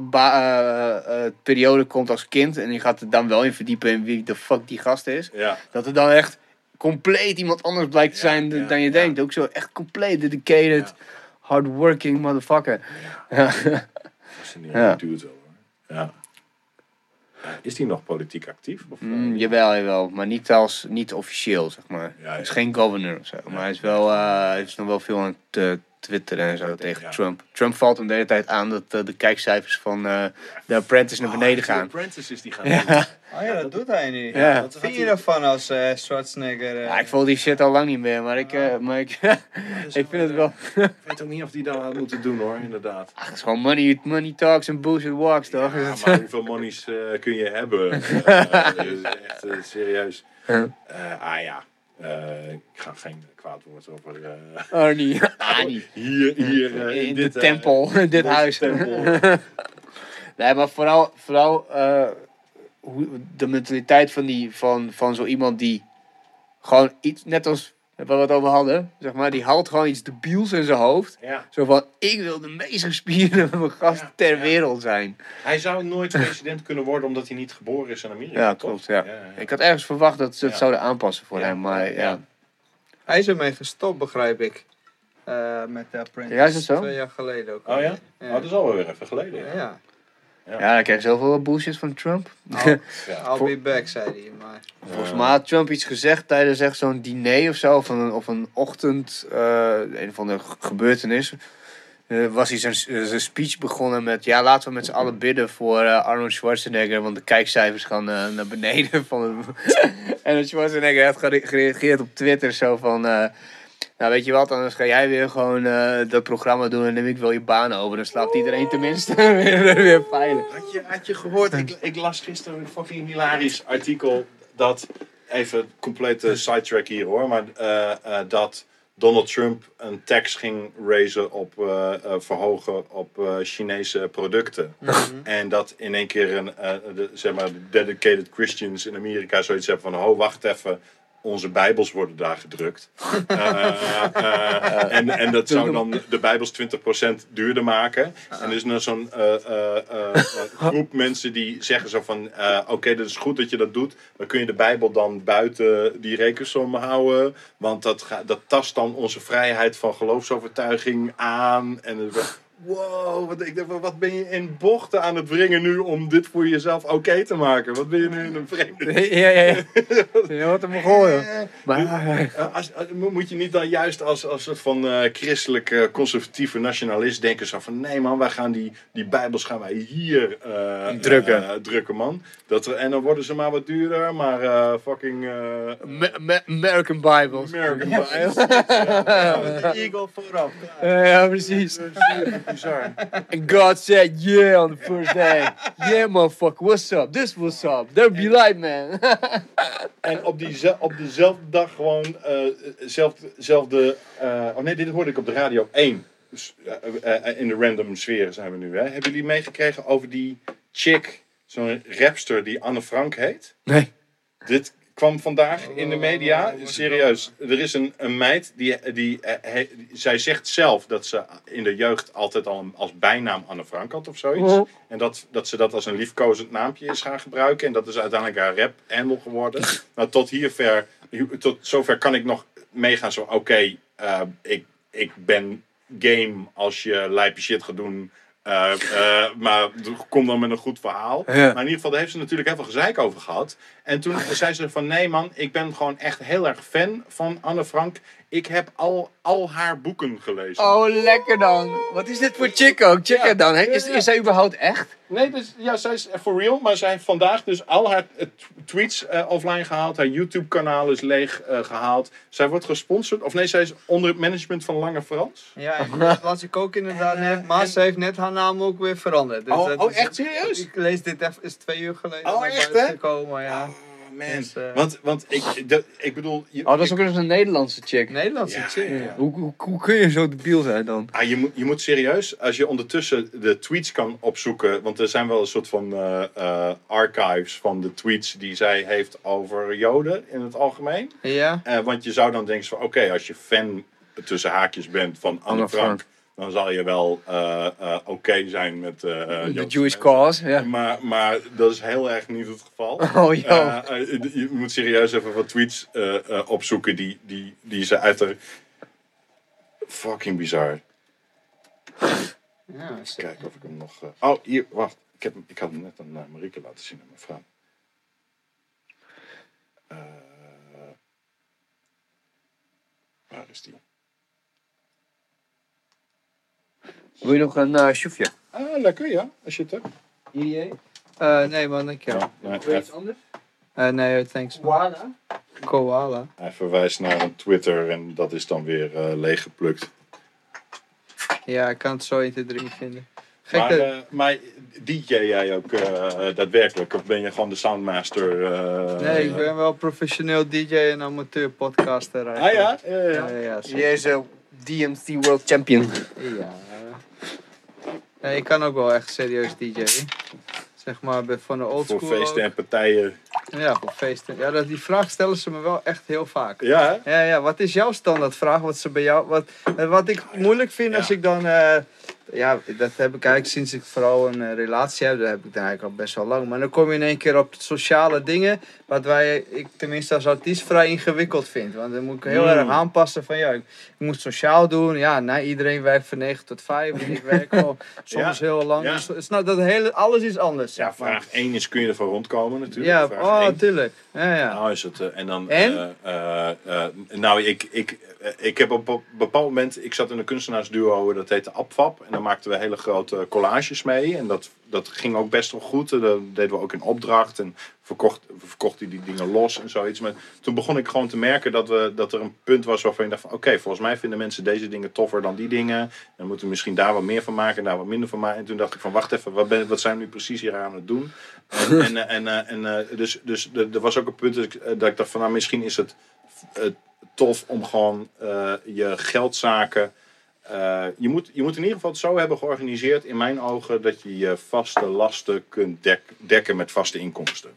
ba- eh, eh, periode komt als kind en je gaat er dan wel in verdiepen in wie de fuck die gast is, ja. dat het dan echt compleet iemand anders blijkt te zijn dan je denkt. Ook zo echt compleet dedicated, hardworking motherfucker. Ja. Fascinerend Ja. dude wel hoor. Ja. Is die nog politiek actief? Of, eh, Mm, jawel, jawel, maar niet als niet officieel, zeg maar. Ja, Hij is geen governor of zo, maar hij is wel, eh, hij is nog wel veel aan het eh, twitteren en zo tegen ja. Trump. Trump valt hem de hele tijd aan dat eh, de kijkcijfers van eh The Apprentice naar beneden gaan. Apprentice is die gaan Ja. doen. Oh ja, dat doet hij nu. Ja. Wat vind je ervan als eh, Schwarzenegger? Ja, ik volg die shit al lang niet meer, maar ik, eh, maar ik, ik vind het wel. Ik weet ook niet of die dat had moeten doen hoor, inderdaad. Ach, het is gewoon money, money talks en bullshit walks, toch? Ja, maar hoeveel monies kun je hebben? Dat is echt eh, serieus. Ja. Ah ja, Eh, ik ga geen kwaad woord over. eh, Arnie. Arnie. hier, hier. eh, in dit, de eh, tempel, in dit huis. tempel. Nee, maar vooral, vooral eh, hoe, de mentaliteit van, die, van, van zo iemand die gewoon iets, net als waar we het over hadden, zeg maar, die haalt gewoon iets debiels in zijn hoofd. Ja. Zo van, ik wil de meest gespierde gast Ja, ter ja. wereld zijn. Hij zou nooit president kunnen worden omdat hij niet geboren is in Amerika. Ja, klopt, ja. ja. Ik had ergens verwacht dat ze het Ja. zouden aanpassen voor Ja, hem, maar ja. ja. Hij is ermee gestopt, begrijp ik. Eh, met de Apprentice. Ja, is het zo? Twee jaar geleden ook. Oh ja? Ja. Oh, dat is alweer even geleden. Ja, Ja. ja. Ja, dan krijg je zoveel bullshit van Trump. I'll, be back, zei hij. Maar Volgens mij had Trump iets gezegd tijdens echt zo'n diner of zo, of een, of een ochtend, eh, een van de gebeurtenissen. Eh, was hij zijn, zijn speech begonnen met, ja, laten we met z'n allen bidden voor eh, Arnold Schwarzenegger, want de kijkcijfers gaan eh, naar beneden. Van het... en Schwarzenegger had gere- gereageerd op Twitter zo van, eh, nou weet je wat, anders ga jij weer gewoon eh, dat programma doen en neem ik wel je baan over. Dan slaapt iedereen tenminste weer, weer veilig. Had je, had je gehoord, ik, ik las gisteren een fucking hilarisch artikel dat, even complete sidetrack hier hoor, maar eh, eh, dat Donald Trump een tax ging raisen op verhogen op Chinese producten. En dat in één keer een, de, zeg maar, de dedicated Christians in Amerika zoiets hebben van, oh wacht even, onze bijbels worden daar gedrukt. Eh, en, en dat zou dan de bijbels 20% duurder maken. En er is nou zo'n eh, eh, groep mensen die zeggen zo van... Oké, dat is goed dat je dat doet. Maar kun je de bijbel dan buiten die rekensom houden? Want dat, dat tast dan onze vrijheid van geloofsovertuiging aan. En Wow, wat, ik wat ben je in bochten aan het wringen nu om dit voor jezelf oké te maken? Wat ben je nu in een vreemde Ja, ja, ja. Je hoort hem gooien. Maar, eh, als, als- mo- moet je niet dan juist als, als soort van eh, christelijk eh, conservatieve nationalist denken zo van nee man, wij gaan die, die bijbels gaan wij hier eh, Drukken. eh, drukken man. Dat, er- en dan worden ze maar wat duurder, maar eh, fucking eh, American Bibles. American Bibles. De Eagle vooraf. Ja, ja, precies. Bizar. And God said, yeah, on the first day. Yeah, motherfucker, what's up? This what's up. There be light, man. En op, die, op dezelfde dag gewoon, eh, zelfde, zelfde eh, oh nee, dit hoorde ik op de radio 1. Dus, eh, in de random sfeer zijn we nu. Hè. Hebben jullie meegekregen over die chick, zo'n rapster die Anne Frank heet? Nee. Dit kwam vandaag in de media. Serieus. Er is een, een meid die, die, eh, he- Zij zegt zelf dat ze in de jeugd altijd al een- als bijnaam Anne Frank had of zoiets. Oh. En dat, dat ze dat als een liefkozend naampje is gaan gebruiken. En dat is uiteindelijk haar rap handle geworden. nou, tot hierver, tot zover kan ik nog meegaan. Zo, oké, eh, ik, ik ben game als je lijpe shit gaat doen. Eh, eh, maar kom dan met een goed verhaal. Ja. Maar in ieder geval, daar heeft ze natuurlijk heel veel gezeik over gehad. En toen zei ze van, nee man, ik ben gewoon echt heel erg fan van Anne Frank. Ik heb al, al haar boeken gelezen. Oh, lekker dan. Wat is dit voor chick ook? Check Ja. dan. Is, Ja, ja. is zij überhaupt echt? Nee, dus, ja, zij is for real. Maar zij heeft vandaag dus al haar tweets eh, offline gehaald. Haar YouTube-kanaal is leeg eh, gehaald. Zij wordt gesponsord. Of nee, zij is onder het management van Lange Frans. Ja, en dat las ik ook inderdaad net. Maar ze heeft net haar naam ook weer veranderd. Dus Oh, dat oh, is- echt serieus? Ik lees dit even, is twee uur geleden Oh, naar echt, buiten hè? gekomen, ja. Oh man. Dus, eh, want, want ik, dat, ik bedoel... Je, Oh, dat is ook eens een Nederlandse chick. Nederlandse Ja, chick. ja. Hoe, hoe, hoe kun je zo debiel zijn dan? Ah, je, moet, je moet serieus, als je ondertussen de tweets kan opzoeken, want er zijn wel een soort van eh, eh, archives van de tweets die zij heeft over Joden in het algemeen. Ja. Eh, want je zou dan denken van, oké, als je fan tussen haakjes bent van Anne Anne Frank, Frank. Dan zal je wel eh, eh, oké zijn met eh De Jewish cause, ja. Maar, maar dat is heel erg niet het geval. Oh, joh. Je moet serieus even wat tweets eh, eh, opzoeken die, die, die ze uit de... Fucking bizar. ja. Kijken of ik hem nog. eh, Oh, hier, wacht. Ik, heb ik had hem net aan uh, Marieke laten zien aan mijn vrouw. Eh, waar is die? Wil je nog een uh? Ah, lekker ja, als je het hebt. Hier, Eh, nee man, dankjewel. Ja, Wil je iets anders? Eh, nee, thanks. Koala? Koala. hij verwijst naar een Twitter en dat is dan weer eh leeggeplukt. Ja, ik kan het zo 1, 2, 3 niet vinden. Gek Maar, maar DJ jij ook eh, daadwerkelijk? Of ben je gewoon de soundmaster? eh, nee, ik ben wel professioneel DJ en amateur podcaster Ah eigenlijk. ja? Ja, ja. Ja, ja, ja, zeker. Jij is een DMC World Champion. Ja. Nee, ik kan ook wel echt serieus DJ. Zeg maar van de old Voor school. feesten ook. en partijen. Ja, voor feesten. Ja, dat, die vraag stellen ze me wel echt heel vaak. Ja, hè? Ja, ja, wat is jouw standaardvraag? Wat ze bij jou. Wat, wat ik moeilijk vind als ik dan. eh, ja, dat heb ik eigenlijk sinds ik vooral een eh, relatie heb. Dat heb ik dan eigenlijk al best wel lang. Maar dan kom je in één keer op sociale dingen. Wat wij, ik tenminste als artiest vrij ingewikkeld vind. Want dan moet ik heel Mm. erg aanpassen van ja, ik, moet sociaal doen. Ja, nee, iedereen werkt van 9 tot 5. En ik werk soms Ja. heel lang. Ja. Dus, snap, dat hele, alles is anders. Ja, vraag 1 is: kun je ervan rondkomen natuurlijk? Ja, Vraag oh, één. tuurlijk. Ja, ja. Nou is het, eh, en dan... En? eh, nou, ik, ik, ik heb op een bepaald moment... Ik zat in een kunstenaarsduo, dat heette Apfap. En maakten we hele grote collages mee. En dat, dat ging ook best wel goed. En Dat deden we ook in opdracht. En verkocht, verkochten die dingen los en zoiets. Maar toen begon ik gewoon te merken dat, we, dat er een punt was waarvan ik dacht van... Oké, volgens mij vinden mensen deze dingen toffer dan die dingen. Dan moeten we misschien daar wat meer van maken en daar wat minder van maken. En toen dacht ik van, wacht even, wat, ben, wat zijn we nu precies hier aan het doen? En, en, eh, en, eh, en eh, dus, dus er was ook een punt dat ik, eh, dacht van, nou misschien is het eh, tof om gewoon eh, je geldzaken. Eh, je, moet, je moet in ieder geval het zo hebben georganiseerd, in mijn ogen, dat je je vaste lasten kunt dek- dekken met vaste inkomsten.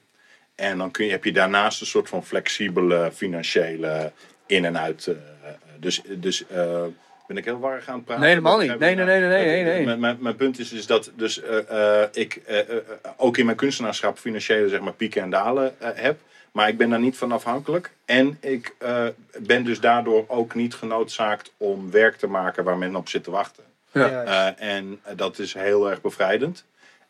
En dan kun je, heb je daarnaast een soort van flexibele financiële in- en uit. eh, dus dus eh, ben ik heel warrig aan het praten? Nee, helemaal niet. Nee, nee, nee, nee, nee, nee. Mijn, mijn, mijn punt is, is dat dus, eh, eh, ik eh, eh, ook in mijn kunstenaarschap financiële zeg maar, pieken en dalen eh, heb. Maar ik ben daar niet van afhankelijk. En ik eh, ben dus daardoor ook niet genoodzaakt om werk te maken waar men op zit te wachten. Ja. Eh, en dat is heel erg bevrijdend.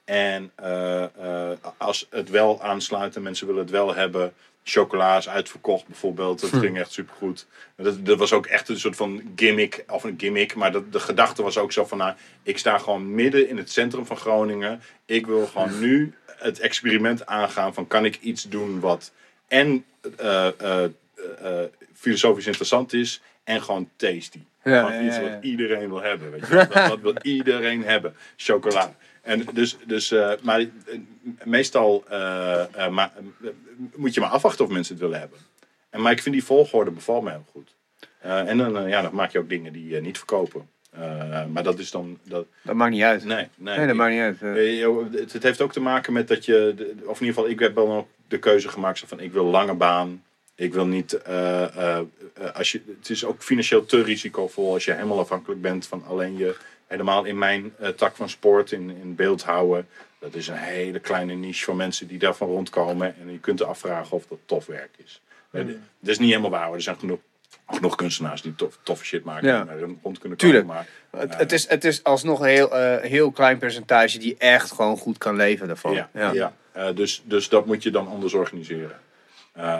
En eh, eh, als het wel aansluit en mensen willen het wel hebben. Chocola is uitverkocht bijvoorbeeld. Dat ging echt supergoed. Dat, dat was ook echt een soort van gimmick. Of een gimmick. Maar dat, de gedachte was ook zo van... Nou, ik sta gewoon midden in het centrum van Groningen. Ik wil gewoon nu het experiment aangaan van... Kan ik iets doen wat en eh, eh, eh, filosofisch interessant is... En gewoon tasty. Ja, Gewoon iets wat iedereen wil hebben. Weet je? Dat, dat wil iedereen hebben. Chocola. En dus, dus maar meestal maar, moet je maar afwachten of mensen het willen hebben. En, maar ik vind die volgorde bevalt me heel goed. En dan, ja, dan maak je ook dingen die je niet verkopen. Eh, maar dat is dan. Dat, Dat maakt niet uit. nee, nee. Nee, dat maakt niet uit. Eh, Eh, het, het heeft ook te maken met dat je, of in ieder geval, ik heb dan ook de keuze gemaakt zo van ik wil lange baan. Ik wil niet, eh, eh, eh, als je, het is ook financieel te risicovol als je helemaal afhankelijk bent van alleen je, helemaal in mijn eh, tak van sport, in, in beeld houden. Dat is een hele kleine niche van mensen die daarvan rondkomen. En je kunt afvragen of dat tof werk is. Dat is niet helemaal waar. Er zijn genoeg, genoeg kunstenaars die tof, toffe shit maken. Ja. en rond kunnen Tuurlijk. komen. Maar, het, het, is, het is alsnog een heel, eh, heel klein percentage die echt gewoon goed kan leven daarvan. Ja, ja. Eh, dus, dus dat moet je dan anders organiseren. Eh,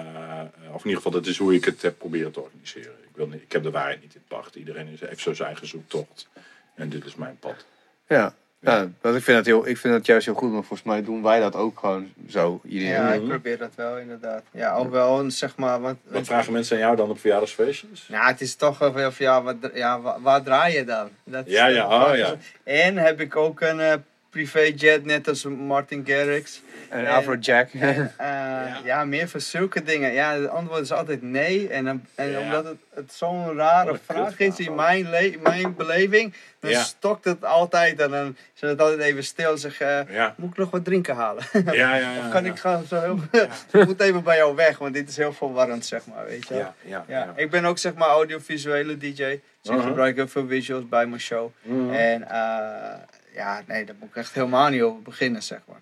of in ieder geval, dat is hoe ik het heb proberen te organiseren. Ik, wil niet, ik heb de waarheid niet in pacht. Iedereen is, heeft zo zijn eigen zoektocht. En dit is mijn pad. Ja. Ja, want ik vind, dat heel, ik vind dat juist heel goed, maar volgens mij doen wij dat ook gewoon zo. Iedereen. Ja, ik probeer dat wel inderdaad. Ja, ook wel een, zeg maar. Want, Wat vragen mensen aan jou dan op verjaardagsfeestjes? Nou, het is toch wel van ja, wat, ja waar, waar draai je dan? Dat is Ja, ja, oh, ja. En heb ik ook een eh privéjet, net als Martin Garrix. En En- Afrojack. Eh, ja. meer voor zulke dingen. Ja, het antwoord is altijd nee. En, dan- en Ja. omdat het, het zo'n rare vraag is in mijn, mijn beleving, dan Ja. stokt het altijd. En dan is het altijd even stil en zeg eh, Ja, moet ik nog wat drinken halen? ja, ja. ja, kan ja. ik gewoon zo heel... ik moet even bij jou weg, want dit is heel verwarrend, zeg maar, weet je. Ja, ja, Ja, ja. ik ben ook zeg maar audiovisuele DJ. Dus ik Uh-huh. gebruik heel veel visuals bij mijn show. Mhm. En eh, ja, nee, daar moet ik echt helemaal niet over beginnen, zeg maar.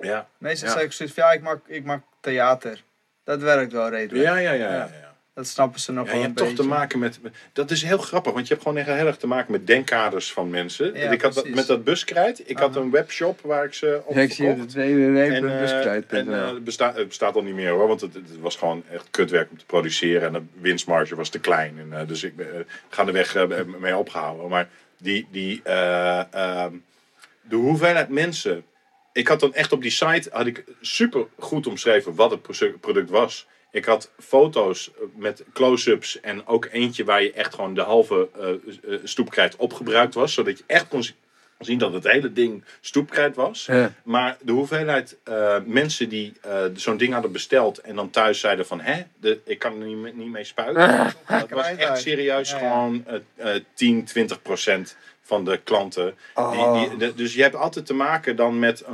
Ja, Meestal Ja. zeg ik zoiets van, ja, ik maak, ik maak theater. Dat werkt wel redelijk. ja, ja, ja. ja, Ja. ja. Dat snappen ze nog Ja, wel je hebt toch te maken met, Dat is heel grappig, want je hebt gewoon echt heel erg te maken met denkkaders van mensen. Ja, ik had dat, met dat buskrijt. Ik had een webshop waar ik ze op Ja, ik zie het. En, eh, en eh, het, bestaat, het bestaat al niet meer hoor, want het, het was gewoon echt kutwerk om te produceren. En de winstmarge was te klein. En, eh, dus ik ben uh, gaandeweg eh, mee opgehouden. Maar die, die, eh, ehm, de hoeveelheid mensen. Ik had dan echt op die site had ik super goed omschreven wat het product was. Ik had foto's met close-ups en ook eentje waar je echt gewoon de halve eh, eh, stoepkrijt opgebruikt was. Zodat je echt kon zien dat het hele ding stoepkrijt was. Ja. Maar de hoeveelheid eh, mensen die eh, zo'n ding hadden besteld en dan thuis zeiden van hè, de, ik kan er niet, mee- niet mee spuiten. Dat was echt serieus Ja, ja. gewoon eh, eh, 10, 20 procent van de klanten. Oh. Die, die, de- dus je hebt altijd te maken dan met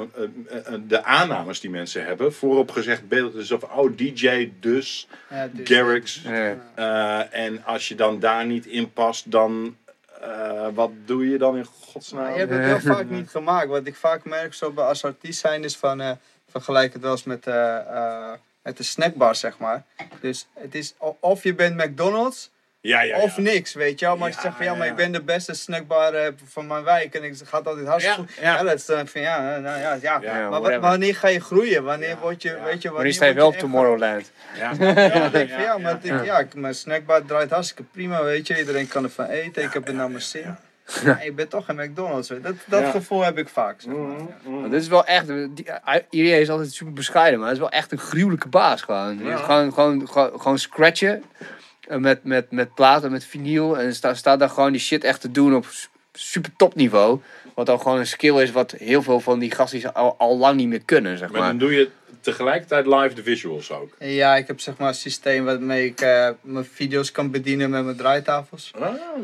de aannames die mensen hebben. Voorop gezegd beeld, dus of oh DJ dus, Ja, dus- Garrix. Ja. Eh, en als je dan daar niet in past, dan eh, wat doe je dan in godsnaam? Maar je hebt het heel vaak niet gemaakt. Wat ik vaak merk zo bij als artiest zijn is van... eh, vergelijk het wel eens met, eh, eh, met de snackbar, zeg maar. Dus het is of je bent McDonald's ja, ja, ja. of niks, weet je wel. Maar als je Ja, zegt van ja, maar ik ben de beste snackbar eh, van mijn wijk en ik gaat altijd hartstikke Ja, goed. ja. Ja, dat is dan van ja, eh, nou ja, ja. Ja, maar wanneer ga je groeien? Wanneer Ja, word je, ja. weet je, wanneer sta je wel op Tomorrowland. Ja, Ja, ik maar ik, ja, ik- mijn snackbar draait hartstikke prima, weet je. Iedereen kan ervan eten, ik heb het naar mijn zin. ja. Ja, ik ben toch een McDonald's. Dat, dat Ja. gevoel heb ik vaak, zeg maar. Mhm, mhm. Maar Dit is wel echt, die, IEA is altijd super bescheiden, maar het is wel echt een gruwelijke baas gewoon. Gewoon, gewoon, gewoon, gewoon scratchen eh, met, met, met platen, met vinyl en sta, staat daar gewoon die shit echt te doen op su- super topniveau. Wat dan gewoon een skill is wat heel veel van die gasten al, al lang niet meer kunnen, zeg Maar maar. dan doe je tegelijkertijd live de visuals ook. Ja, ik heb zeg maar een systeem waarmee ik eh, mijn video's kan bedienen met mijn draaitafels.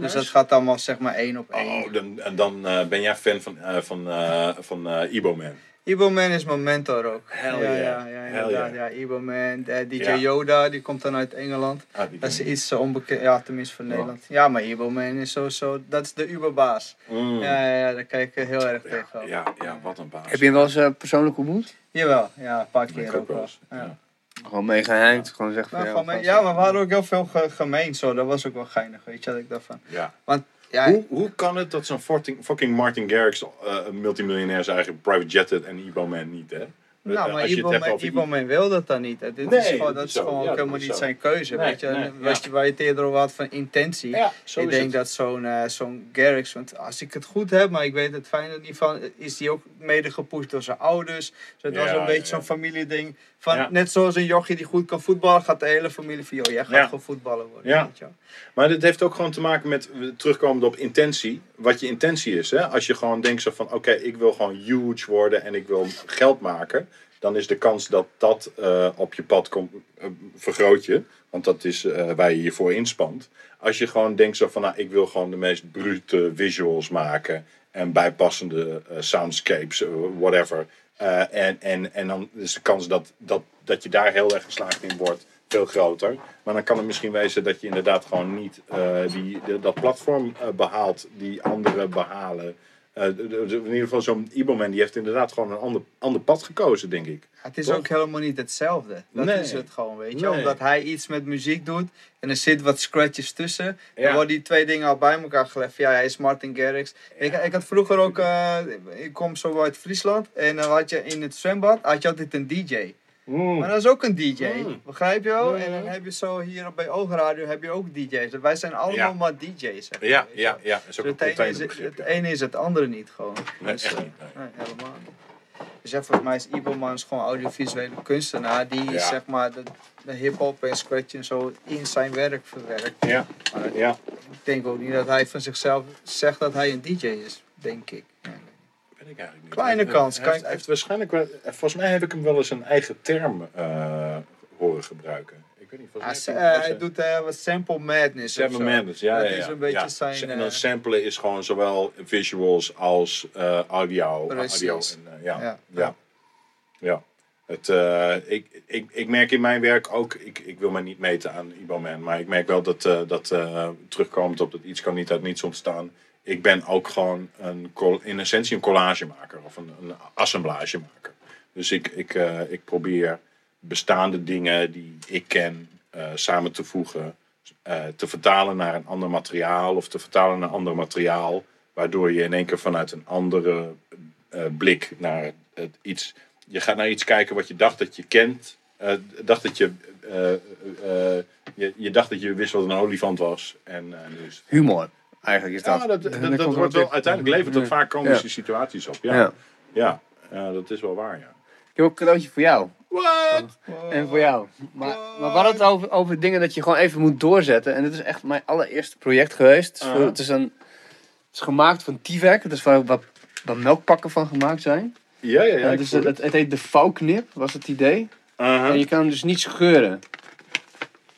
Dus dat gaat allemaal zeg maar één op één. Oh, dan, en dan eh, ben jij fan van, eh, van, eh, van eh, Ibo Man. Ibo Man is mijn mentor ook. Hell ja, yeah. ja, ja, Hell inderdaad. yeah. Ja, Ibo Man. Eh, DJ Ja. Yoda, die komt dan uit Engeland. Ah, Dat is iets zo onbekend, ja, tenminste voor Nederland. Ja, maar Ibo Man is sowieso, dat is de Uberbaas. Mm. Ja, ja, ja, daar kijk ik heel erg ja, tegenop. ja, ja, wat een baas. Heb je hem wel eens eh, persoonlijk ontmoet? Jawel, ja, een paar keer ook wel wel. eens, Ja. Gewoon mee gewoon zeggen Nou, van gewoon ja, mee- ja, maar we hadden ook heel veel ge- gemeen zo, dat was ook wel geinig, weet je wat ik daarvan. Ja. Want, ja, Hoe, hoe kan het dat zo'n fucking, Martin Garrix uh, multimiljonair zijn eigen private jet en Ibo Man niet, hè? Nou, Eh, maar Man wil dat dan niet. hè. Dit Nee, is gewoon, dat is zo. gewoon Ja, helemaal niet zo. zijn keuze, Nee, weet je. nee, Wat ja. je, waar je het eerder over had van intentie. Ja, ik denk het. dat zo'n eh, zo'n Garrix, want als ik het goed heb, maar ik weet het fijn niet van, is die ook mede gepusht door zijn ouders. Dus het was een beetje zo'n familieding. Van. Net zoals een jochie die goed kan voetballen, gaat de hele familie van, joh, jij gaat gewoon voetballen worden. Weet je. Maar dit heeft ook gewoon te maken met, terugkomend op intentie, wat je intentie is. Hè? Als je gewoon denkt zo van, oké, ik wil gewoon huge worden en ik wil geld maken, dan is de kans dat dat eh, op je pad komt, eh, vergroot je. Want dat is eh, waar je je voor inspant. Als je gewoon denkt zo van, nou, ik wil gewoon de meest brute visuals maken en bijpassende soundscapes, whatever. En, en, en dan is de kans dat, dat, dat je daar heel erg geslaagd in wordt veel groter. Maar dan kan het misschien wezen dat je inderdaad gewoon niet eh, die, de- dat platform eh, behaalt die anderen behalen. Eh, in ieder geval zo'n Iboman die heeft inderdaad gewoon een ander, ander pad gekozen, denk ik. Het is Toch? ook helemaal niet hetzelfde. Dat Nee. is het gewoon, weet je. Nee. Omdat hij iets met muziek doet en er zit wat scratches tussen. Ja. Dan worden die twee dingen al bij elkaar gelegd. Ja, hij is Martin Garrix. Ik, ik had vroeger ook, ik kom zo uit Friesland. En dan had je in het zwembad, had je altijd een DJ. Maar dat is ook een DJ, Mm. begrijp je wel? Mm. En dan heb je zo hier bij Oogradio heb je ook DJ's. Wij zijn allemaal Ja. maar DJ's. Zeg maar, Ja, ja, ja. Dat is ook Dus een het, ene is, het ene is het andere niet gewoon. Nee, Dus, echt eh, niet, nee. nee, helemaal. Dus ja, volgens mij is Ibermans gewoon audiovisuele kunstenaar die Ja. zeg maar de, de hip-hop en scratch en zo in zijn werk verwerkt. Ja, Maar ik ja. denk ook niet dat hij van zichzelf zegt dat hij een DJ is, denk ik. Ja. Weet ik eigenlijk niet. Kleine kans, Hij heeft, kan- hij heeft waarschijnlijk wel, volgens mij heb ik hem wel eens een eigen term eh, horen gebruiken. Ik weet niet, volgens mij eh, hij- hij doet wat sample madness. zo. Mendes, ja, Dat ja, is ja. een beetje ja. zijn, En dan samplen is gewoon zowel visuals als audio. Audio en, ja, Ja. ja. Het, ik, ik, ik merk in mijn werk ook, ik, ik wil mij niet meten aan Iboman, maar ik merk wel dat, eh, dat eh, terugkomend op dat iets kan niet uit niets ontstaan. Ik ben ook gewoon een, in essentie een collagemaker of een, een assemblagemaker. Dus ik, ik, eh, ik probeer bestaande dingen die ik ken eh, samen te voegen, eh, te vertalen naar een ander materiaal of te vertalen naar ander materiaal, waardoor je in één keer vanuit een andere blik naar het iets. Je gaat naar iets kijken wat je dacht dat je kent. dacht dat je, je, je dacht dat je wist wat een olifant was. En is Humor, eigenlijk is dat. ja, dat, dat, dat, wordt wel, uiteindelijk levert dat vaak komische Ja. situaties op. Ja, Ja. ja. ja, dat is wel waar, ja. Ik heb ook een cadeautje voor jou. What? En voor jou. Maar, maar we hadden het over, over dingen dat je gewoon even moet doorzetten. En dit is echt mijn allereerste project geweest. Het is, Uh-huh. het is, een, het is gemaakt van T-Vac. Het is waar, waar, waar melkpakken van gemaakt zijn. Ja, ja, ja. Dus het, het, het heet de vouwknip, was het idee. En je kan hem dus niet scheuren.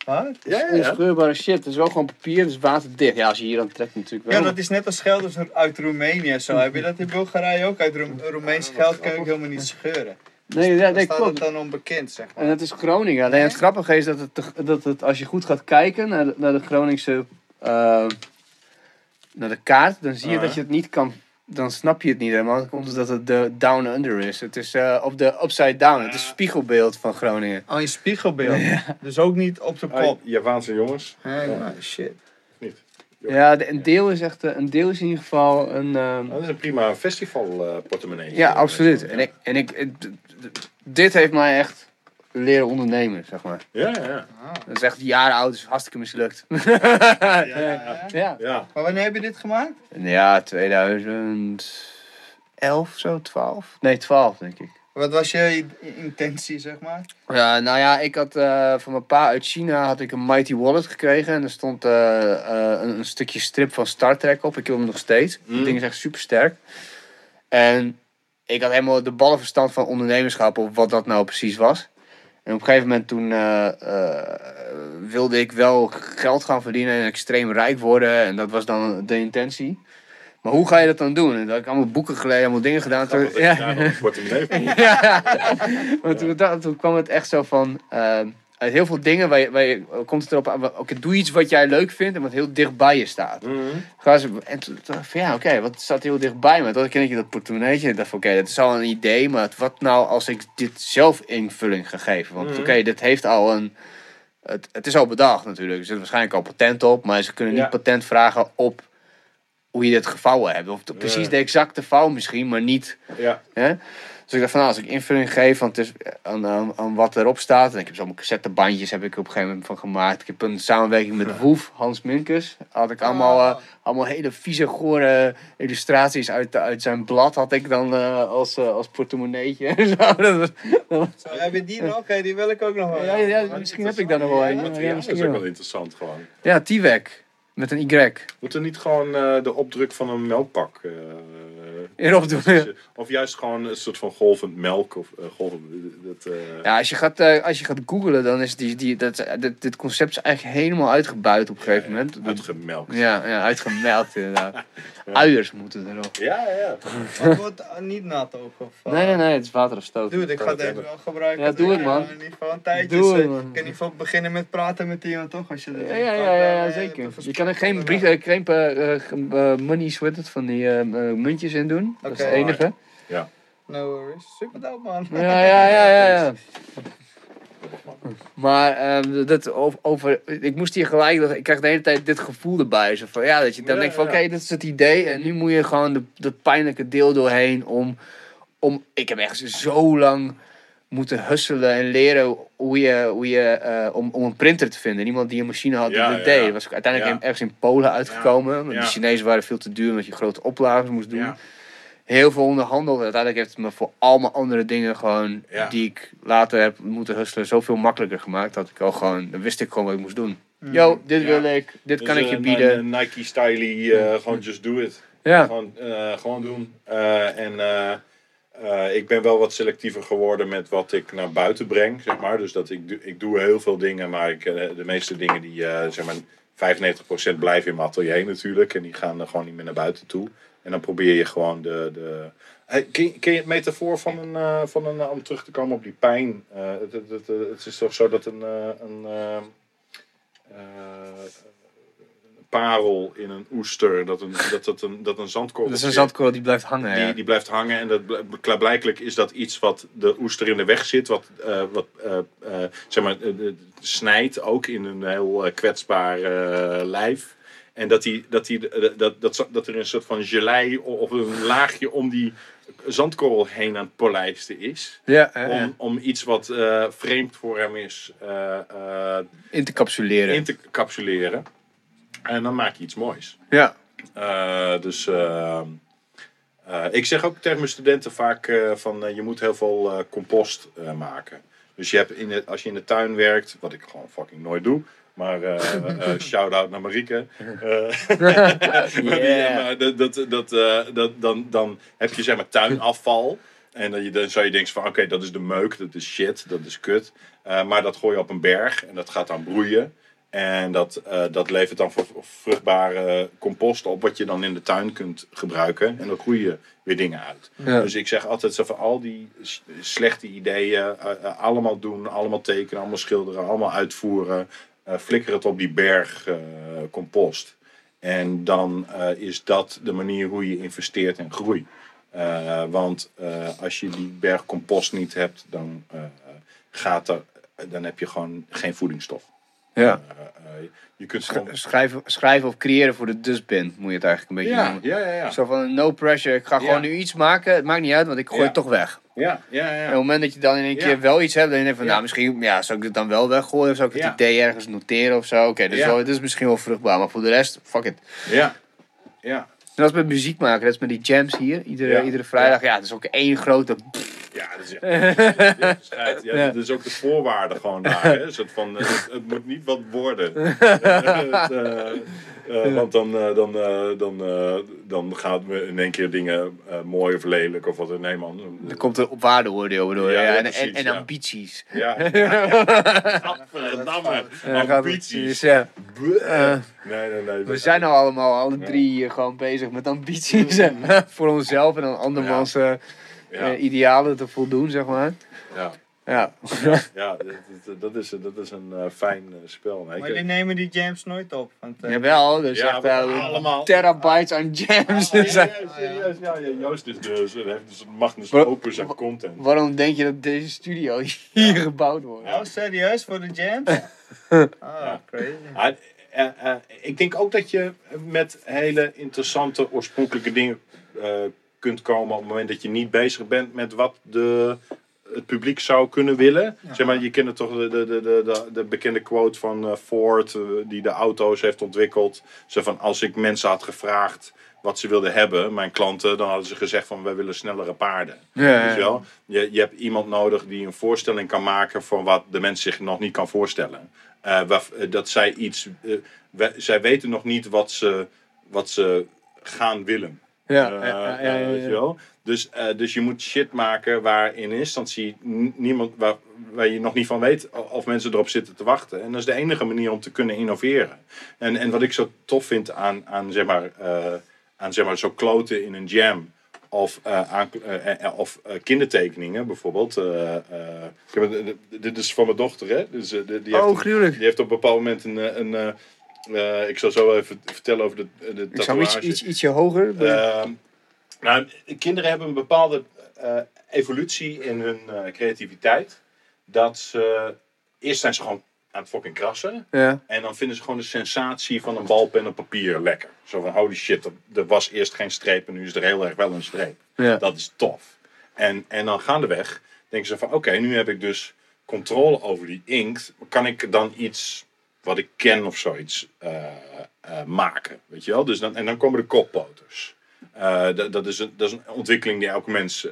Wat? Het Ja, is ja, ja. onscheurbare shit. Het is wel gewoon papier, het is waterdicht. Ja, als je hier aan trekt natuurlijk wel. Ja, dat is net als geld uit Roemenië en zo. Heb je dat in Bulgarije ook? Uit Roem Roemeens geld kan je ook helemaal niet scheuren. Nee, ja, Dan nee staat klopt. het dan onbekend, zeg maar. En het is Groningen. Alleen het grappige is dat het, dat het als je goed gaat kijken naar de, naar de Groningse eh, naar de kaart, dan zie je dat je het niet kan. Dan snap je het niet helemaal. Komt het dat het de down under is. Het is eh, op de upside down. Het is spiegelbeeld van Groningen. Oh, je spiegelbeeld. Dus ook niet op de Ah, kop. Javaanse jongens. Hé, nou, shit. Niet. Ja, de- een deel is echt. eh, Een deel is in ieder geval een. ehm, Dat is een prima festival portemonnee. ja, absoluut. En ik, en ik, dit heeft mij echt leren ondernemen, zeg maar. Ja, ja, ja. Dat is echt jaren oud, is hartstikke mislukt. ja. ja. ja. Maar wanneer heb je dit gemaakt? Ja, 2011 zo, 12? Nee, 12 denk ik. Wat was je intentie, zeg maar? Ja, nou ja, ik had eh, van mijn pa uit China had ik een Mighty Wallet gekregen. En er stond eh, eh, een, een stukje strip van Star Trek op. Ik heb hem nog steeds. Mm. Dat ding is echt super sterk. En ik had helemaal de ballenverstand van ondernemerschap of wat dat nou precies was. En op een gegeven moment toen eh, eh, wilde ik wel geld gaan verdienen en extreem rijk worden. En dat was dan de intentie. Maar hoe ga je dat dan doen? En dan had ik allemaal boeken gelezen, allemaal dingen gedaan. Toen, dat moet. ja, maar toen, toen kwam het echt zo van. eh, uit heel veel dingen waar je, waar je, komt het erop aan. Oké, doe iets wat jij leuk vindt en wat heel dicht bij je staat. Ze, en toen dacht ik van ja, oké, wat staat heel dichtbij me? Toen ken ik dat portemonneetje. Ik dacht van oké, dat is al een idee, maar wat nou als ik dit zelf invulling ga geven? Want Mhm. oké, dit heeft al een. Het, het is al bedacht natuurlijk. Er zit waarschijnlijk al patent op, maar ze kunnen niet patent vragen op hoe je dit gevouwen hebt. Of de- precies Ja. de exacte vouw misschien, maar niet Ja, Hè? Dus ik dacht van, nou, als ik invulling geef van het is, aan, aan, aan wat erop staat. En ik heb zo'n cassettebandjes heb ik op een gegeven moment van gemaakt. Ik heb een samenwerking met Woef, Hans Minkes. Had ik allemaal, Ah. eh, allemaal hele vieze, gore illustraties uit, uit zijn blad. Had ik dan eh, als, eh, als portemonneetje. Zo, dat was- Zo, heb je die nog? Hey, die wil ik ook nog wel. ja, ja, misschien heb ik daar nog wel een. Ja, Ja, dat is ook wel wel. interessant gewoon. Ja, T-Wek. Met een Y. Moet er niet gewoon eh, de opdruk van een melkpak eh, Erop doen. Of juist gewoon een soort van golvend melk of golvend. Dat, eh, Ja, als je gaat, eh, als je gaat googlen, dan is die, die, dat, dit, dit concept is eigenlijk helemaal uitgebuit op een gegeven moment. Uitgemelkt. Ja, ja uitgemelkt inderdaad. Uiers moeten erop. Ja, ja. Het wordt niet nat ook. Of, Nee, nee, nee, het is water of stoot. Doe het, ik ga deze wel gebruiken. Ja, doe het, Ja, man. In ieder geval een tijdje. Doe het, man. Ik kan in ieder geval beginnen met praten met iemand, toch? Als je Ja, ja, ja, ja, ja, zeker. Je kan er geen, brief, eh, geen eh, eh, eh, money sweat van die eh, muntjes in doen. Dat is Oké. het enige. No worries. Super dope, man. Ja, ja, ja, ja. ja. Maar ehm, dat over, over, ik moest hier gelijk, ik krijg de hele tijd dit gevoel erbij. Zo van, ja, dat je dan Ja, denkt van, ja. oké, dit is het idee. En nu moet je gewoon de, dat pijnlijke deel doorheen om, om... Ik heb echt zo lang moeten husselen en leren hoe je, hoe je eh, om, om een printer te vinden. Iemand die een machine had die Ja, dat ja, deed. Dat was uiteindelijk Ja. ergens in Polen uitgekomen. De Chinezen waren veel te duur omdat je grote oplages moest doen heel veel onderhandeld. Uiteindelijk heeft het me voor allemaal andere dingen gewoon, die ik later heb moeten hustelen, zoveel makkelijker gemaakt. Dat ik al gewoon, dan wist ik gewoon wat ik moest doen. Yo, dit Mm. Wil ik, dit Dus, kan ik eh, je een- bieden. Nike styly, eh, gewoon just do it. ja. Gewoon, eh, gewoon doen. Eh, en eh, ik ben wel wat selectiever geworden met wat ik naar buiten breng, zeg maar. Dus dat ik, ik doe heel veel dingen, maar ik, eh, de meeste dingen die, eh, zeg maar, 95% blijven in mijn atelier natuurlijk. En die gaan er gewoon niet meer naar buiten toe. En dan probeer je gewoon de... de ken, je- ken je het metafoor van een, van een, om terug te komen op die pijn? Het, het, het, het is toch zo dat een, een parel in een oester, dat een, dat, dat een, dat een zandkorrel Dat is een zandkorrel die blijft hangen. die, ja. die blijft hangen. En dat bl- klaarblijkelijk is dat iets wat de oester in de weg zit, wat, eh, wat eh, eh, zeg maar, snijdt ook in een heel kwetsbaar lijf. En dat, die, dat, die, dat, dat, dat er een soort van gelei of een laagje om die zandkorrel heen aan het polijsten is. Ja, ja, ja. Om, om iets wat vreemd voor hem is in te capsuleren. in te capsuleren. En dan maak je iets moois. Ja. Eh, dus eh, eh, ik zeg ook tegen mijn studenten vaak eh, van je moet heel veel compost maken. Dus je hebt in het, als je in de tuin werkt, wat ik gewoon fucking nooit doe. Maar shout-out naar Marieke. Yeah. dat, dat, dat, dat, dan, dan heb je zeg maar tuinafval. En dan, je, dan zou je denken van oké, dat is de meuk, dat is shit, dat is kut. Maar dat gooi je op een berg en dat gaat dan broeien. En dat, eh, dat levert dan vr- vruchtbare compost op, wat je dan in de tuin kunt gebruiken. En dan groeien weer dingen uit. Ja. Dus ik zeg altijd zo van al die slechte ideeën, eh, eh, allemaal doen, allemaal tekenen, allemaal schilderen, allemaal uitvoeren. flikker het op die berg compost. En dan is dat de manier hoe je investeert en groeit. Want als je die berg compost niet hebt, dan, gaat er, dan heb je gewoon geen voedingsstof. Ja. Eh, eh, je kunt gewoon... Schrijven, schrijven of creëren voor de dustbin, moet je het eigenlijk een beetje Ja, noemen. ja, ja, ja. Zo van no pressure, ik ga gewoon Ja. nu iets maken. Het maakt niet uit, want ik gooi Ja. het toch weg. Ja, ja, En op ja. het moment dat je dan in één keer Ja. wel iets hebt, dan denk je van, Ja. nou misschien, ja, zou ik het dan wel weggooien? Of zou ik het Ja. idee ergens noteren of zo? Oké, dus Ja. wel- dit is misschien wel vruchtbaar, maar voor de rest, fuck it. Ja, ja. En dat is met muziek maken, dat is met die jams hier, iedere, Ja. iedere vrijdag. Ja, het is ook één grote Ja, dat is echt ja, ja, Ja. Dat is ook de voorwaarde gewoon daar. Hè? Een soort van, het, het moet niet wat worden. Het, eh, eh, Want dan, eh, dan, dan, eh, dan gaan we in één keer dingen eh, mooi of lelijk of wat. Nee man. Dan komt er op waardeoordeel bedoel. Ja, Ja, ja, en, precies, en, ambities. Ja. Ambities. ja. Eh, Nee, nee, nee. we zijn nou allemaal, alle drie, gewoon bezig met ambities. hè. voor onszelf en aan andermans eh, Ja, eh, idealen te voldoen, zeg maar. ja. Ja. Ja, dat, is, dat is een eh, fijn eh, spel. Nee, Maar jullie nemen die jams nooit op. Want, eh, Jawel, dus Ja, echt eh, allemaal. terabytes aan jams. Ja, Dus, ja, ja, serieus. Ja, ja, Joost is dus, heeft dus, dus open zijn content. Waarom denk je dat deze studio hier gebouwd wordt? Oh, serieus? Voor de jams? Ah, crazy. Ah, ik denk ook dat je met hele interessante oorspronkelijke dingen eh, kunt komen op het moment dat je niet bezig bent met wat de, het publiek zou kunnen willen. Zeg maar, je kent toch de, de, de, de, de, de bekende quote van eh, Ford, eh, die de auto's heeft ontwikkeld. Zo van, als ik mensen had gevraagd wat ze wilden hebben, mijn klanten, dan hadden ze gezegd van, wij willen snellere paarden. Ja, Weet je, wel? Je, je hebt iemand nodig die een voorstelling kan maken van wat de mens zich nog niet kan voorstellen. Waar- eh, dat zij iets. wij- zij weten nog niet wat ze, wat ze gaan willen. Ja, Eh, ja, ja, eh, ja, weet je ja. wel? Dus, eh, dus je moet shit maken waar in instantie niemand, waar, waar je nog niet van weet of mensen erop zitten te wachten. En dat is de enige manier om te kunnen innoveren. En, en wat ik zo tof vind aan, aan, zeg maar, eh, aan zeg maar, zo kloten in een jam. Of, eh, aan, eh, eh, of eh, kindertekeningen bijvoorbeeld. Eh, eh, eh, dit is van mijn dochter, hè? Dus, eh, die, die heeft, Oh, gruwelijk. die heeft op een bepaald moment een. eh, een eh, ik zal zo even vertellen over de, de Ik zou iets, tatoeage. iets, ietsje hoger. Ehm, nou, kinderen hebben een bepaalde eh, evolutie in hun eh, creativiteit. Dat ze, eerst zijn ze gewoon aan het fucking krassen. ja. En dan vinden ze gewoon de sensatie van een balpen op papier lekker. Zo van, holy shit, er, was eerst geen streep en nu is er heel erg wel een streep. Ja. Dat is tof. En, en dan gaandeweg denken ze van, oké, nu heb ik dus controle over die inkt. Kan ik dan iets wat ik ken of zoiets eh, eh, maken? Weet je wel? Dus dan, en dan komen de koppoters. Eh, dat, is een, dat is een ontwikkeling die elke mens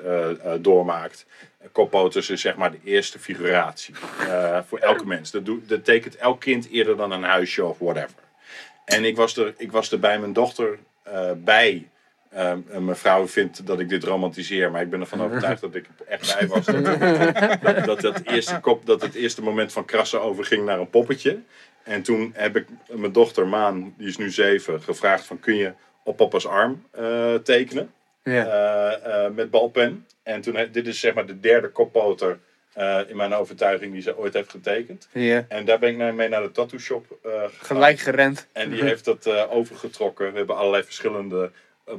doormaakt. Koppoters is zeg maar de eerste figuratie voor elke mens. Dat, doet, dat tekent elk kind eerder dan een huisje of whatever. En ik was er, ik was er bij mijn dochter bij. En mijn vrouw vindt dat ik dit romantiseer, maar ik ben ervan overtuigd dat ik er echt bij was. Dat, dat, dat, dat, eerste kop, dat het eerste moment van krassen overging naar een poppetje. En toen heb ik mijn dochter Maan, die is nu zeven, gevraagd van kun je op papa's arm eh, tekenen Ja. eh, eh, met balpen. En toen, dit is zeg maar de derde koppoter in mijn overtuiging die ze ooit heeft getekend. ja. En daar ben ik mee naar de tattoo shop gegaan. Gelijk gerend. En die heeft dat overgetrokken. We hebben allerlei verschillende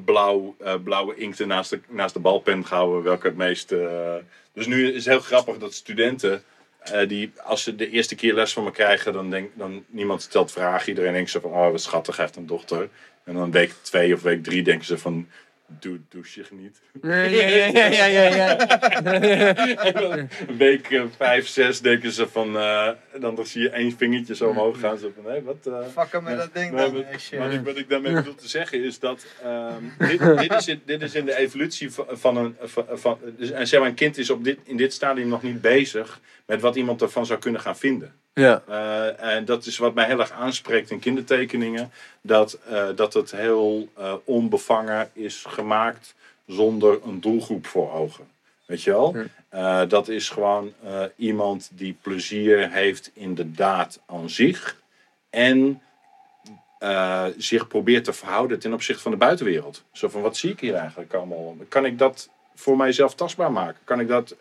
blauw, blauwe inkten naast de, naast de balpen gehouden. Welke het meest. eh, Dus nu is het heel grappig dat studenten. Eh, die, als ze de eerste keer les van me krijgen, dan denk dan niemand stelt vragen. Iedereen denkt zo van, oh wat schattig, heeft een dochter. En dan week twee of week drie denken ze van, doe, doe zich niet. Ja, ja, ja, ja, ja, ja. Week eh, vijf, zes denken ze van, eh, dan zie je één vingertje zo omhoog gaan. Zo van, hé, wat... eh, Fucken met dat ding maar dan. wat, als je- wat ik, wat ik daarmee bedoel te zeggen is dat ehm, dit, dit, is in, dit is in de evolutie van, van een. Van, van, dus, en zeg maar, een kind is op dit, in dit stadium nog niet bezig met wat iemand ervan zou kunnen gaan vinden. Ja. Eh, en dat is wat mij heel erg aanspreekt in kindertekeningen. Dat, eh, dat het heel eh, onbevangen is gemaakt zonder een doelgroep voor ogen. Weet je wel? Dat is gewoon iemand die plezier heeft in de daad aan zich. En zich probeert te verhouden ten opzichte van de buitenwereld. Zo van, wat zie ik hier eigenlijk allemaal? Kan ik dat voor mijzelf tastbaar maken? Kan ik dat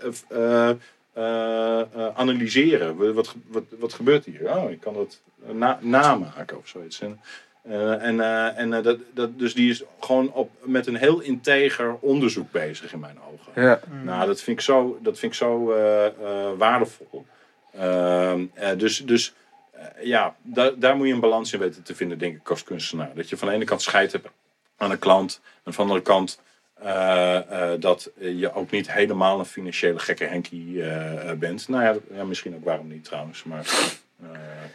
analyseren? Wat, wat, wat gebeurt hier? Oh, ik kan dat eh, na, namaken of zoiets. En, eh, en, eh, en eh, dat, dat, dus die is gewoon op, met een heel integer onderzoek bezig in mijn ogen. Ja. Nou, dat vind ik zo, dat vind ik zo eh, eh, waardevol. Ehm, eh, dus dus eh, ja, da- daar moet je een balans in weten te vinden, denk ik, als kunstenaar. Dat je van de ene kant scheid hebt aan een klant, en van de andere kant eh, eh, dat je ook niet helemaal een financiële gekke henkie eh, bent. Nou ja, ja, misschien ook waarom niet trouwens, maar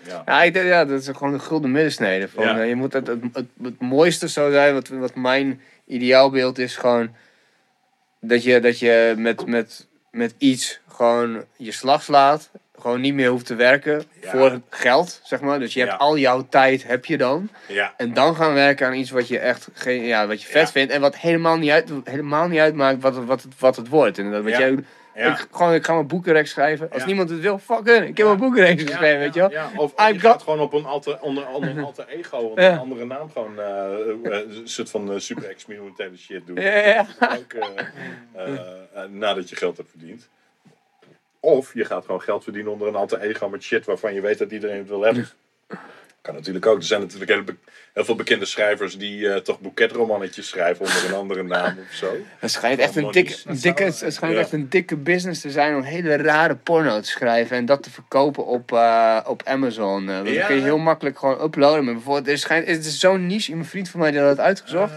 ja. Ja, ik ja, dat is gewoon een gulden middensnede. Van, Ja. je moet het, het, het, het mooiste zou zijn, wat, wat mijn ideaalbeeld is, gewoon dat je, dat je met, met, met iets gewoon je slag slaat. Gewoon niet meer hoeft te werken Ja. voor geld, zeg maar. Dus je hebt Ja. al jouw tijd, heb je dan. Ja, En dan gaan werken aan iets wat je echt geen, ja, wat je vet vindt. En wat helemaal niet, uit, helemaal niet uitmaakt wat, het- wat, het, wat het wordt. En dat, wat jij, ik, gewoon, ik ga mijn boekenreeks schrijven. Als niemand het wil, fuck it. Ik heb mijn boekenreeks Ja, geschreven, weet je wel. Ja, of je got- gaat gewoon op een alter, onder, onder een alter ego, onder Ja. een andere naam gewoon eh, eh, een soort van eh, super experimentele shit doen. Ja, ja, ja. Ook, nadat je geld hebt verdiend. Of je gaat gewoon geld verdienen onder een alter ego met shit waarvan je weet dat iedereen het wil hebben. Kan natuurlijk ook. Er zijn natuurlijk heel, heel veel bekende schrijvers die eh, toch boeketromannetjes schrijven onder een andere naam of zo. Het schijnt echt een dikke, het schijnt Ja. echt een dikke business te zijn om hele rare porno te schrijven en dat te verkopen op, eh, op Amazon. Ja. Dan kun je heel makkelijk gewoon uploaden. Maar bijvoorbeeld, er schijnt, het is zo'n niche. Een vriend van mij die had het uitgezocht.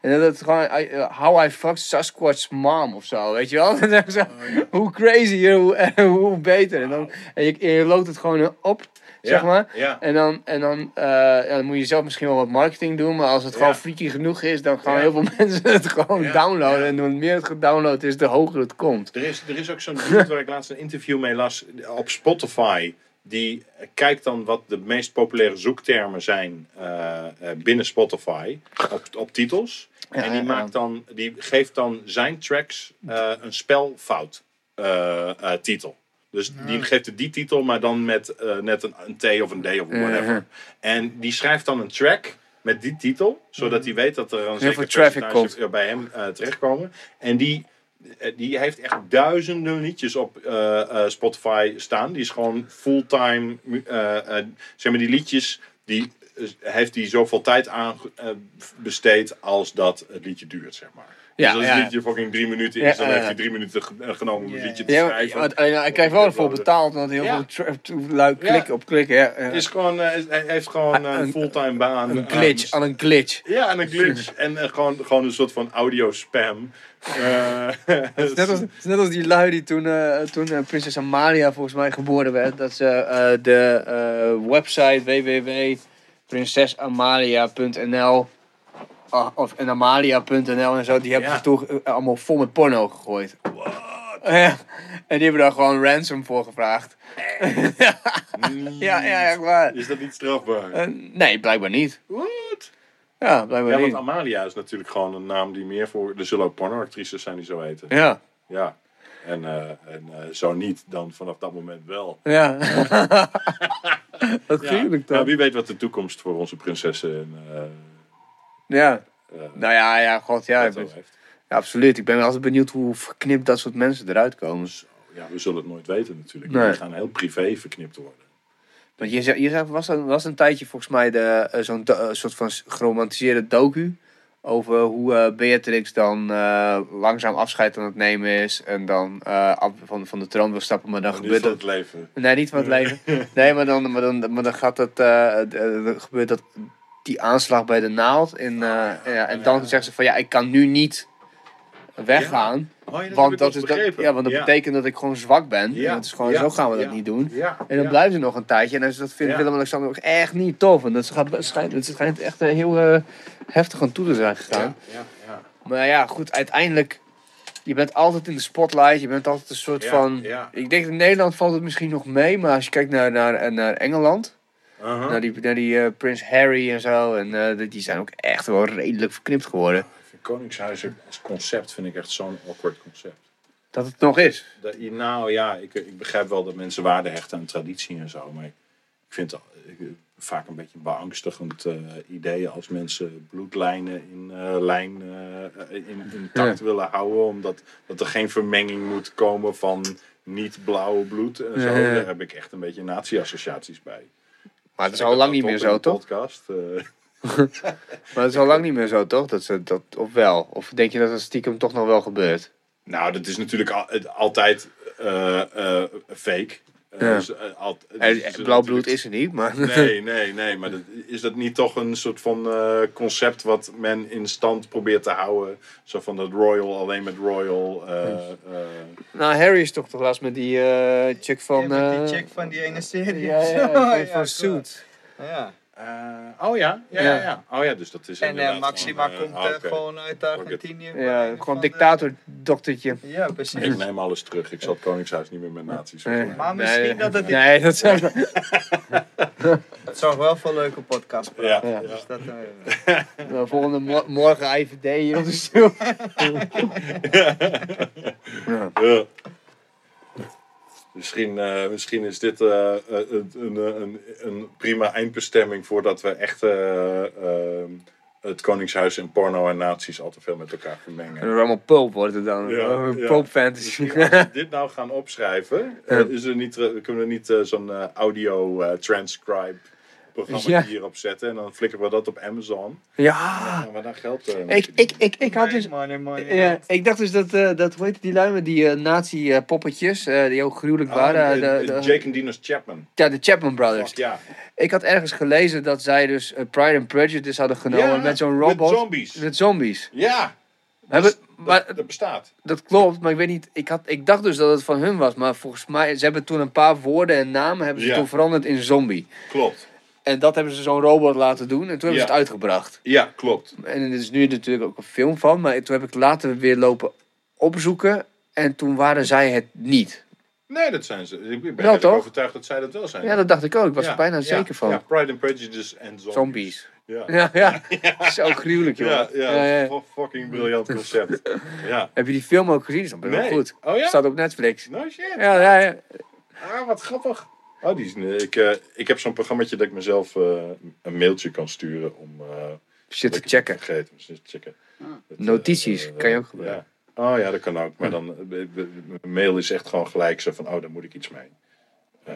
En dat het gewoon, I- uh, how I fucked Sasquatch's mom of zo, weet je wel? Dan zeg ik zo, hoe crazier, hoe, hoe beter. En, dan, en je, en je loopt het gewoon op, zeg maar. En dan, en dan, ja, dan moet je zelf misschien wel wat marketing doen. Maar als het gewoon freaky genoeg is, dan gaan heel veel mensen het gewoon downloaden. En hoe meer het gedownload is, de hoger het komt. Er is, er is ook zo'n dude waar ik laatst een interview mee las op Spotify. Die kijkt dan wat de meest populaire zoektermen zijn eh, eh, binnen Spotify op, op titels. Ja, en die, ja, maakt dan, die geeft dan zijn tracks een spelfout titel. Dus die geeft het die titel, maar dan met eh, net een, een T of een D of whatever. Mhm. En die schrijft dan een track met die titel, zodat hij weet dat er een zeker traffic komt. bij hem eh, terechtkomen. En die, eh, die heeft echt duizenden liedjes op eh, eh, Spotify staan. Die is gewoon fulltime, eh, eh, zeg maar die liedjes, die eh, heeft hij zoveel tijd aan eh, besteed als dat het liedje duurt, zeg maar. Ja, dus als het ja. liedje fucking drie minuten Ja, is, dan ja, heeft ja. hij drie minuten eh, genomen om het Ja. liedje te Ja, maar- schrijven. want, eh, hij krijgt wel ervoor betaald, want heel Ja. veel lui klikken op klikken. Ja, ja. Het is gewoon, eh, hij heeft gewoon eh, een Een- fulltime baan. Een glitch, aan- aan een glitch. Ja, en een glitch. en eh, gewoon, gewoon een soort van audio spam. Eh, Het is net als, net als die lui die toen, eh, toen eh, prinses Amalia volgens mij geboren werd. Dat ze eh, de eh, website www.prinsesamaliaa.nl ah, of en amalia.nl en zo, die hebben Ja. ze toen eh, allemaal vol met porno gegooid. Ja, en die hebben daar gewoon ransom voor gevraagd. Ja, ja, echt waar. Is dat niet strafbaar? Eh, nee, blijkbaar niet. What? Ja, blijkbaar Ja, want. Amalia is natuurlijk gewoon een naam die meer voor... Er zullen ook pornoactrices zijn die zo heten. Ja, Ja. En, eh, en eh, zo niet, dan vanaf dat moment wel. ja. Wat Ja. toch? wie weet wat de toekomst voor onze prinsessen en, Ja. eh, Nou ja, ja, god, ja. ik Otto ben- heeft. Ja, absoluut. Ik ben altijd benieuwd hoe verknipt dat soort mensen eruit komen. Ja, we zullen het nooit weten natuurlijk. Nee. Die gaan heel privé verknipt worden. Want je zei, je zei was, er, was een tijdje volgens mij de, eh, zo'n eh, soort van geromantiseerde docu. Over hoe Beatrix dan langzaam afscheid aan het nemen is. En dan af van, van de troon wil stappen. Maar dan Maar niet gebeurt van dat. het leven. Nee, niet van het leven. Nee, maar dan, maar dan, maar dan gaat dan gebeurt dat. Die aanslag bij de naald. In, eh, ja, en dan zeggen ze van ja, ik kan nu niet weggaan. Oh, ja, dat heb Want dat, is dat, ja, want dat Ja. betekent dat ik gewoon zwak ben. Ja, Dat is gewoon, zo gaan we dat niet doen. En dan blijven ze nog een tijdje. En dus dat vindt. Willem-Alexander ook echt niet tof. En dat gaat, het schijnt, het schijnt echt eh, heel eh, heftig aan toe te zijn gegaan. Ja, ja, ja. Maar ja, goed, uiteindelijk... Je bent altijd in de spotlight. Je bent altijd een soort van... Ik denk in Nederland valt het misschien nog mee. Maar als je kijkt naar, naar, naar Engeland... Uh-huh. Naar die, naar die eh, Prins Harry en zo. En eh, die- zijn ook echt wel redelijk verknipt geworden. Koningshuis als concept vind ik echt zo'n awkward concept. Dat het nog is. Dat, nou ja, ik, ik begrijp wel dat mensen waarde hechten aan traditie en zo. Maar ik vind het vaak een beetje een beangstigend eh, idee als mensen bloedlijnen in lijn in, intact willen houden. Omdat dat er geen vermenging moet komen van niet blauwe bloed en zo. Daar heb ik echt een beetje nazi-associaties bij. Maar het is al lang dat niet meer zo, toch? Podcast. eh. Maar het is al lang niet meer zo, toch? Dat ze dat, of wel? Of denk je dat het stiekem toch nog wel gebeurt? Nou, dat is natuurlijk al- altijd eh, eh, fake. Eh, Ja. dus, eh, al- Eh, dus is er blauw bloed is er niet, maar... Nee, nee, nee. Maar dat, is dat niet toch een soort van eh, concept wat men in stand probeert te houden? Zo van dat Royal alleen met Royal. eh, eh, Nou, Harry is toch toch laatst met die eh chick van... Ja, met eh, die chick van die ene serie. Ja, of ja, zo. van. Suits. Ja. Eh, oh ja? Ja, ja, Ja. Oh ja, dus dat is En eh, Maxima gewoon, eh, komt ah, oké. gewoon uit Argentinië. Ja, Van gewoon dictator-doktertje. Ja, precies. Ik neem alles terug. Ik zal het Koningshuis niet meer met nazi's. Maar misschien dat het... Nee, dat zijn Het zorgt wel voor leuke podcasts. Ja, Ja. ja. Dus dat, de volgende mo- morgen IVD hier op de stoel. Ja. Ja. Misschien, eh, misschien is dit eh, eh, een, een, een, een prima eindbestemming voordat we echt het Koningshuis en porno en nazi's al te veel met elkaar En vermengen. er allemaal poop wordt het dan. Ja, ja. Poop fantasy. Als we dit nou gaan opschrijven, Ja. is er niet, kunnen we niet zo'n audio transcribe programma Ja. hierop zetten en dan flikkeren we dat op Amazon. Ja. Dan gaan we daar geld eh. Ik, ik, ik, ik had dus... Money, money, Ja, ik dacht dus dat, eh, dat hoe heet die lui met die eh, nazi-poppetjes, eh, die ook gruwelijk Ah, waren. de, eh, de- Jake en Dinos Chapman. ja, de Chapman Brothers. Fuck, ja. Ik had ergens gelezen dat zij dus Pride and Prejudice hadden genomen Ja, met zo'n met robot. zombies. Met zombies. Ja, Hebben, dat, maar, dat bestaat. dat klopt, maar ik weet niet. Ik, had, ik dacht dus dat het van hun was, maar volgens mij, ze hebben toen een paar woorden en namen hebben ze Ja. toen veranderd in zombie. Klopt. En dat hebben ze zo'n robot laten doen en toen hebben ze het uitgebracht. Ja, klopt. En er is nu natuurlijk ook een film van, maar toen heb ik later weer lopen opzoeken en toen waren zij het niet. Nee, dat zijn ze. Ik ben overtuigd dat zij dat wel zijn. Ja, dat dacht ik ook. Ik was er bijna zeker van. Ja, Pride and Prejudice en zombies. Zombies. Ja. Ja, ja. Zo gruwelijk, joh. Ja, ja, Ja, ja. fu- fucking briljant concept. ja. Heb je die film ook gezien? Dat is wel Nee. goed. Oh ja? Staat op Netflix. No shit. Ja, ja, ja. Ah, wat grappig. Oh, die is, nee, ik, eh, ik heb zo'n programmaatje dat ik mezelf eh, een mailtje kan sturen om eh, Shit te het checken. Vergeten, shit te checken. Het, eh, Notities eh, kan je ook gebruiken. Ja. Oh ja, dat kan ook. Maar dan, eh, mail is echt gewoon gelijk zo van, oh, daar moet ik iets mee. Eh,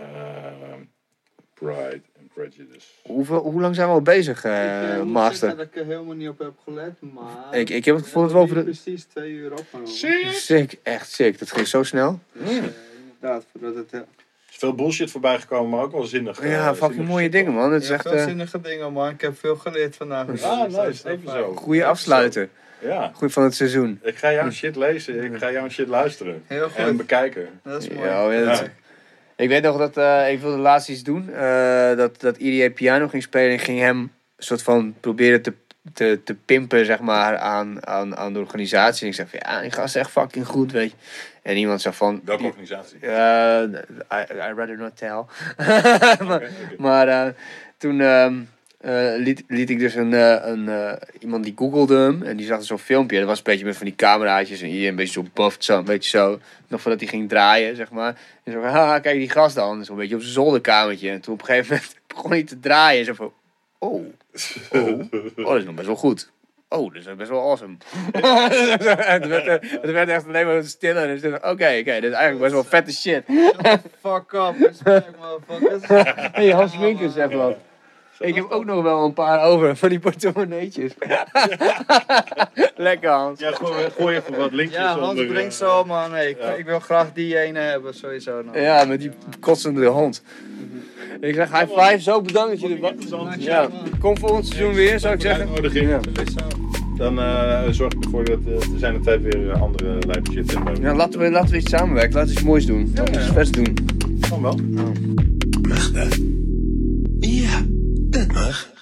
Pride and Prejudice. Hoeveel, hoe lang zijn we al bezig, eh, ik, eh, Master? dat ik er helemaal niet op heb gelet, maar... Ik, ik heb het gevoel dat we over de... precies twee uur opgenomen. Serieus? Sick, echt sick. Dat ging zo snel. Dus, eh, inderdaad, voordat het... eh, is veel bullshit voorbij gekomen, maar ook wel zinnig. eh, Ja, fucking zinnig mooie shit. dingen, man. Het is echt veel eh, zinnige dingen, man. Ik heb veel geleerd vandaag. Ah, dat is nice. Even zo. goede afsluiten. Ja, Goed van het seizoen. ik ga jouw shit lezen. Ik ga jouw shit luisteren. Heel goed. En bekijken. Dat is mooi. Ja, oh, ja, dat- Ja. Ik weet nog dat eh, ik wilde laatst iets doen. eh, dat, dat IDA piano ging spelen en ging hem een soort van proberen te, te, te pimpen, zeg maar, aan, aan, aan de organisatie. En ik zeg van, ja, die gast is echt fucking goed, weet je. En iemand zei van... Welke organisatie? eh, I, I rather not tell. maar maar eh, toen ehm, eh, liet, liet ik dus een, een, iemand die googelde hem. En die zag zo'n filmpje. Dat was een beetje met van die cameraatjes. En hier een beetje zo buffed, zo, een beetje zo. Nog voordat hij ging draaien, zeg maar. En zo van, haha, kijk die gast dan. Zo'n beetje op zijn zolderkamertje. En toen op een gegeven moment begon hij te draaien. Zo van, oh, oh, oh, dat is nog best wel goed. Oh, dat is best wel awesome. het, werd, eh, het werd echt alleen maar stiller. Dus ik dacht, oké, oké, dit is eigenlijk best wel vette shit. Fuck up, respect, motherfuckers. Hey, Hans Winkers zegt wat. Ik heb ook nog wel een paar over van die portemonneetjes. Lekker Hans. Ja, gooi, gooi even wat linkjes Ja, Hans onder, brengt zo, man. Nee, ik, ja. ik wil graag die ene hebben, sowieso. Nou. Ja, met die kotsende hond. Ik zeg high five, zo bedankt dat jullie... Ja, kom volgend seizoen weer, zou ik zeggen. Ja. Dan eh, zorg ik ervoor dat eh, er zijn de tijd weer eh, andere lijpe shit in. Ja, laten we, laten we iets samenwerken, laten we iets moois doen. Laten we iets vets doen. Kan wel. Magda. Huh?